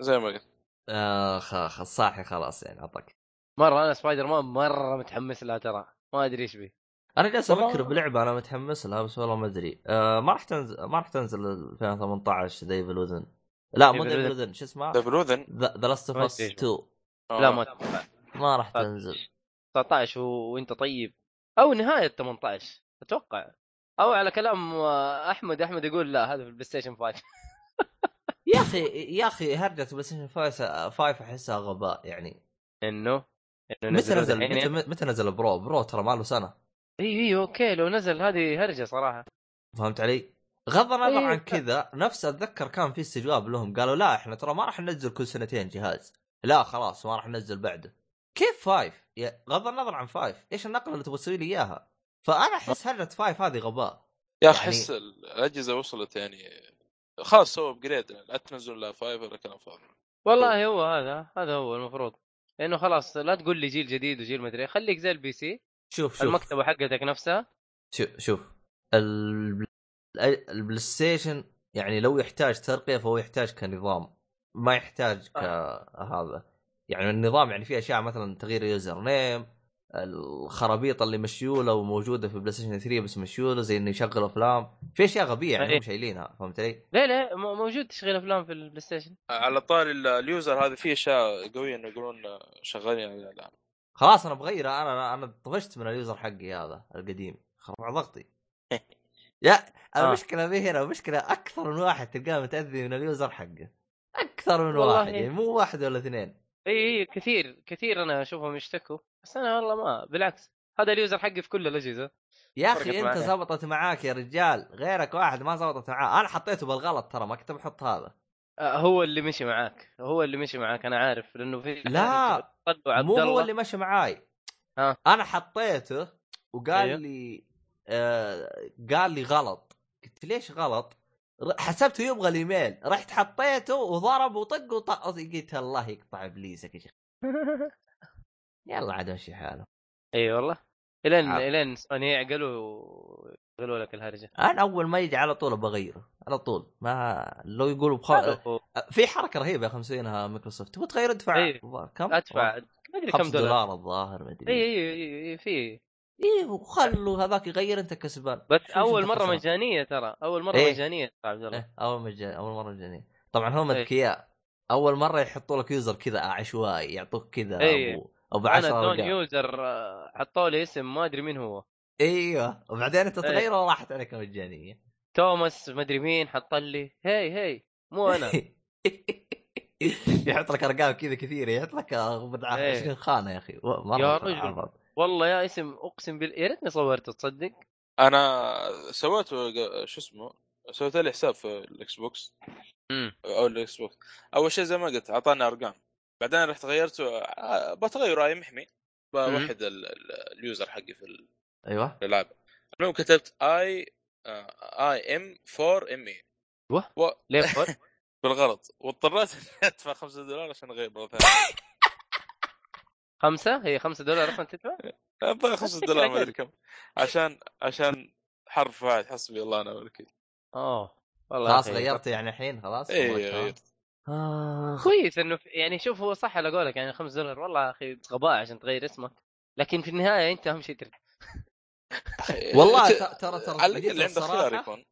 زي ما قلت. آه، خ- خ- صاحي خلاص يعني عطك مرة أنا سبايدر مان مرة متحمس لها ترى. ما أدري إيش بي أنا جالس أفكر بلعبة أنا متحمس لها بس والله ما أدري. آه ما راح تنزل ما راح تنزل 2018 The Evil Within لا مو The Evil Within. Within شو اسمه؟ The Evil Within The Last of Us أدري. 2 لا ما أتوقع ما راح تنزل. 19 و... وأنت طيب. أو نهاية 18 أتوقع. أو على كلام آه، أحمد أحمد يقول لا هذا في ال PlayStation 5 يا أخي يا أخي هرجة PlayStation 5 أحسها غباء يعني. إنه؟ إنه متى نزل؟ متى, متى نزل Pro؟ Pro ترى ما له سنة. إي إي okay لو نزل هذه هرجة صراحة. فهمت علي؟ غض النظر إيه، عن كذا نفس أتذكر كان في استجواب لهم. قالوا لا إحنا ترى ما راح ننزل كل سنتين جهاز. لا خلاص ما راح ننزل بعده. كيف Five؟ يا- غض النظر عن Five. إيش النقلة اللي تبغى تسوي لي إياها؟ فأنا أحس هرجة Five هذه غباء. يا أخي يعني- أحس الأجهزة وصلت يعني خلاص سووا upgrade لا تنزلوا لا Five ولا كلام فاضي. والله هو هذا هذا هو المفروض. لأنه خلاص لا تقول لي جيل جديد وجيل مدري خليك زي ال PC شوف شوف. المكتبة حقتك نفسها. شوف شوف. ال- ال- ال PlayStation يعني لو يحتاج ترقية فهو يحتاج كنظام ما يحتاج كهذا يعني النظام يعني في أشياء مثلا تغيير username الخرابيط اللي مشيولة وموجودة في PlayStation 3 بس مشيولة زي إنه يشغل أفلام. في أشياء غبية يعني. هم شايلينها فهمت علي؟ لا لا م- موجود تشغيل أفلام في ال PlayStation على طاري ال- ال user هذه في أشياء قوية إنه يقولون شغالين عليها الآن. خلاص أنا بغيره أنا أنا طفشت من ال user حقي هذا القديم. رفع ضغطي. يا المشكلة مي هنا المشكلة أكثر من واحد تلقاه متأذي من ال user حقه. أكثر من واحد إيه. يعني مو واحد ولا اثنين. اي اي كثير كثير أنا أشوفهم يشتكوا. بس أنا والله ما بالعكس هذا ال user حقي في كل الأجهزة. يا أخي أنت. زبطت معاك يا رجال. غيرك واحد ما زبطت معاه. أنا حطيته بالغلط ترى ما كنت بحط هذا. آه، هو اللي مشي معاك. هو اللي مشي معاك أنا عارف لأنه في لا، مو هو اللي مشى معاي. ها. أنا حطيته وقال أيوه. لي آه قال لي غلط. قلت ليش غلط؟ حسبته يبغى الإيميل. رحت حطيته وضرب وطق وطق قلت الله يقطع إبليسك يا شيخ. يلا عاد مشي حاله إي والله. الين. إلين سوني يعقلوا يقولوا لك الهرجة. أنا أول ما يجي على طول بغيره على طول. ما لو يقولوا بخ... في حركة رهيبة يا 50 مايكروسوفت. تبغى تغير ادفع إيه. كم؟ ادفع ما أدري كم 5 دولار. دولار الظاهر ما أدري. اي اي اي في. إيه وخلوا هذاك يغير أنت كسبان. بس أول مرة. مجانية ترى. أول مرة إيه. مجانية يا عبد الله. إيه أول مجاني أول مرة مجانية. طبعا هم إيه. اذكياء أول مرة يحطوا لك user كذا عشوائي يعطوك كذا إيه. ابو أبو أنا 10 دون ارقام user آه، حطوا لي اسم ما أدري مين هو. أيوه. وبعدين أنت إيه. تغيره وراحت عليك مجانية. توماس ما أدري مين حط لي هي هي مو أنا. يحط لك أرقام كذا كثيرة يحط لك بضع إيه. 20 خانة يا أخي. يا رجل. عرض. والله يا اسم أقسم بالله يا ريتني صورته تصدق؟ أنا سويت شو اسمه سويت لي حساب في ال Xbox. امم أو ال Xbox. أول شيء زي ما قلت أعطاني أرقام. بعدين رحت غيرته آه، بتغير اي محمي. بوحد ال- ال- اليوزر حقي في أيوه. الالعاب المهم كتبت اي اي ام 4 ام اي وه؟ ليه فور؟ بالغلط. واضطريت إني أدفع 5 دولار عشان أغير مرة ثانية. خمسة؟ هي خمسة دولار أصلا تدفع؟ ادفع 5 دولار ما أدري كم. عشان عشان حرف واحد حسبي الله ونعم الوكيل. أوه. والله خلاص. غيرت يعني الحين خلاص اي. غيرت. آه. كويس إنه يعني شوف هو صح على قولك يعني 5 دولار والله يا أخي غباء عشان تغير اسمك. لكن في النهاية أنت أهم شيء تربح والله ترى ترى اللي عنده خيار الصراحة يكون.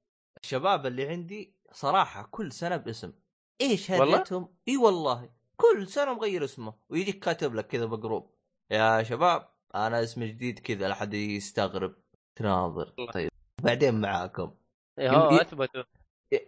الشباب اللي عندي صراحة كل سنة باسم. إيش؟ هديتهم؟ إي والله. كل سنة مغير اسمه ويجيك كاتب لك كذا بجروب. يا شباب أنا اسمي جديد كذا لا حد يستغرب. تناظر. طيب. بعدين معاكم. إيه، هو أثبتوا.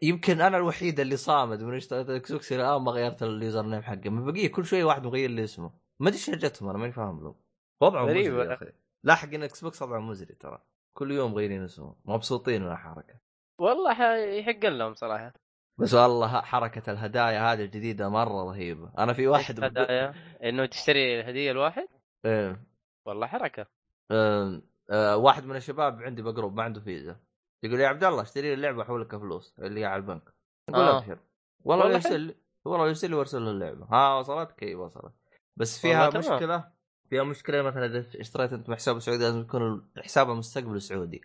يمكن أنا الوحيد اللي صامد من اشتريت Xbox إلى الآن ما غيرت ال username حقي من البقيه كل شوي واحد مغير لي اسمه. ما أدري إيش هرجتهم أنا ماني فاهم لهم. وضعهم غريب. مزري يا أخي. لا حقين Xbox وضعهم مزري ترى. كل يوم مغيرين اسمه مبسوطين من الحركة. والله يحق لهم صراحة. بس والله حركة الهدايا هذه الجديدة مرة رهيبة. أنا في واحد هدايا إنه تشتري الهدية الواحد؟ إيه. والله حركة. آه، آه، واحد من الشباب عندي ب group ما عنده فيزا. يقول يا عبد الله اشتري لي اللعبة احول لك فلوس اللي هي على البنك. أقول آه. أبشر. والله والله يرسل والله يرسل لي وارسل له اللعبة. ها وصلت؟ كي وصلت. بس فيها. مشكلة فيها مشكلة مثلا إذا اشتريت أنت مع حساب سعودي لازم يكون حسابه مستقبل سعودي.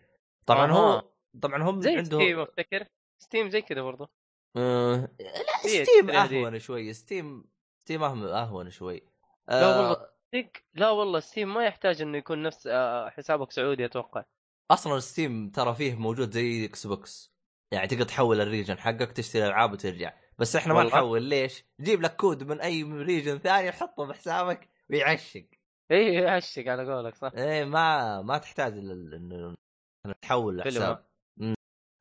طبعا هو أها. طبعا هم زي عندهم Steam أفتكر. Steam زي كذا برضه آه... لا Steam. أهون شوي. Steam Steam أهون شوي. لا آه... والله تصدق؟ لا والله Steam ما يحتاج إنه يكون نفس آه، حسابك سعودي أتوقع. أصلا Steam ترى فيه موجود زي Xbox يعني تقدر تحول ال region حقك تشتري ألعاب وترجع. بس إحنا ما؟ نحول ليش؟ جيب لك كود من أي region ثاني حطه بحسابك ويعشق. اي يعشق على قولك صح. إيه ما ما تحتاج إنه تحول الحساب.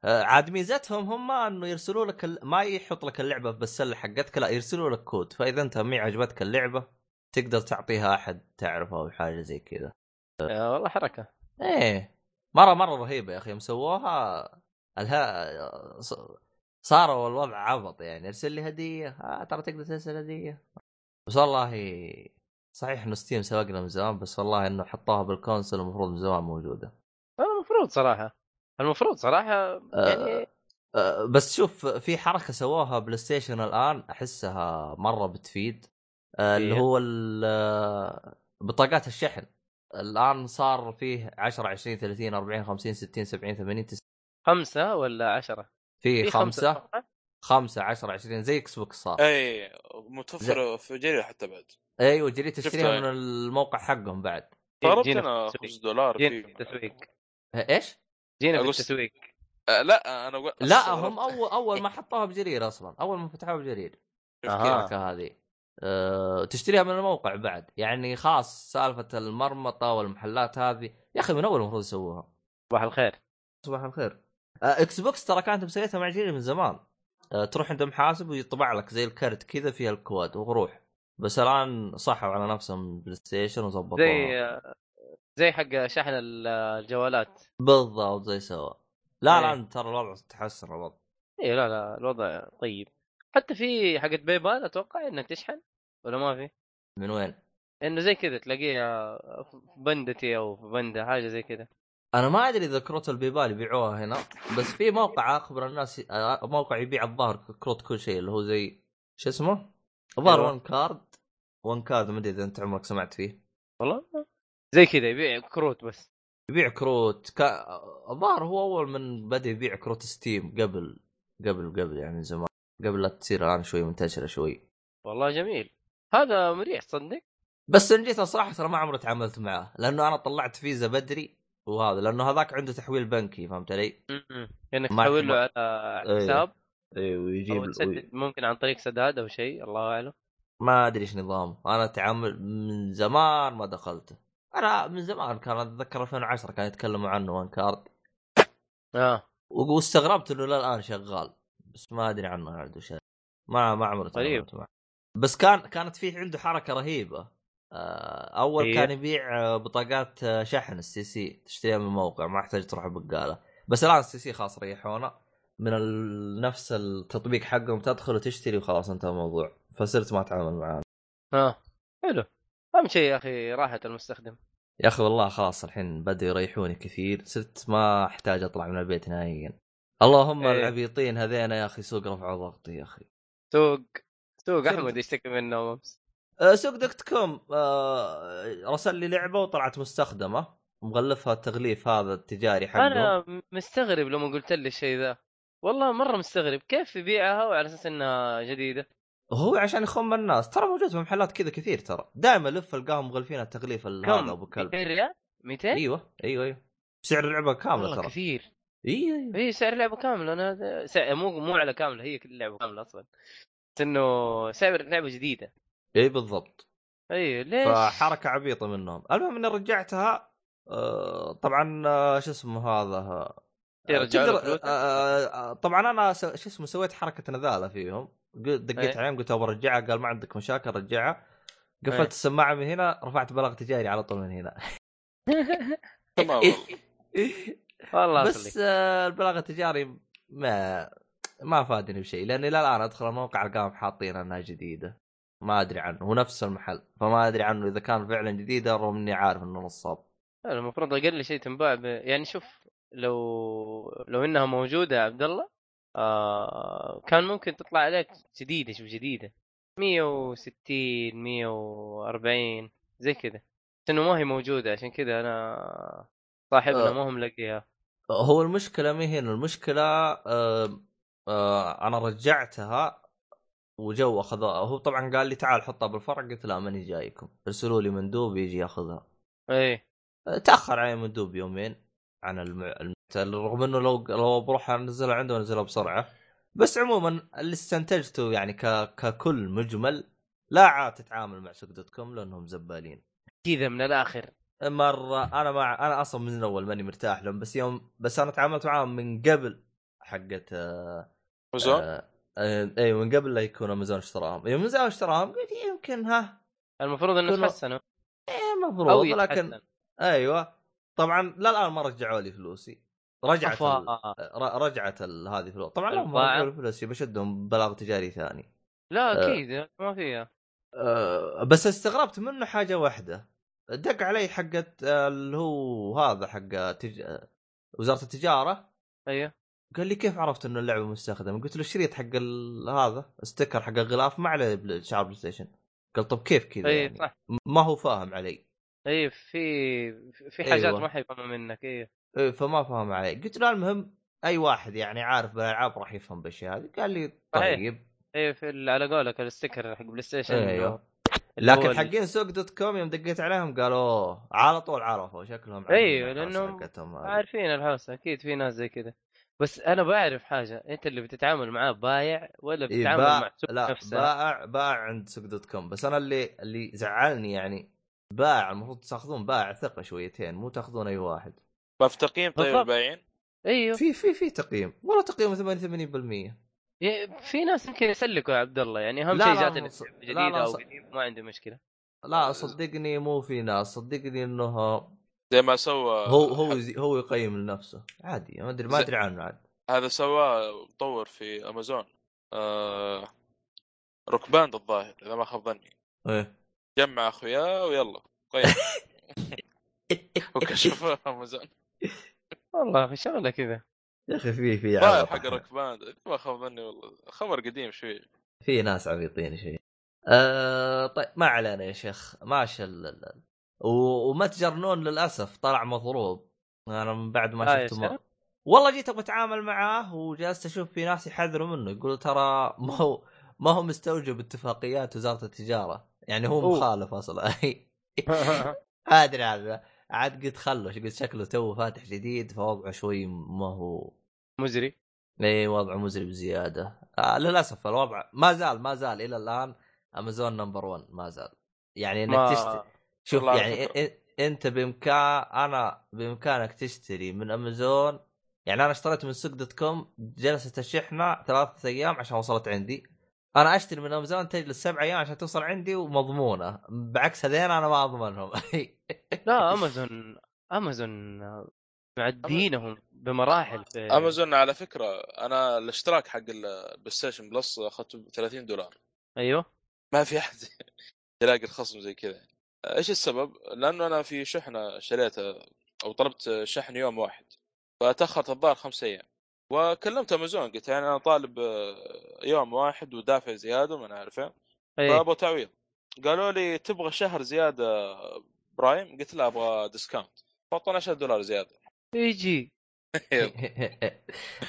آه، عاد ميزتهم هم إنه يرسلوا لك ال... ما يحط لك اللعبة بالسله حقتك لا يرسلوا لك كود. فإذا أنت مي عجبتك اللعبة تقدر تعطيها أحد تعرفه أو حاجة زي كذا. آه، والله حركة. إيه. مره مرة رهيبة يا أخي يوم سووها الها صاروا الوضع عبط يعني. أرسل لي هدية آه ترى تقدر ترسل هدية. بس والله صحيح إنه Steam سبقنا من زمان بس والله إنه حطوها بال console المفروض من زمان موجودة. المفروض صراحة. المفروض صراحة يعني آه آه بس شوف في حركة سووها PlayStation الآن أحسها مرة بتفيد. آه اللي هي؟ هو آه، بطاقات الشحن. الآن صار فيه 10 20 30 40 50 60 70 80 90 خمسة ولا عشرة في خمسة. خمسة 10 20 زي Xbox صار إي متوفر في جرير حتى بعد أيوه جرير تشتريها. من الموقع حقهم بعد جينا أنا في التسويق. 5 دولار جينا في التسويق إيش؟ جينا في التسويق آه لا أنا لا. هم أول أول ما حطوها بجرير أصلا أول ما فتحوها بجرير. الحركه هذه أه تشتريها من الموقع بعد. يعني خلاص سالفة المرمطة والمحلات هذه. يا أخي من أول المفروض يسووها. صباح الخير. صباح الخير. أه Xbox ترى كانت مسويتها مع جرير من زمان. أه تروح عند محاسب ويطبع لك زي الكرت كذا فيها الكود وروح. بس الآن صحوا على نفسهم PlayStation وظبطوها. زي زي حق شحن ال- الجوالات. بالضبط زي سوا. لا إيه. لا ترى الوضع تحسن الوضع. اي لا لا الوضع طيب. حتى في حقت PayPal أتوقع انك تشحن. ولا ما في؟ من وين؟ إنه زي كذا تلاقيها في بندتي أو في بندة حاجة زي كذا أنا ما أدري إذا كروت ال PayPal يبيعوها هنا بس في موقع أخبر الناس آه، موقع يبيع الظاهر كروت كل شيء اللي هو زي شو اسمه؟ الظاهر. OneCard OneCard ما أدري إذا أنت عمرك سمعت فيه والله زي كذا يبيع كروت بس يبيع كروت كا... الظاهر هو أول من بدأ يبيع كروت Steam قبل قبل قبل يعني زمان قبل لا تصير الآن شوي منتشرة شوي والله جميل هذا مريح تصدق بس ان جيت الصراحة ترى ما عمري تعاملت معاه لأنه أنا طلعت فيزا بدري وهذا لأنه هذاك عنده تحويل بنكي فهمت علي؟ انك تحول له على حساب؟ أيوه ويجيب أو تسدد ممكن عن طريق سداد أو شيء الله أعلم. ما أدري إيش نظامه أنا تعامل من زمان ما دخلته. أنا من زمان كان أتذكر 2010 كانوا يتكلموا عنه OneCard. آه. واستغربت إنه للآن شغال بس ما أدري عنه عنده شيء. ما ما عمري طيب. بس كان كانت فيه عنده حركة رهيبة. آه، أول هي؟ كان يبيع آه، بطاقات آه، شحن ال STC تشتريها من الموقع ما يحتاج تروح البقاله بس الآن ال STC خلاص ريحونا. من نفس التطبيق حقهم تدخل وتشتري وخلاص انتهى الموضوع. فصرت ما أتعامل معاه آه حلو. أهم شيء يا أخي راحة المستخدم. يا أخي والله خلاص الحين بدأوا يريحوني كثير. صرت ما أحتاج أطلع من البيت نهائيا. اللهم إيه. العبيطين هذين يا أخي سوق رفعوا ضغطي يا أخي. سوق سوق. أحمد يشتكي منه امس أه سوق dot com أه رسل لي لعبة وطلعت مستخدمة. مغلفها التغليف هذا التجاري حقه. أنا مستغرب لما قلت لي الشيء ذا. والله مرة مستغرب كيف يبيعها وعلى أساس إنها جديدة. هو عشان يخم الناس. ترى موجود في محلات كذا كثير ترى. دائما لف ألقاهم مغلفين التغليف هذا أبو كلب. 200 ريال؟ 200 أيوه أيوه أيوه. سعر اللعبة كاملة ترى. كثير. أيوه أيوه إي. سعر لعبه كامله أنا سعر مو مو على كاملة هي كل لعبه كاملة أصلا. بس إنه سعر لعبه جديدة. اي بالضبط. اي ليش؟ فحركة عبيطة منهم. المهم إني رجعتها آه، طبعا آه، شو اسمه هذا؟ آه، له تقدر؟ آه، طبعا أنا س- شو اسمه سويت حركة نذالة فيهم. قلت- دقيت إيه. عليهم قلت أبغى أرجعها قال ما عندك مشاكل رجعها. قفلت إيه. السماعة من هنا رفعت بلاغ تجاري على طول من هنا. تمام. والله بس البلاغ التجاري ما ما فادني بشيء لأني إلى الآن أدخل الموقع ألقاهم حاطين أنها جديدة. ما أدري عنه هو نفس المحل فما أدري عنه إذا كان فعلا جديده رغم إني عارف إنه نصاب. المفروض أقل شيء تنباع ب... يعني شوف لو لو إنها موجودة يا عبد الله آه... كان ممكن تطلع عليك جديدة شوف جديدة. 160 140 زي كذا. بس إنه ما هي موجودة عشان كذا أنا صاحبنا آه. ما هو ملاقيها هو المشكلة ما هي المشكلة آه آه أنا رجعتها وجو اخذوها هو طبعا قال لي تعال حطها بالفرع. قلت لا ماني جايكم. ارسلوا لي مندوب يجي ياخذها. إيه. آه، تأخر علي مندوب يومين عن الم... الم... رغم إنه لو لو بروح أنزلها عنده أنزلها بسرعة. بس عموما اللي استنتجته يعني ك... ككل مجمل لا عاد تتعامل مع سوق dot com لأنهم زبالين. كذا من الآخر. مرة أنا مع أنا أصلا من الأول ماني مرتاح لهم. بس يوم بس أنا تعاملت معاهم من قبل حقت آه امازون آه آه أيوه من قبل لا يكون امازون اشتراهم. يوم امازون اشتراهم. قلت يمكن ها. المفروض إنه تحسنوا. إيه المفروض لكن أيوه. طبعا لا الآن ما رجعوا لي فلوسي. رجعت أفا. ال... ر- رجعت ال... هذه فلوس طبعا لهم الباعة. رجعوا لي فلوسي بشدهم بلاغ تجاري ثاني. لا آه. أكيد ما فيها. أه بس استغربت منه حاجة واحدة. دق علي حقت اللي هو هذا حق تج... وزارة التجارة. أيوه. قال لي كيف عرفت إنه اللعبة مستخدمة؟ قلت له الشريط حق. هذا sticker حق الغلاف ما عليه شعار PlayStation قال طب كيف كذا اي يعني؟ صح ما هو فاهم علي اي في في حاجات أيوة. ما حيفهموا منك إيه إيه، فما فهم علي قلت له المهم أي واحد يعني عارف بالألعاب راح يفهم بالأشياء هذه قال لي. طيب إيه في على قولك ال sticker حق PlayStation أيوه لكن حقين سوق dot com يوم دقيت عليهم قالوا على طول عرفوا شكلهم حقتهم هذه. عارفين الحوسة أكيد في ناس زي كذا بس أنا بعرف حاجة أنت اللي بتتعامل معاه بايع ولا إيه بتتعامل باع مع سوق لا نفسه؟ بائع بائع عند سوق دوت كوم. بس أنا اللي اللي زعلني يعني بائع المفروض تاخذون بائع ثقة شويتين مو تاخذون أي واحد. ما في تقييم طيب. البايعين؟ أيوه. في في في تقييم. والله تقييمه 88% إيه، في ناس يمكن يسلكوا يا عبد الله يعني اهم شيء جاتني جديده لا، أو ص- قديم ما عندي مشكلة. لا صدقني مو في ناس صدقني إنه زي ما سوى هو هو يزي- هو يقيم لنفسه. عادي ما ادري ما زي- أدري عنه عاد هذا سواه مطور في أمازون. آه Rock Band الظاهر إذا ما خاب ظني. إيه. جمع اخوياه ويلا قيم. وكشف أمازون. والله في شغلة كذا. يا أخي في في عبط حق. Rock Band إذا ما خاب ظني والله. خبر قديم شوي. في ناس عبيطين شيء آه طيب ما علينا يا شيخ. ماشي ال- ومتجر نون للأسف طلع مضروب أنا من بعد ما آه شفته. شيخ. والله جيت أبغى أتعامل معاه وجلست أشوف في ناس يحذروا منه يقولوا ترى ما هو ما هو مستوجب اتفاقيات وزارة التجارة يعني هو أوه. مخالف أصلا ادري هذا عاد قلت خلوا قلت شكله تو فاتح جديد فوضعه شوي ما هو مزري إي وضعه مزري بزيادة آه للأسف الوضع ما زال ما زال إلى الآن أمازون number 1 ما زال يعني إنك ما تشتري شوف يعني فكرة. أنت بامكان أنا بإمكانك تشتري من أمازون. يعني أنا اشتريت من سوق dot com جلست الشحنه ثلاثة أيام عشان وصلت عندي. أنا أشتري من أمازون تجلس سبع أيام عشان توصل عندي ومضمونة. بعكس هذين أنا ما أضمنهم. لا أمازون أمازون معدينهم بمراحل في أمازون على فكرة أنا الاشتراك حق ال PlayStation Plus أخذته ب 30 دولار. أيوه. ما في أحد يلاقي الخصم زي كذا. إيش السبب؟ لأنه أنا في شحنة شريتها أو طلبت شحن يوم واحد فتاخرت الظاهر خمس أيام. وكلمت أمازون قلت يعني أنا طالب آه، يوم واحد ودافع زيادة ما عارف إيه. إيه. فأبغى تعويض قالوا لي تبغى شهر زيادة Prime؟ قلت لا أبغى discount فاعطوني 10 دولار زيادة. يجي طيب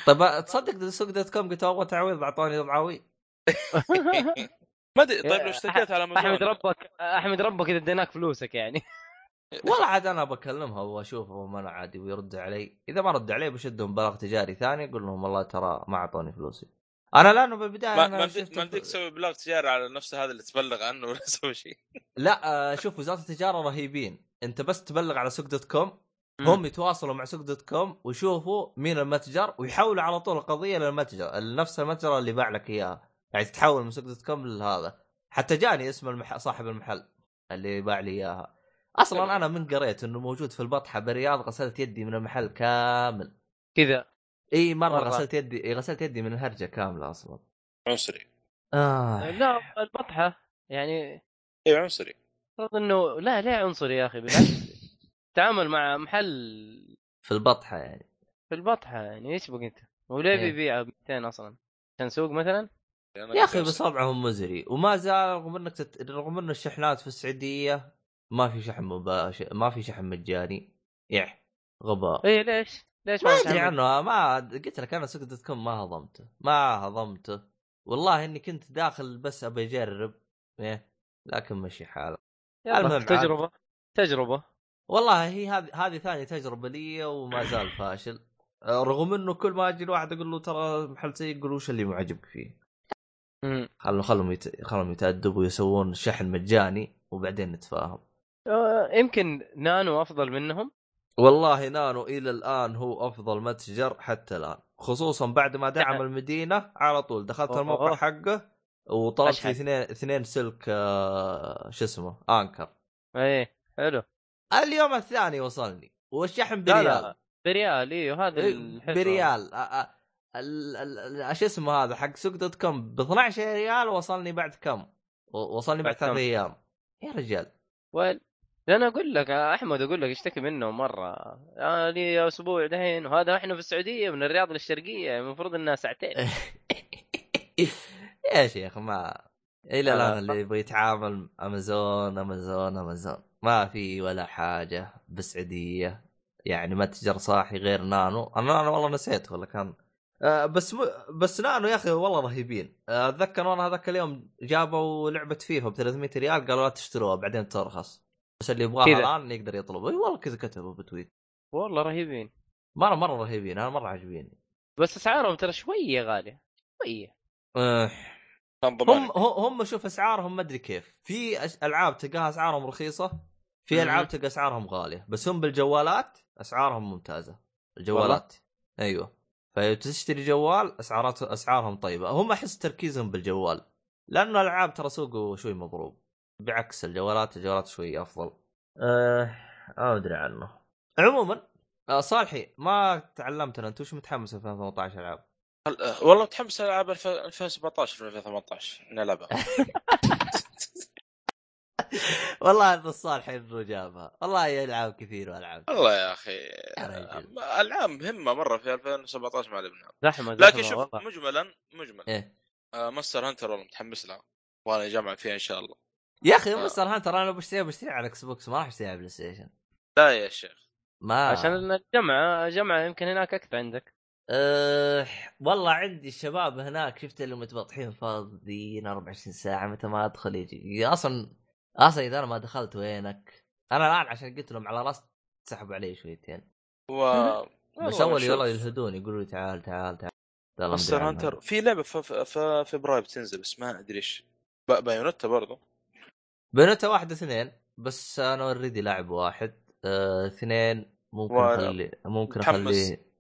تصدق سوق dot com قلت أبغى تعويض اعطوني ضعاوي ما أدري طيب لو اشتكيت على امازون أحمد ربك أحمد ربك إذا اديناك فلوسك يعني. والله عاد أنا بكلمها واشوفهم أنا عادي ويرد علي. إذا ما رد علي بشدهم بلاغ تجاري ثاني أقول لهم والله ترى ما أعطوني فلوسي. أنا لأنه بالبداية ما أنا ما ما بديك تسوي بلاغ تجاري على نفس هذا اللي تبلغ عنه ولا تسوي شيء. لا آه، شوف وزارة التجارة رهيبين. أنت بس تبلغ على سوق dot com هم يتواصلوا مع سوق dot com ويشوفوا مين المتجر ويحولوا على طول القضية للمتجر نفس المتجر اللي باع لك إياها. يعني تتحول من سوق dot com لهذا حتى جاني اسم المح... صاحب المحل اللي باع لي إياها أصلا حلو. أنا من قريت إنه موجود في البطحة بالرياض غسلت يدي من المحل كامل كذا إي مرة, مرة. غسلت يدي غسلت يدي من الهرجة كاملة أصلا عنصري آه. لا البطحة يعني أيوه عنصري المفروض إنه لا ليه عنصري يا أخي بالعكس تعامل مع محل في البطحة يعني في البطحة يعني إيش بك انت؟ وليه. بيبيع ب 200 أصلا؟ عشان سوق مثلا؟ يا أخي قلت بصابعهم مزري وما زال رغم إنك تت... رغم إن الشحنات في السعودية ما في شحن مباشر ما في شحن مجاني يح غباء اي ليش؟ ليش ما أدري؟ عنه ما قلت لك أنا سوق دوت كوم ما هضمته ما هضمته والله إني كنت داخل بس أبي أجرب إيه لكن مشي حاله المهم عاد. تجربة تجربة والله هي هذه هذه ثاني تجربة لي وما زال فاشل رغم إنه كل ما أجي الواحد أقول له ترى محل سيء يقول وش اللي معجبك فيه. خلوا خلهم يت... خلهم يتأدبوا ويسوون شحن مجاني وبعدين نتفاهم. آه، يمكن نانو أفضل منهم؟ والله نانو إلى الآن هو أفضل متجر حتى الآن. خصوصا بعد ما دعم نعم. المدينة على طول. دخلت أوه. الموقع حقه وطلبت. في اثنين اثنين سلك آه، شو اسمه Anker. إيه حلو. اليوم الثاني وصلني. والشحن لا بريال لا بريال. أيوه هذا إيه، الحلو. بريال آه، آه، شو اسمه هذا حق سوق dot com ب 12 ريال وصلني بعد كم؟ وصلني بعد ثلاث؟ أيام يا رجال وين؟ أنا أقول لك أحمد أقول لك اشتكي منه مرة آه لي أسبوع دحين وهذا إحنا في السعودية من الرياض للشرقية المفروض إنها ساعتين يا شيخ ما إلى لا، الآن لا. اللي يبغى يتعامل أمازون أمازون أمازون ما في ولا حاجة بالسعودية يعني متجر صاحي غير نانو أنا أنا والله نسيت ولا كان آه بس م... بس نانو يا أخي والله رهيبين. آه، أتذكر أنا هذاك اليوم جابوا لعبة فيفا ب 300 ريال قالوا لا تشتروها بعدين ترخص. بس اللي يبغاها. الآن يقدر يطلب. إي والله كذا كتبوا بتويت. والله رهيبين. مره مرة رهيبين أنا مرة عاجبيني. بس أسعارهم ترى شوية غالية شوية. آه. هم هم شوف أسعارهم ما أدري كيف. في أش- ألعاب تلقاها أسعارهم رخيصة في. ألعاب تلقى أسعارهم غالية. بس هم بالجوالات أسعارهم ممتازة. الجوالات. أيوه. فتشتري جوال اسعارات أسعارهم طيبة. هم أحس تركيزهم بالجوال لأنه الالعاب ترى سوقه شوي مضروب. بعكس الجوالات الجوالات شوي أفضل. أه ما أدري عنه. عموما آه صالحي ما تعلمت أنا أنت وش متحمس 2018 ألعاب؟ آه، والله متحمس العاب 2017 2018 نلعبها والله إن الصالح إنه جابها. والله العاب كثير والعاب والله يا أخي ألعاب مهمة مرة في 2017 ما لعبناها زحمه لكن شوف والله. مجملا مجملا. إيه. آه Monster Hunter والله متحمس لها وأنا جامع فيها إن شاء الله. يا أخي آه. Monster Hunter أنا بشتريها بشتريها على Xbox ما راح اشتريها على PlayStation لا يا شيخ. ما. عشان الجمعه جمعه يمكن هناك أكثر عندك. أه... والله عندي الشباب هناك شفت اللي متبطحين فاضيين 24 ساعة متى ما أدخل يجي. أصلا أصلا اذا أنا ما دخلت وينك؟ أنا الآن عشان قلت لهم على راس سحبوا علي شويتين. و بس اول والله يلهدون يقولوا لي تعال تعال تعال. مدري Hunter. في لعبة في في- في فبراير بتنزل بس ما أدري إيش. ب- بايونيتا برضو. بينتا واحد اثنين بس أنا اوريدي لاعب واحد. أه... اثنين ممكن أخلي ممكن متحمس. أخليه.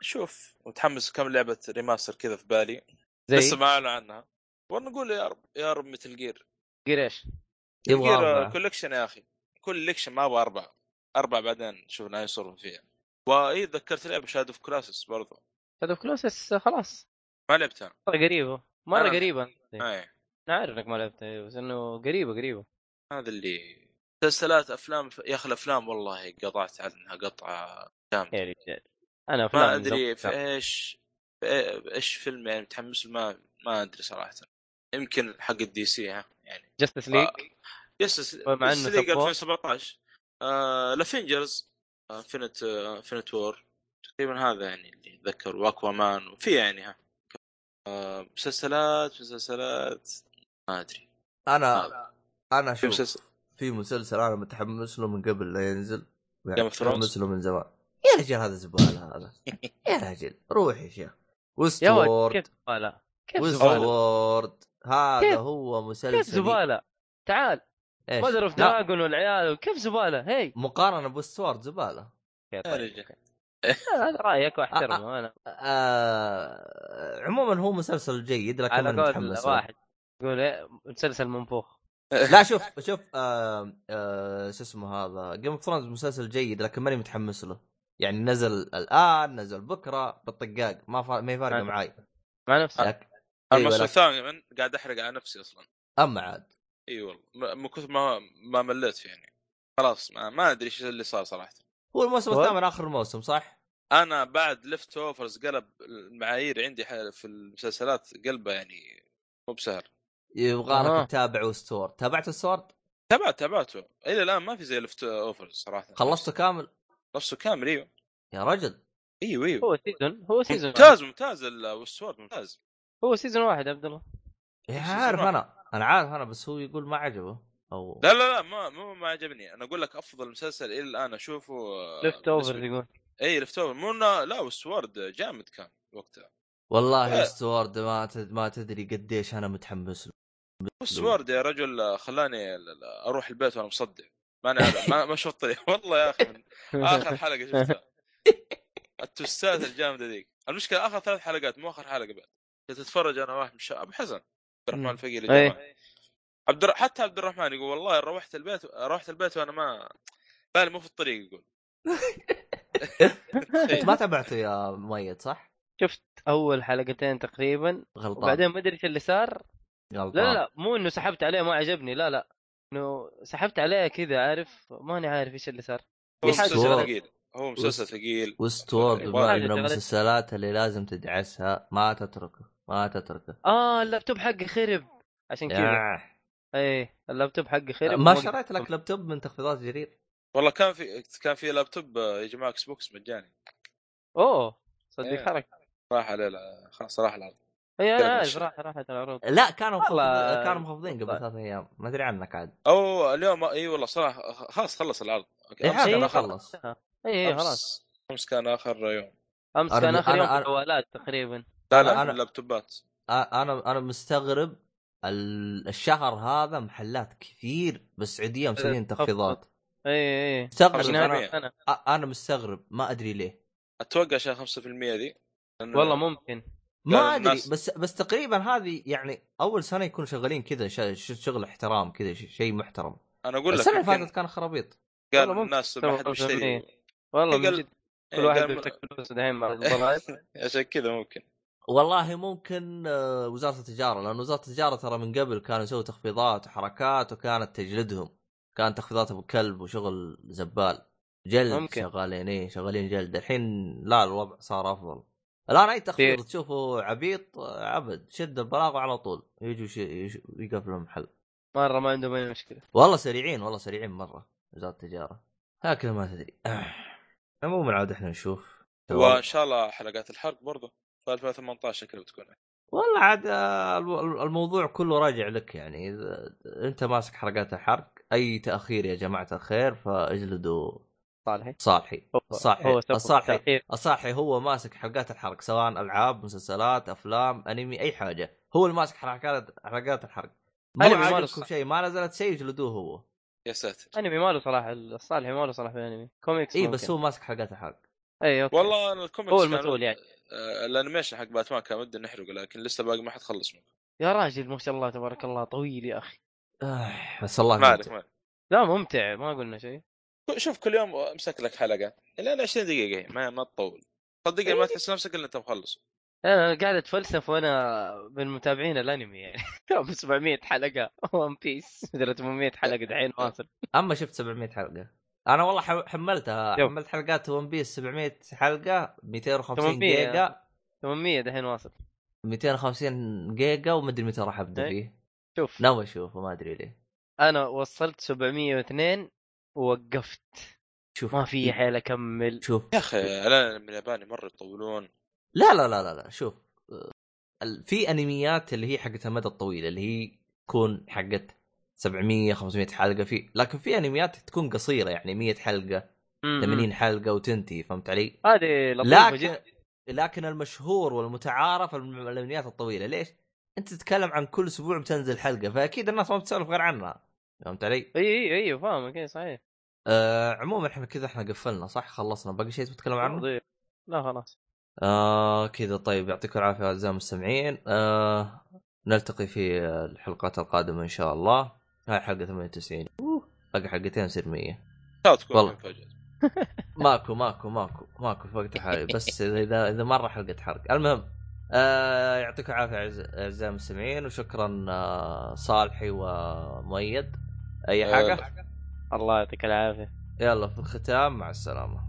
شوف متحمس كم لعبة ريماستر كذا في بالي. زي لسه ما اعلنوا عنها. ونقول يا رب يا رب مثل جير جير إيش؟ يبغى أربعة. كوليكشن يا أخي. كوليكشن ما أبغى اربعه اربعه بعدين شوف ناس يصرفوا فيها. واي تذكرت لعبة Shadow of Colossus برضو. هذا Colossus خلاص. ما لعبتها. مرة قريبة. مرة أنا- قريبة أي. أنا عارف إنك ما لعبتها بس إنه قريبة قريبة. هذا اللي مسلسلات أفلام يا أخي الأفلام والله قطعت عنها قطعة جامدة. يا رجال. أنا أفلام ما ادري. في إيش في إيه- إيش فيلم يعني متحمس ما ما أدري صراحة. يمكن حق ال DC ها يعني. Justice League يس مع يس League support. 2017 آه ال Avengers Infinity Infinity War تقريبا هذا يعني اللي أتذكر. و Aquaman وفي يعني ها آه مسلسلات مسلسلات. ما أدري. أنا أنا في شوف مسلسل في مسلسل أنا متحمس له من قبل لا ينزل. Thrones؟ متحمس له من زمان. يا رجال هذا زبالة هذا. يا رجل روح يا شيخ. يا ولد Westworld كيف زبالة؟ كيف زبالة؟ هذا هو مسلسل كيف زبالة؟ تعال. إيش؟ Mother of Dragons والعيال كيف زبالة؟ هي مقارنة ب Westworld زبالة. هذا رأيك واحترمه أنا آه... عموما هو مسلسل جيد لكن على أنا قول متحمس له. واحد يقول إيه، مسلسل منفوخ لا شوف شوف آه... آه... شو اسمه هذا Game of Thrones مسلسل جيد لكن ماني متحمس له يعني نزل الآن نزل بكرة بالطقاق ما فا... ما فارقه عاد. معاي مع نفسك الموسم. الثامن قاعد احرق على نفسي أصلا أما عاد إي والله. م- من كثر ما ما مليت فيه يعني. خلاص ما, ما أدري إيش اللي صار صراحة. هو الموسم هو- الثامن آخر الموسم صح؟ أنا بعد Leftovers قلب المعايير عندي في المسلسلات قلبه يعني مو بسهل. يبغى. لك تتابع Westworld تابعت ال Westworld؟ تابعت تابعته إلى الآن ما في زي Leftovers صراحة. خلصته كامل؟ نفسه كامل إيوه. يا رجل. إيوه إيوه. هو season هو season ممتاز ممتاز ال Westworld ممتاز. هو season واحد يا عبد الله. إيه عارف. أنا. أنا عارف أنا بس هو يقول ما عجبه أو لا لا لا ما مو ما عجبني. أنا أقول لك أفضل مسلسل إلى الآن أشوفه آه، Leftover يقول. اي Leftover مو إنه- لا Westworld جامد كان وقتها. والله. Westworld ما تد... ما تدري قديش أنا متحمس له. Westworld يا رجل آه، خلاني أروح البيت وأنا مصدع. ماني عارف- ما ما شفت طريق والله يا أخي من آخر حلقة شفتها. التوستات الجامدة ذيك. المشكلة آخر ثلاث حلقات مو آخر حلقة بعد. كنت أتفرج أنا واحد مش أبو حسن عبد الرحمن مم. الفقير إيه. يا جماعة. عبد. حتى عبد الرحمن يقول والله روحت البيت روحت البيت وأنا ما بالي مو في الطريق يقول. أنت ما تابعته يا مؤيد صح؟ شفت أول حلقتين تقريبا غلطان. وبعدين ما أدري إيش اللي صار. غلطان لا لا مو إنه سحبت عليه ما عجبني لا لا. إنه سحبت عليه كذا عارف ماني عارف إيش اللي صار. هو مسلسل ثقيل هو مسلسل West- ثقيل. Westworld يبغى من حاجة من المسلسلات اللي لازم تدعسها ما تتركه. ما تتركه. آه اللابتوب حقي خرب. عشان كذا. إيه اللابتوب حقي خرب ما شريت لك لابتوب من تخفيضات جرير. والله كان في كان في لابتوب آه، يا جماعة Xbox مجاني. أوه صدق إيه. حركة. راح عليه لا- خلاص راح العرض. اي أنا عارف راح راحت العروض. لا كانوا والله- كانوا مخفضين قبل والله. ثلاث أيام. ما أدري عنك عاد. أو اليوم إي والله صراحة خلاص خلص العرض. إيه، آخر- خلص. اي اي أمس- خلاص. أمس كان آخر يوم. أمس كان آخر يوم في الجوالات تقريبا. لا أنا- لا أنا- اللابتوبات. أنا أنا مستغرب ال- الشهر هذا محلات كثير بالسعودية مسوين تخفيضات إي إي مستغرب بالمية. أنا أنا مستغرب ما أدري ليه. أتوقع عشان 5% ذي. لأنه- والله ممكن. ما أدري الناس- بس بس تقريبا هذه يعني أول سنة يكونوا شغالين كذا شغل احترام كذا شيء محترم. أنا أقول لك السنة اللي فاتت كان خرابيط. قال والله ممكن. الناس ما حد 5%. بيشتري. والله من جد إيه، كل واحد قال- بيفتك فلوس دحين مع الضلال عشان كذا ممكن. والله ممكن آه، وزارة التجارة لأن وزارة التجارة ترى من قبل كانوا يسووا تخفيضات وحركات وكانت تجلدهم. كانت تخفيضات أبو كلب وشغل زبال. جلد ممكن. شغالين إيه شغالين جلد. الحين لا الوضع صار أفضل. الآن أي تخفيض؟ كثير. تشوفه عبيط آه، عبد. شد البلاغه على طول. يجوا ش- يش- يقفلوا المحل مرة ما عندهم أي مشكلة. والله سريعين والله سريعين مرة وزارة التجارة. هكذا ما تدري. عموما عاد إحنا نشوف. وإن شاء الله حلقات الحرق برضه في 2018 شكلها بتكون. والله عاد آه، الموضوع كله راجع لك يعني. إذا أنت ماسك حلقات الحرق أي تأخير يا جماعة الخير فاجلدوا صالحي. صالحي. هو- الصالحي هو سبب الصالحي التأخير. الصالحي هو ماسك حلقات الحرق سواء ألعاب مسلسلات أفلام أنمي أي حاجة. هو اللي ماسك حلقات حلقات الحرق ما ماله صح. شيء ما نزلت شيء يجلدوه هو. يا ساتر. أنمي ما له صلاح الصالحي ما له صلاح في الانمي كوميكس اي. بس هو ماسك حلقات الحرق اي أوكي. والله الكوميكس هو المسؤول يعني. ال animation حق باتمان كان ودي نحرقه لكن لسه باقي ما حد خلص منه. يا راجل ما شاء الله تبارك الله طويل يا أخي. آه بس الله ما عليك ممتع. ما عليك. لا ممتع ما قلنا شيء. شوف كل يوم أمسك لك حلقة إلى 20 دقيقة هي ما ما تطول. صدقني ما تحس نفسك إلا أنت مخلص. أنا قاعد أتفلسف وأنا من متابعين الأنمي يعني. ب 700 حلقة One Piece مدري 800 حلقة دحين واصل. أما شفت 700 حلقة. أنا والله ح- حملتها يوم. حملت حلقات One Piece 700 حلقة 250 800 جيجا. 800 دحين واصل. 250 جيجا ومدري متى راح أبدأ إيه. فيه. شوف. ناوي أشوفه ما أدري ليه. أنا وصلت 702 ووقفت. شوف. ما في حيل أكمل. شوف. يا أخي الأنمي الياباني مرة يطولون. لا لا لا لا لا شوف. ال- في أنميات اللي هي حقت المدى الطويل اللي هي تكون حقت 700 500 حلقة في لكن في أنميات تكون قصيرة يعني 100 حلقة م- م. 80 حلقة وتنتهي فهمت علي؟ هذه لكن جدا لكن المشهور والمتعارف الم- الأنميات الطويلة ليش؟ أنت تتكلم عن كل أسبوع بتنزل حلقة فأكيد الناس ما بتسولف غير عنها فهمت علي؟ إي إي إي فاهمك إي صحيح آه عموما إحنا كذا إحنا قفلنا صح خلصنا باقي شيء تتكلم عنه؟ طيب. لا خلاص آه كذا طيب يعطيكم العافية أعزائي المستمعين آه نلتقي في الحلقات القادمة إن شاء الله هاي حلقة 98 أوه، باقي حلقتين يصير 100 لا تكون والله. ماكو ماكو ماكو ماكو في وقت الحالي بس إذا إذا مرة حلقة حرق. المهم آه يعطيكم العافية أعزائي المستمعين وشكرا آه صالحي ومؤيد. أي حاجة. الله يعطيك العافية. يلا في الختام مع السلامة.